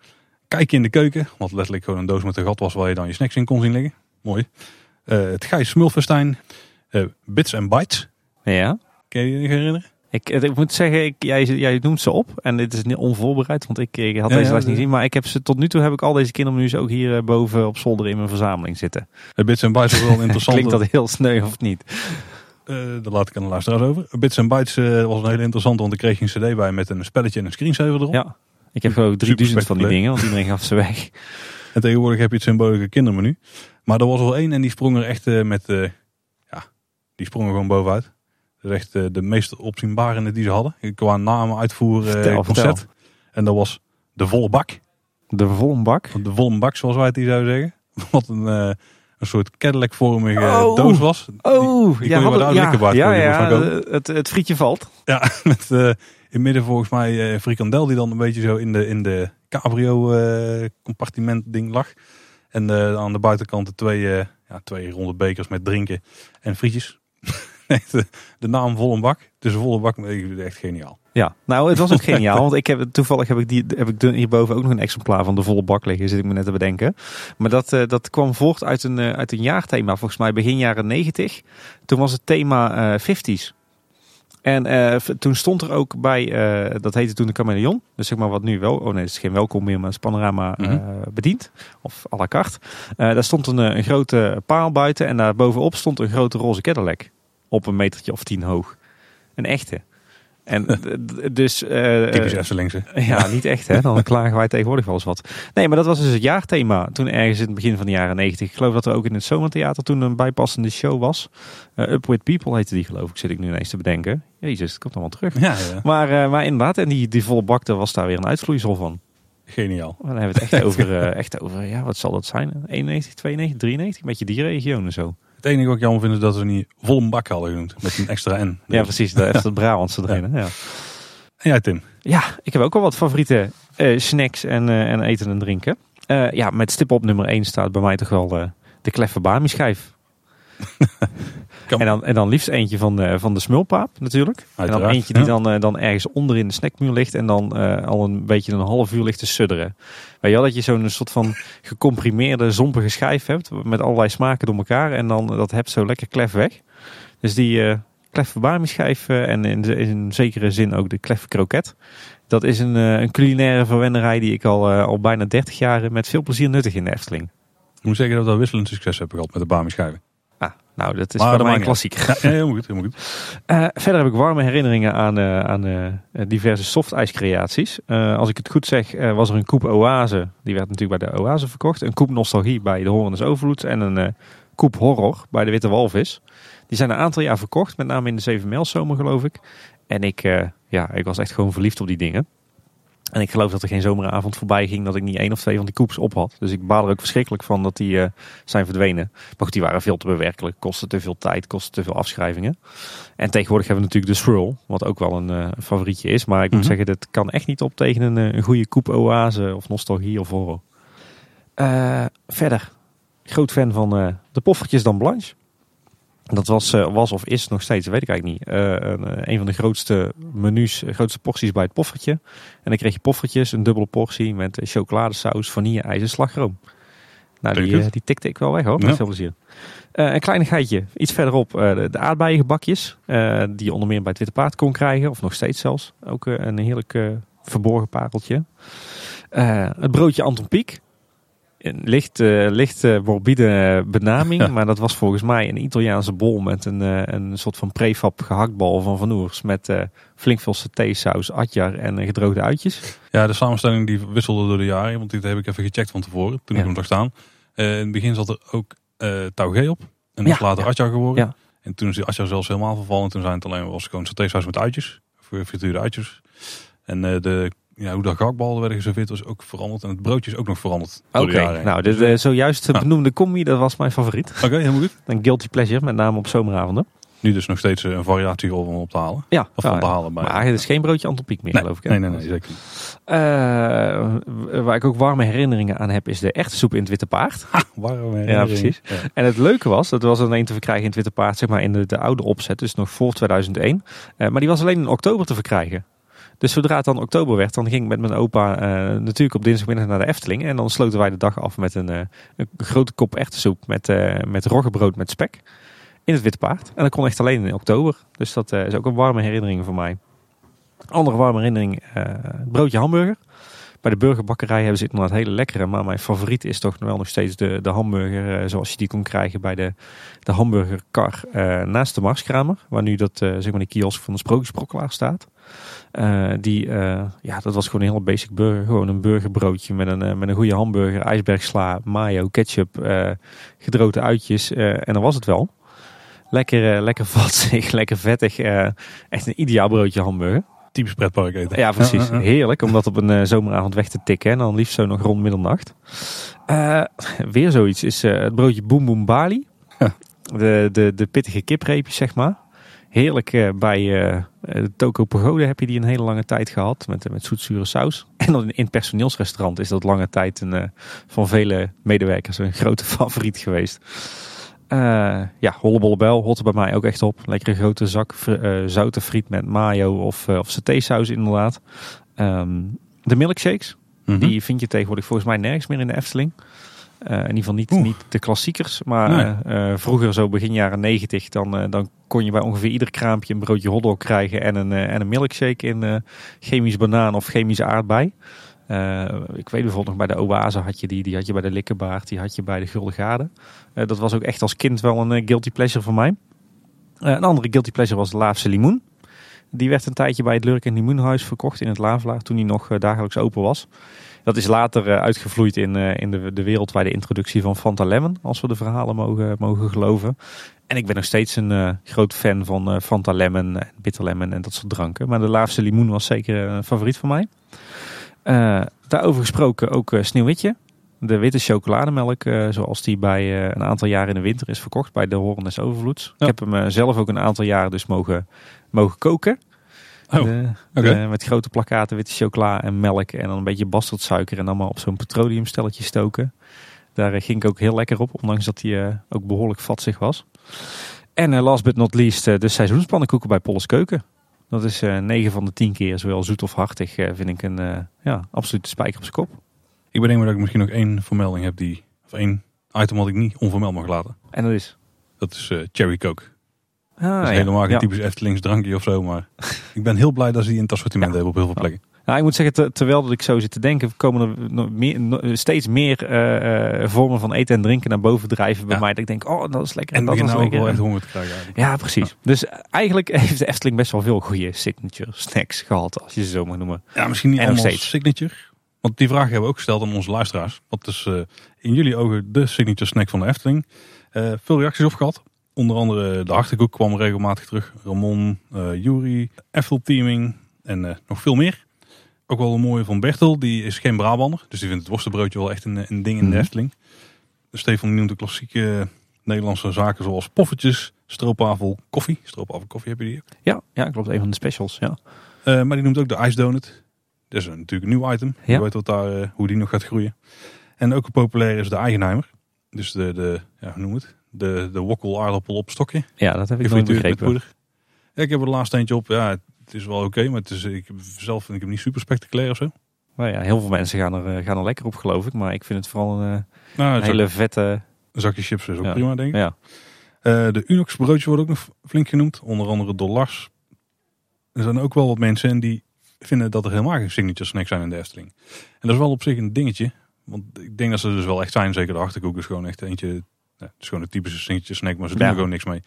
Kijken in de keuken. Wat letterlijk gewoon een doos met een gat was waar je dan je snacks in kon zien liggen. Mooi. Eh, het Gijs smulfestijn. Eh, Bits and Bites. Ja. Kun je je herinneren? Ik, ik moet zeggen, ik, jij, jij noemt ze op. En dit is onvoorbereid, want ik, ik had Ja, deze ja, lijst niet gezien. Maar ik heb ze, tot nu toe heb ik al deze kindermenu's ook hier boven op zolder in mijn verzameling zitten. Bits and Bites was wel interessant. Klinkt dat heel sneu of niet? Eh, daar laat ik aan de luisteraars over. Bits and Bytes eh, was een hele interessante, want ik kreeg je een cd bij met een spelletje en een screensaver erop. Ja. Ik heb gewoon 3000 van die dingen, want iedereen gaf ze weg. En tegenwoordig heb je het symbolische kindermenu. Maar er was er één en die sprong er echt eh, met, ja, die sprong er gewoon bovenuit. Dat is echt de meest opzienbarende die ze hadden. Qua namen, uitvoer, Vertel, concept. En dat was de volle bak. De volle bak. De volle bak, zoals wij het die zouden zeggen. Wat een, een soort Cadillac-vormige Oh. doos was. Oh, die kon je bij de ja, Likkerbaard ja, ja, kopen. het, het frietje valt. Ja, met eh, in midden volgens mij eh frikandel die dan een beetje zo in de, in de cabrio eh, compartiment ding lag. En aan de buitenkant de twee, ja, twee ronde bekers met drinken en frietjes. De, naam volle bak. Het is een volle bak, maar ik vind het echt geniaal. Ja, nou, het was ook geniaal. Want ik heb, toevallig heb ik, die, heb ik hierboven ook nog een exemplaar van de volle bak liggen. Zit ik me net te bedenken. Maar dat, eh, dat kwam voort uit een, eh, uit een jaarthema. Volgens mij begin jaren 90. Toen was het thema eh 50s. En toen stond er ook bij, dat heette toen de Chameleon. Dus zeg maar wat nu wel, oh nee, het is geen welkom meer, maar het panorama Mhm. bediend. Of à la carte. Daar stond een, een grote paal buiten en daar bovenop stond een grote roze Cadillac. Op een metertje of tien hoog. Een echte. En dus... eh, Typisch eh, Eftelingse. ja, niet echt hè. Dan klagen wij tegenwoordig wel eens wat. Nee, maar dat was dus het jaarthema. Toen ergens in het begin van de jaren negentig. Ik geloof dat er ook in het Zomertheater toen een bijpassende show was. Eh Up With People heette die geloof ik. Zit ik nu ineens te bedenken. Jezus, het komt allemaal terug. Ja, ja, Maar, maar inderdaad, en die, die volle bak, daar was daar weer een uitvloeisel van. geniaal. Dan hebben we het echt over, echt over ja, wat zal dat zijn? 91, 92, 93? Een beetje die regionen zo. Het enige wat ik jammer vind is dat ze niet volle bak hadden genoemd. Met een extra N. Ja, precies. Daar heeft het Brabantse erin. Ja. En jij Tim? Ja, ik heb ook wel wat favoriete eh, snacks en, eh, en eten en drinken. Eh, ja, met stip op nummer 1 staat bij mij toch wel eh, de kleffe Bami schijf. Kan- En dan, en dan liefst eentje van de, van de smulpaap natuurlijk. En dan eentje die ja. dan, eh, dan ergens onder in de snackmuur ligt en dan eh, al een beetje een half uur ligt te sudderen. Weet je wel, dat je zo'n soort van gecomprimeerde, zompige schijf hebt met allerlei smaken door elkaar. En dan dat hebt zo lekker klef weg. Dus die eh schijf eh, en in, in zekere zin ook de kleffe kroket. Dat is een, eh, een culinaire verwennerij die ik al, eh, al bijna 30 jaar met veel plezier nuttig in de Efteling. Ik moet zeggen dat we wel wisselend succes hebben gehad met de Bami schijven. Nou, dat is Maar mij een klassieker. Ja, helemaal goed, helemaal goed. Eh, verder heb ik warme herinneringen aan, eh, aan eh, diverse softijscreaties. Als ik het goed zeg, was er een koep Oase. Die werd natuurlijk bij de Oase verkocht. Een koep Nostalgie bij de Horendes Overvloed. En een koep Horror bij de Witte Walvis. Die zijn een aantal jaar verkocht. Met name in de 7 zomer geloof ik. En ik, ja, ik was echt gewoon verliefd op die dingen. En ik geloof dat er geen zomeravond voorbij ging dat ik niet één of twee van die koeps op had. Dus ik baal er ook verschrikkelijk van dat die eh, zijn verdwenen. Maar goed, die waren veel te bewerkelijk. Kostten te veel tijd, kostten te veel afschrijvingen. En tegenwoordig hebben we natuurlijk de Swirl, wat ook wel een eh, favorietje is. Maar ik moet Mhm. zeggen, dat kan echt niet op tegen een, eh, een goede koep oase of nostalgie of horror. Verder, groot fan van de poffertjes dan Blanche. Dat was, eh, was of is nog steeds, weet ik eigenlijk niet, eh, een, eh, een van de grootste menus, grootste porties bij het poffertje. En dan kreeg je poffertjes, een dubbele portie met chocoladesaus, vanille, ijs en slagroom. Nou, die, die tikte ik wel weg hoor, met Ja. veel plezier. Eh, een kleinigheidje, iets verderop, de, de aardbeiengebakjes. die je onder meer bij het Witte Paard kon krijgen, of nog steeds zelfs. Ook een heerlijk verborgen pareltje. Het broodje Anton Pieck. Een licht, eh, licht eh, morbide benaming, maar dat was volgens mij een Italiaanse bol met een, eh, een soort van prefab gehaktbal van Van Oers. Met flink veel satésaus, atjar en gedroogde uitjes. Ja, de samenstelling die wisselde door de jaren. Want dit heb ik even gecheckt van tevoren. Toen Ja. ik hem zag staan. In het begin zat er ook taugé op. En dat is Ja, later ja. atjar geworden. En toen is die atjar zelfs helemaal vervallen. Toen zijn het alleen was gewoon satésaus met uitjes. Voor frituurde uitjes. En de, ja, hoe de gehaktballen werden geserveerd was ook veranderd. En het broodje is ook nog veranderd Oké, nou, de, de zojuist Ja. benoemde combi, dat was mijn favoriet. Oké, helemaal goed. Een guilty pleasure, met name op zomeravonden. Nu dus nog steeds eh, een variatie om op te halen. Ja, Of van ja, te halen bij. maar het is geen broodje Anton Pieck meer, nee, geloof ik. hè? nee, nee, nee, zeker niet. Eh, waar ik ook warme herinneringen aan heb, is de echte soep in het Witte Paard. Waarom, eh, Ja, precies. Ja. En het leuke was, dat was alleen te verkrijgen in het Witte Paard, zeg maar in de, de oude opzet, dus nog voor 2001. Eh, maar die was alleen in oktober te verkrijgen. Dus zodra het dan oktober werd, dan ging ik met mijn opa eh, natuurlijk op dinsdagmiddag naar de Efteling. En dan sloten wij de dag af met een, eh, een grote kop erwtensoep met, eh met roggebrood met spek. In het Witte Paard. En dat kon echt alleen in oktober. Dus dat is ook een warme herinnering voor mij. Andere warme herinnering, het broodje hamburger. Bij de burgerbakkerij hebben ze inderdaad hele lekkere. Maar mijn favoriet is toch wel nog steeds de, de hamburger zoals je die kon krijgen bij de, de hamburgerkar naast de Marskramer. Waar nu dat, zeg maar de kiosk van de Sprookjesbrokkelaar staat. Eh, die, eh, ja, dat was gewoon een heel basic burger. Gewoon een burgerbroodje met een, eh, met een goede hamburger, ijsbergsla, mayo, ketchup, eh gedroogde uitjes. eh, en dan was het wel. Lekker, eh, lekker vatzig, lekker vettig. eh, echt een ideaal broodje hamburger. Typisch pretpark eten. Ja, precies. Heerlijk om dat op een zomeravond weg te tikken. En dan liefst zo nog rond middernacht. Eh, weer zoiets is eh, het broodje Boom Boom Bali. Ja. De, de, de pittige kipreepjes, zeg maar. Heerlijk eh, bij eh, de Toko Pagode heb je die een hele lange tijd gehad. Met, met zoetzure saus. En dan in het personeelsrestaurant is dat lange tijd een, eh, van vele medewerkers een grote favoriet geweest. Eh, ja, hollebollebel hoort er bij mij ook echt op. Lekkere grote zak eh, zoute friet met mayo of, eh of satésaus inderdaad. Ehm, de milkshakes, Mhm. die vind je tegenwoordig volgens mij nergens meer in de Efteling. Eh, in ieder geval niet, Oeh. niet de klassiekers. Maar Nee. eh, eh, vroeger, zo begin jaren negentig, dan, dan kon je bij ongeveer ieder kraampje een broodje hotdog krijgen en een, en een milkshake in chemisch banaan of chemische aardbei. Ik weet bijvoorbeeld nog bij de Oase had je die, die had je bij de Likkerbaard, die had je bij de Gulden Gade. Dat was ook echt als kind wel een guilty pleasure voor mij. Een andere guilty pleasure was de Laafse limoen. Die werd een tijdje bij het Lurk en Limoenhuis verkocht in het Lavelaar toen hij nog dagelijks open was. Dat is later eh, uitgevloeid in, eh, in de, de wereldwijde introductie van Fanta Lemon, als we de verhalen mogen, mogen geloven. En ik ben nog steeds een eh, groot fan van eh, Fanta Lemon, en Bitter Lemon en dat soort dranken. Maar de Laafse limoen was zeker een favoriet van mij. Daarover gesproken ook Sneeuwwitje. De witte chocolademelk, zoals die bij een aantal jaren in de winter is verkocht bij de Horen des Overvloeds. Ja. Ik heb hem zelf ook een aantal jaren dus mogen, mogen koken. Oh, De- oké. de- met grote plakkaten witte chocola en melk en dan een beetje bastardsuiker en dan maar op zo'n petroleumstelletje stoken. Daar eh, ging ik ook heel lekker op, ondanks dat hij eh, ook behoorlijk vatzig was. En uh, last but not least uh, de seizoenspannenkoeken bij Polles Keuken. Dat is uh, 9 van de 10 keer, zowel zoet of hartig, vind ik een ja, absolute spijker op zijn kop. Ik bedenk me dat ik misschien nog één vermelding heb die, of één item wat ik niet onvermeld mag laten. En dat is? Dat is Cherry Coke. Ah, dat is helemaal geen typisch Eftelings drankje of zo, maar ik ben heel blij dat ze die in het assortiment hebben op heel veel plekken. Nou, ik moet zeggen, terwijl dat ik zo zit te denken, komen er meer, steeds meer uh, vormen van eten en drinken naar boven drijven bij mij. Dat ik denk, oh, dat is lekker. En, dat is nou ook wel echt honger te krijgen. Eigenlijk. Ja, precies. Dus eigenlijk heeft de Efteling best wel veel goede signature snacks gehad, als je ze zo mag noemen. Ja, misschien niet allemaal signature. Want die vraag hebben we ook gesteld aan onze luisteraars. Wat is uh, in jullie ogen de signature snack van de Efteling? Uh, veel reacties op gehad. Onder andere de Achterkoek kwam regelmatig terug. Ramon, uh, Jury, Eiffel Teaming en nog veel meer. Ook wel een mooie van Bertel, die is geen Brabander. Dus die vindt het worstenbroodje wel echt een, een ding in de mhm. Efteling. Stefan noemt de klassieke Nederlandse zaken zoals poffertjes, stroopwafel, koffie. Stroopwafel koffie heb je die Ja, ja, klopt. Een van de specials, ja. Uh, maar die noemt ook de ijsdonut. Dat is natuurlijk een nieuw item. Ja. Je weet wat daar, hoe die nog gaat groeien. En ook populair is de Eigenheimer. Dus de, de ja, hoe noem het? De, de wokkel aardappel op stokje. Ja, dat heb ik nooit begrepen. Ja, ik heb er laatst eentje op. Ja, het is wel oké, maar het is, ik, zelf vind ik hem niet super spectaculair of zo. Nou ja, heel veel mensen gaan er, eh, gaan er lekker op geloof ik. Maar ik vind het vooral een, eh, nou, hele vette... Een zakje chips is ook prima denk ik. Ja. Uh, de Unox broodjes worden ook nog flink genoemd. Onder andere dollars. Er zijn ook wel wat mensen die vinden dat er helemaal geen signature snacks zijn in de Efteling. En dat is wel op zich een dingetje. Want ik denk dat ze dus wel echt zijn. Zeker de achterkoek is gewoon echt eentje... Ja, het is gewoon een typische signature snack, maar ze doen er gewoon niks mee.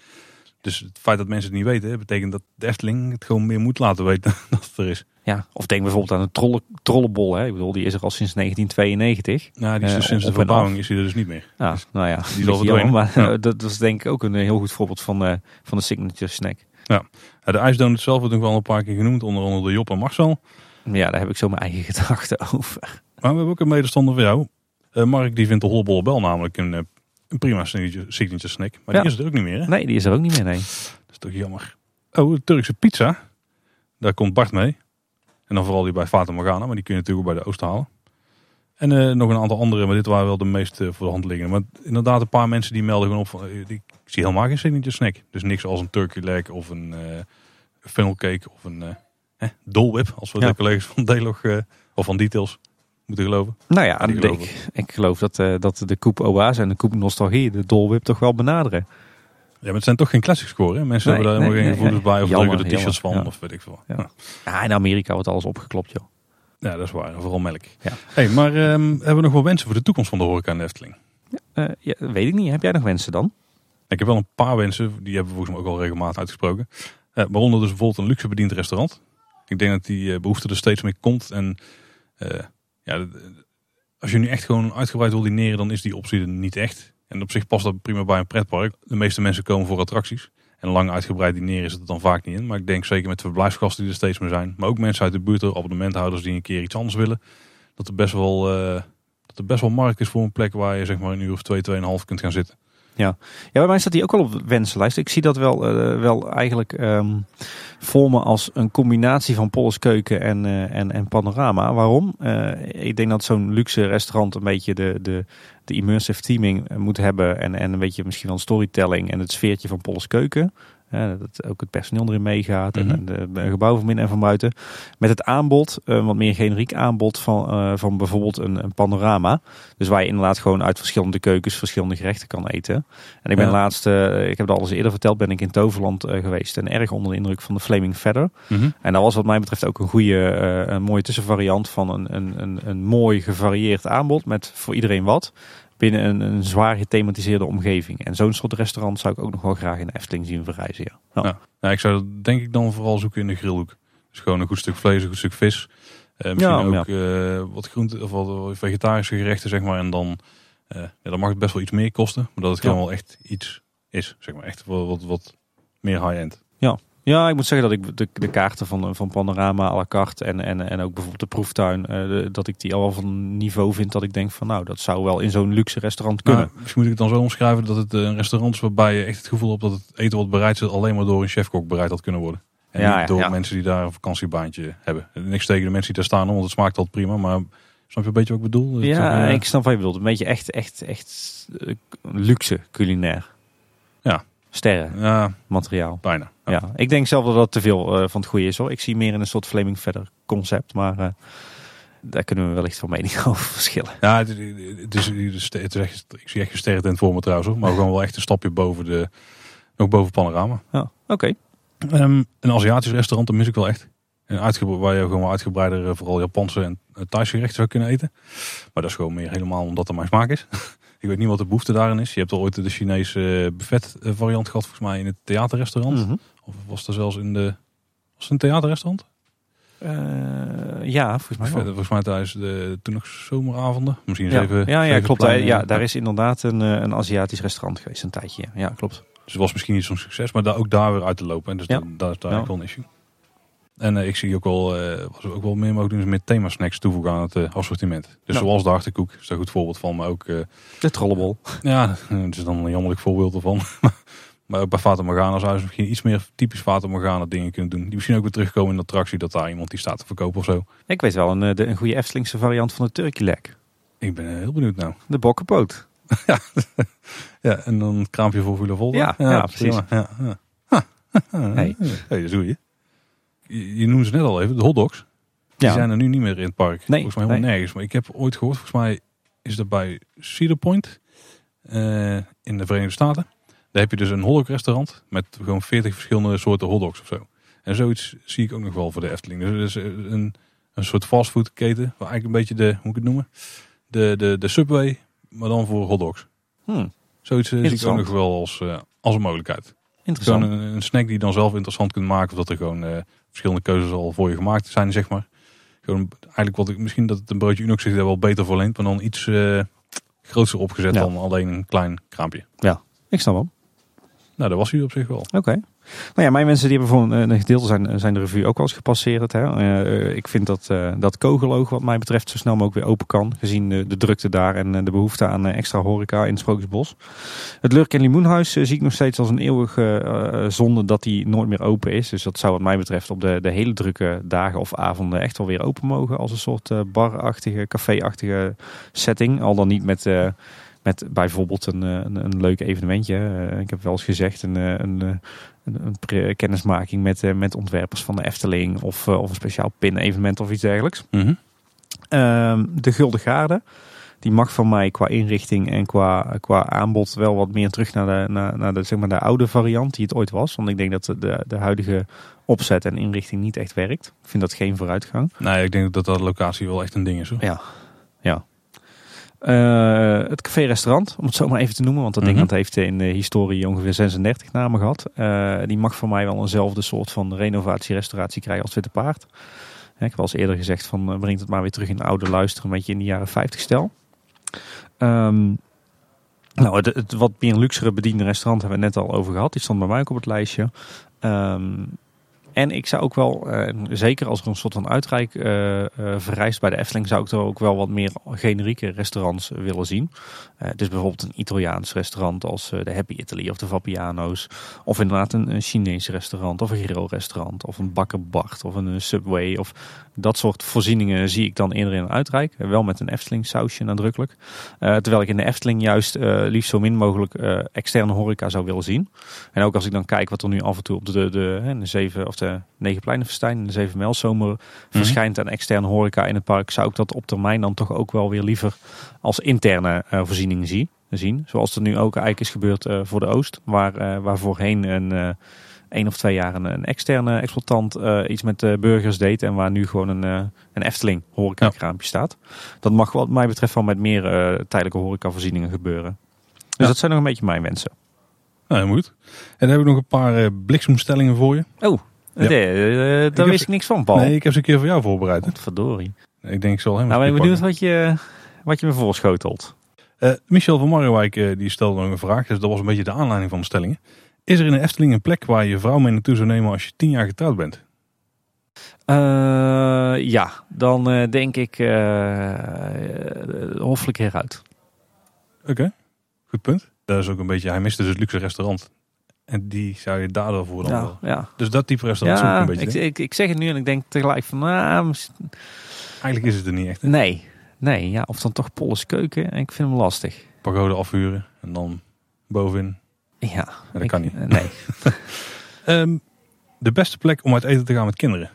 Dus het feit dat mensen het niet weten, betekent dat de Efteling het gewoon meer moet laten weten dat het er is. Ja, of denk bijvoorbeeld aan een trolle, trollenbol. Hè. Ik bedoel, die is er al sinds 1992. Ja, die is dus sinds de verbouwing is hij er dus niet meer. Ja, dus nou ja, die is al. Maar ja. dat is denk ik ook een heel goed voorbeeld van, uh, van de signature snack. Ja, de ijsdonut zelf wordt nog wel een paar keer genoemd, onder andere door Job en Marcel. Ja, daar heb ik zo mijn eigen gedachten over. Maar we hebben ook een medestander voor jou. Uh, Mark die vindt de hollebolle bel namelijk een een prima signature snack. Maar die is er ook niet meer. Hè? Nee, die is er ook niet meer. Nee. Dat is toch jammer. Oh, de Turkse pizza. Daar komt Bart mee. En dan vooral die bij Fata Morgana. Maar die kun je natuurlijk ook bij de Oost halen. En uh, nog een aantal andere. Maar dit waren wel de meest uh, voor de hand liggende. Maar inderdaad een paar mensen die melden gewoon op. Van, uh, die, ik zie helemaal geen signature snack. Dus niks als een turkey leg of een funnel cake of een eh, dolwip. Als we ja. de collega's van Delog of van Details moeten geloven? Nou ja, ik, ik, geloof dat, uh, dat de Koep Oase en de Koep Nostalgie de Dolwip toch wel benaderen. Ja, maar het zijn toch geen classic score, hè? Mensen hebben daar helemaal geen gevoelens bij of drukken de t-shirts van of weet ik veel. Ja. ja. in Amerika wordt alles opgeklopt, joh. Ja, dat is waar. Vooral melk. Ja. Hey, maar um, hebben we nog wel wensen voor de toekomst van de horeca in Efteling? Uh, ja, weet ik niet. Heb jij nog wensen dan? Ik heb wel een paar wensen. Die hebben we volgens mij ook al regelmatig uitgesproken. Uh, waaronder dus bijvoorbeeld een luxe bediend restaurant. Ik denk dat die behoefte er steeds meer komt. En ja, als je nu echt gewoon uitgebreid wil dineren, dan is die optie er niet echt. En op zich past dat prima bij een pretpark. De meeste mensen komen voor attracties. En lang uitgebreid dineren is het dan vaak niet in. Maar ik denk zeker met de verblijfsgasten die er steeds meer zijn. Maar ook mensen uit de buurt, abonnementhouders die een keer iets anders willen. Dat er best wel, uh, dat er best wel markt is voor een plek waar je zeg maar een uur of twee, tweeënhalf kunt gaan zitten. Ja. ja, bij mij staat die ook al op wensenlijst. Ik zie dat wel, uh, wel eigenlijk um, voor me als een combinatie van Keuken en, uh, en, en Panorama. Waarom? Uh, ik denk dat zo'n luxe restaurant een beetje de, de, de immersive teaming moet hebben. En, en een beetje misschien wel storytelling en het sfeertje van Keuken dat ook het personeel erin meegaat en mhm. de gebouw van binnen en van buiten. Met het aanbod, uh, wat meer generiek aanbod van, uh, van bijvoorbeeld een, een, panorama. Dus waar je inderdaad gewoon uit verschillende keukens verschillende gerechten kan eten. En ik ben ja. laatst, uh, ik heb het al eens eerder verteld, ben ik in Toverland geweest. En erg onder de indruk van de Flaming Feather. Mm En dat was wat mij betreft ook een goede, een mooie tussenvariant van een, een, een, een mooi gevarieerd aanbod met voor iedereen wat binnen een, een zwaar gethematiseerde omgeving. En zo'n soort restaurant zou ik ook nog wel graag in de Efteling zien verrijzen. Ja. Ja. ja ik zou dat denk ik dan vooral zoeken in de grillhoek. Dus gewoon een goed stuk vlees, een goed stuk vis. Uh, misschien ook uh, wat groente of wat vegetarische gerechten, zeg maar. En dan, uh, ja, dan mag het best wel iets meer kosten. Maar dat het gewoon wel echt iets is, zeg maar. Echt wat, wat, wat meer high-end. Ja, ja, ik moet zeggen dat ik de, de kaarten van, van Panorama à la carte en, en, en ook bijvoorbeeld de proeftuin, uh, dat ik die al van niveau vind dat ik denk van nou, dat zou wel in zo'n luxe restaurant kunnen. Nou, misschien moet ik het dan zo omschrijven dat het eh, een restaurant is waarbij je echt het gevoel hebt dat het eten wat bereid is alleen maar door een chefkok bereid had kunnen worden. En ja, niet door ja. mensen die daar een vakantiebaantje hebben. Niks tegen de mensen die daar staan, want het smaakt altijd prima, maar Snap je een beetje wat ik bedoel? Ja, ik snap wat je bedoelt. Een beetje echt, echt, echt luxe culinair. Ja, sterren Ja, materiaal. bijna. Ja. ik denk zelf dat dat te veel eh, van het goede is hoor. Ik zie meer in een soort Flaming Feather concept, maar eh, daar kunnen we wellicht van mening over verschillen. Ja, het, het is, het is, echt, ik zie echt een sterrentent voor me trouwens. Hoor. Maar gewoon wel echt een stapje boven de, nog boven panorama. Ja, oké. Ehm, een Aziatisch restaurant, dat mis ik wel echt. Een uitgebreid, waar je gewoon wel uitgebreider eh, vooral Japanse en Thaise gerechten zou kunnen eten. Maar dat is gewoon meer helemaal omdat het mijn smaak is. ik weet niet wat de behoefte daarin is. Je hebt al ooit de Chinese buffet variant gehad volgens mij in het theaterrestaurant. Mhm. Of was dat zelfs in de... Was het een theaterrestaurant? Eh, ja, volgens mij wel. volgens mij tijdens de toen nog zomeravonden. Misschien Ja, zeven, ja, ja, klopt. ja, daar is inderdaad een, eh, een Aziatisch restaurant geweest een tijdje. Ja, klopt. Dus het was misschien niet zo'n succes, maar daar, ook daar weer uit te lopen. En dus Ja. dat, dat is daar Ja. wel een issue. En eh, ik zie ook wel, wat we ook wel meer mogen doen, is meer themasnacks toevoegen aan het assortiment. Dus zoals de achterkoek, is daar een goed voorbeeld van. Maar ook, De trollebol. ja, het is dan een jammerlijk voorbeeld ervan. maar ook bij Fata Morgana zou je misschien iets meer typisch Fata Morgana dingen kunnen doen. Die misschien ook weer terugkomen in de attractie, dat daar iemand die staat te verkopen of zo. Ik weet wel een, eh, de, een goede Eftelingse variant van de turkey leg. Ik ben heel benieuwd nou. De bokkenpoot. Ja, en dan een kraampje voor Vula Volta. Ja, ja, precies. Ja, ja. Hey. hey, dat doe je. je. Je noemde ze net al even, de hotdogs. Die Ja. zijn er nu niet meer in het park. Nee, volgens mij helemaal nee. nergens. Maar ik heb ooit gehoord, volgens mij is dat bij Cedar Point eh, in de Verenigde Staten. Daar heb je dus een hotdog restaurant met gewoon 40 verschillende soorten hotdogs of zo. En zoiets zie ik ook nog wel voor de Efteling. Dus het is eh, een, een soort fastfoodketen, waar eigenlijk een beetje de, hoe moet ik het noemen? De, de, de Subway, maar dan voor hotdogs. Hm, Zoiets eh, zie ik ook nog wel als, eh, als een mogelijkheid. interessant. Gewoon een, een snack die je dan zelf interessant kunt maken. Of dat er gewoon verschillende keuzes al voor je gemaakt zijn, zeg maar. Gewoon eigenlijk wat ik misschien dat het een broodje Unox zich daar wel beter voor leent. Maar dan iets eh groter opgezet Ja. dan alleen een klein kraampje. Ik snap hem. Nou, dat was hij op zich wel. Oké. Nou ja, mijn mensen die hebben voor een, gedeelte zijn, zijn de revue ook wel eens gepasseerd. Hè. Eh, ik vind dat, eh dat Kogeloog wat mij betreft zo snel mogelijk weer open kan. Gezien de, drukte daar en eh, de behoefte aan eh, extra horeca in het Sprookjesbos. Het Lurk en Limoenhuis eh, zie ik nog steeds als een eeuwige eh, zonde dat die nooit meer open is. Dus dat zou wat mij betreft op de, de hele drukke dagen of avonden echt wel weer open mogen. Als een soort eh, barachtige, café-achtige setting. Al dan niet met... met bijvoorbeeld een, eh, een, een leuk evenementje. Eh, ik heb wel eens gezegd, een, eh, een, een, kennismaking met, met ontwerpers van de Efteling. Of, of een speciaal pin-evenement of iets dergelijks. Mhm. Ehm, de Gulden Garde. Die mag van mij qua inrichting en qua, qua aanbod wel wat meer terug naar, de, naar, naar de, zeg maar de oude variant die het ooit was. Want ik denk dat de, de, huidige opzet en inrichting niet echt werkt. Ik vind dat geen vooruitgang. Nee, ik denk dat dat locatie wel echt een ding is. Hoor. Ja. Eh, het café-restaurant, om het zo maar even te noemen, want dat ding Mhm. dat heeft in de historie ongeveer 36 namen gehad. Eh, die mag voor mij wel eenzelfde soort van renovatie-restauratie krijgen als Witte Paard. Ik heb al eens eerder gezegd van eh, breng het maar weer terug in oude luister, een beetje in de jaren 50 stijl. Ehm, nou, het, het wat meer luxere bediende restaurant hebben we net al over gehad. Die stond bij mij ook op het lijstje. Ehm, en ik zou ook wel, eh, zeker als er een soort van uitreik eh, eh, vereist bij de Efteling, zou ik er ook wel wat meer generieke restaurants willen zien. Dus bijvoorbeeld een Italiaans restaurant als de Happy Italy of de Vapiano's. Of inderdaad een, een Chinees restaurant of een grillrestaurant of een Bakker Bart of een, Subway. Of dat soort voorzieningen zie ik dan eerder in een uitreik. Eh, wel met een Efteling sausje nadrukkelijk. Eh, terwijl ik in de Efteling juist eh, liefst zo min mogelijk eh, externe horeca zou willen zien. En ook als ik dan kijk wat er nu af en toe op de, de, de, de zeven of de negen pleinenfestijn en de zeven mijlzomer verschijnt aan externe horeca in het park, zou ik dat op termijn dan toch ook wel weer liever als interne eh, voorziening zie, zien. Zoals er nu ook eigenlijk is gebeurd voor de Oost, waar, waar voorheen een één of twee jaar een, een externe exploitant eh, iets met de burgers deed en waar nu gewoon een, eh, een Efteling horecakraampje staat. Dat mag wat mij betreft wel met meer eh, tijdelijke horecavoorzieningen gebeuren. Dus Ja. dat zijn nog een beetje mijn wensen. Nou, dat moet. En dan heb ik nog een paar eh, bliksemstellingen voor je. Oh, Ja. nee, eh, daar wist ik niks van, Paul. Nee, ik heb ze een keer voor jou voorbereid. Verdorie. Ik denk ik zal helemaal Nou, ben benieuwd wat je, wat je me voorschotelt. Eh, Michel van Marrewijk eh, die stelde nog een vraag. Dus dat was een beetje de aanleiding van de stellingen. Is er in de Efteling een plek waar je je vrouw mee naartoe zou nemen als je tien jaar getrouwd bent? Eh, ja, dan eh, denk ik eh hoffelijk heruit. Oké, goed punt. Dat is ook een beetje, hij miste dus het luxe restaurant. En die zou je daardoor voor dan Ja, wel. ja. Dus dat type restaurant ja een beetje. ik, ik, ik zeg het nu en ik denk tegelijk van, mis- Eigenlijk is het er niet echt. nee. Nee, ja, of dan toch Polles keuken. Ik vind hem lastig. Pagode afhuren en dan bovenin Ja, dat ik- kan niet. eh, Nee. Ehm, de beste plek om uit eten te gaan met kinderen?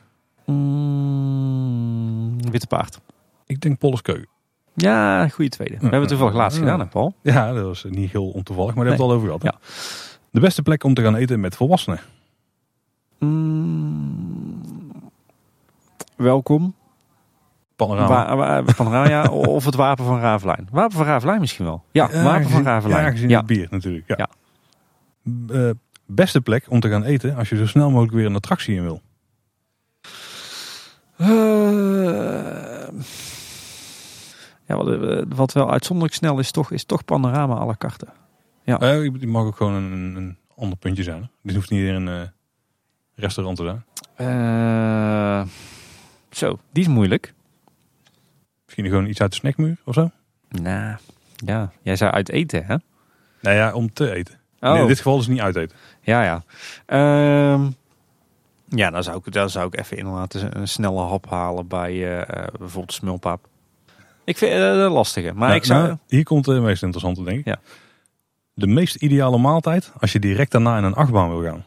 Mm, witte paard. Ik denk Polles Keuken. Ja, goede tweede. We hebben het toevallig laatst gedaan, hè, Paul? Ja, dat was niet heel ontoevallig, maar daar hebben we het al over gehad. Ja. De beste plek om te gaan eten met volwassenen? Mm, welkom. Panorama. Wa- Panorama, of het Wapen van Ravelijn. Wapen van Ravelijn misschien wel. Ja, Wapen van Ravelijn. Ja, gezien Ja. het bier natuurlijk. Ja. Eh, beste plek om te gaan eten als je zo snel mogelijk weer een attractie in wil? Eh, ja, wat, eh, wat wel uitzonderlijk snel is, toch, is toch Panorama à la carte. Ja. Eh, die mag ook gewoon een, een ander puntje zijn. hè? Dit hoeft niet in een restaurant te zijn. Zo, die is moeilijk. Misschien gewoon iets uit de snackmuur of zo? Nou, ja, jij zei uit eten, hè? Nou ja, om te eten. Oh, Nee, in dit geval is het niet uit eten. ja, ja. Ehm, ja, dan zou, ik, dan zou ik even inderdaad een, een snelle hap halen bij eh, eh, bijvoorbeeld smulpaap. Ik vind het een lastige, maar Nou, ik zou... nou, hier komt de meest interessante, denk ik. Ja. De meest ideale maaltijd als je direct daarna in een achtbaan wil gaan.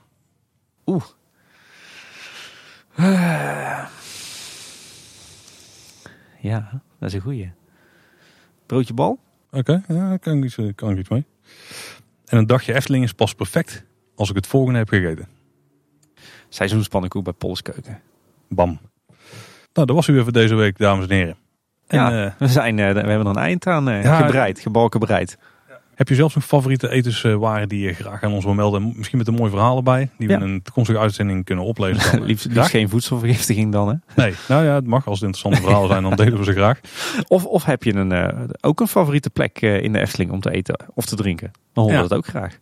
Ja, dat is een goeie. Broodje bal? Oké, ja, daar kan ik, iets, kan ik iets mee. En een dagje Efteling is pas perfect als ik het volgende heb gegeten. Seizoenspannenkoek bij Polskeuken. Bam. Nou, dat was u weer voor deze week, dames en heren. En, ja, eh, we, zijn, eh, we hebben er een eind aan eh, Ja, gebreid, gebalken bereid. Heb je zelfs nog favoriete etenswaren die je graag aan ons wil melden? Misschien met een mooi verhaal erbij, die we Ja. in een toekomstige uitzending kunnen oplezen. Eh, liefst, liefst geen voedselvergiftiging dan, hè? Nee, nou ja, het mag. Als het interessante verhalen zijn, dan delen we ze graag. Of, of heb je een, eh, ook een favoriete plek eh, in de Efteling om te eten of te drinken? Dan horen Ja. we dat ook graag.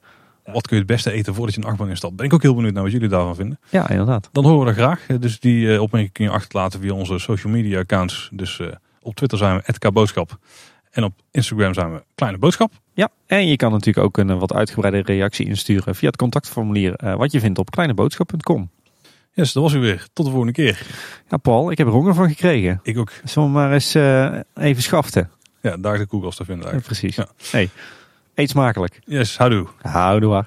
Wat kun je het beste eten voordat je een achtbaan instapt? Ben ik ook heel benieuwd naar wat jullie daarvan vinden. Ja, inderdaad. Dan horen we dat graag. Dus die opmerking kun je achterlaten via onze social media accounts. Dus op Twitter zijn we @kboodschap en op Instagram zijn we Kleine Boodschap. Ja, en je kan natuurlijk ook een eh, wat uitgebreide reactie insturen via het contactformulier eh, wat je vindt op kleineboodschap.com. Yes, dat was u weer. Tot de volgende keer. Ja, Paul, ik heb er honger van gekregen. Ik ook. Zullen we maar eens eh, even schaften? Ja, daar de koelkast te vinden Ja, precies. Ja. Hey, eet smakelijk. Yes, houdoe. Houdoe.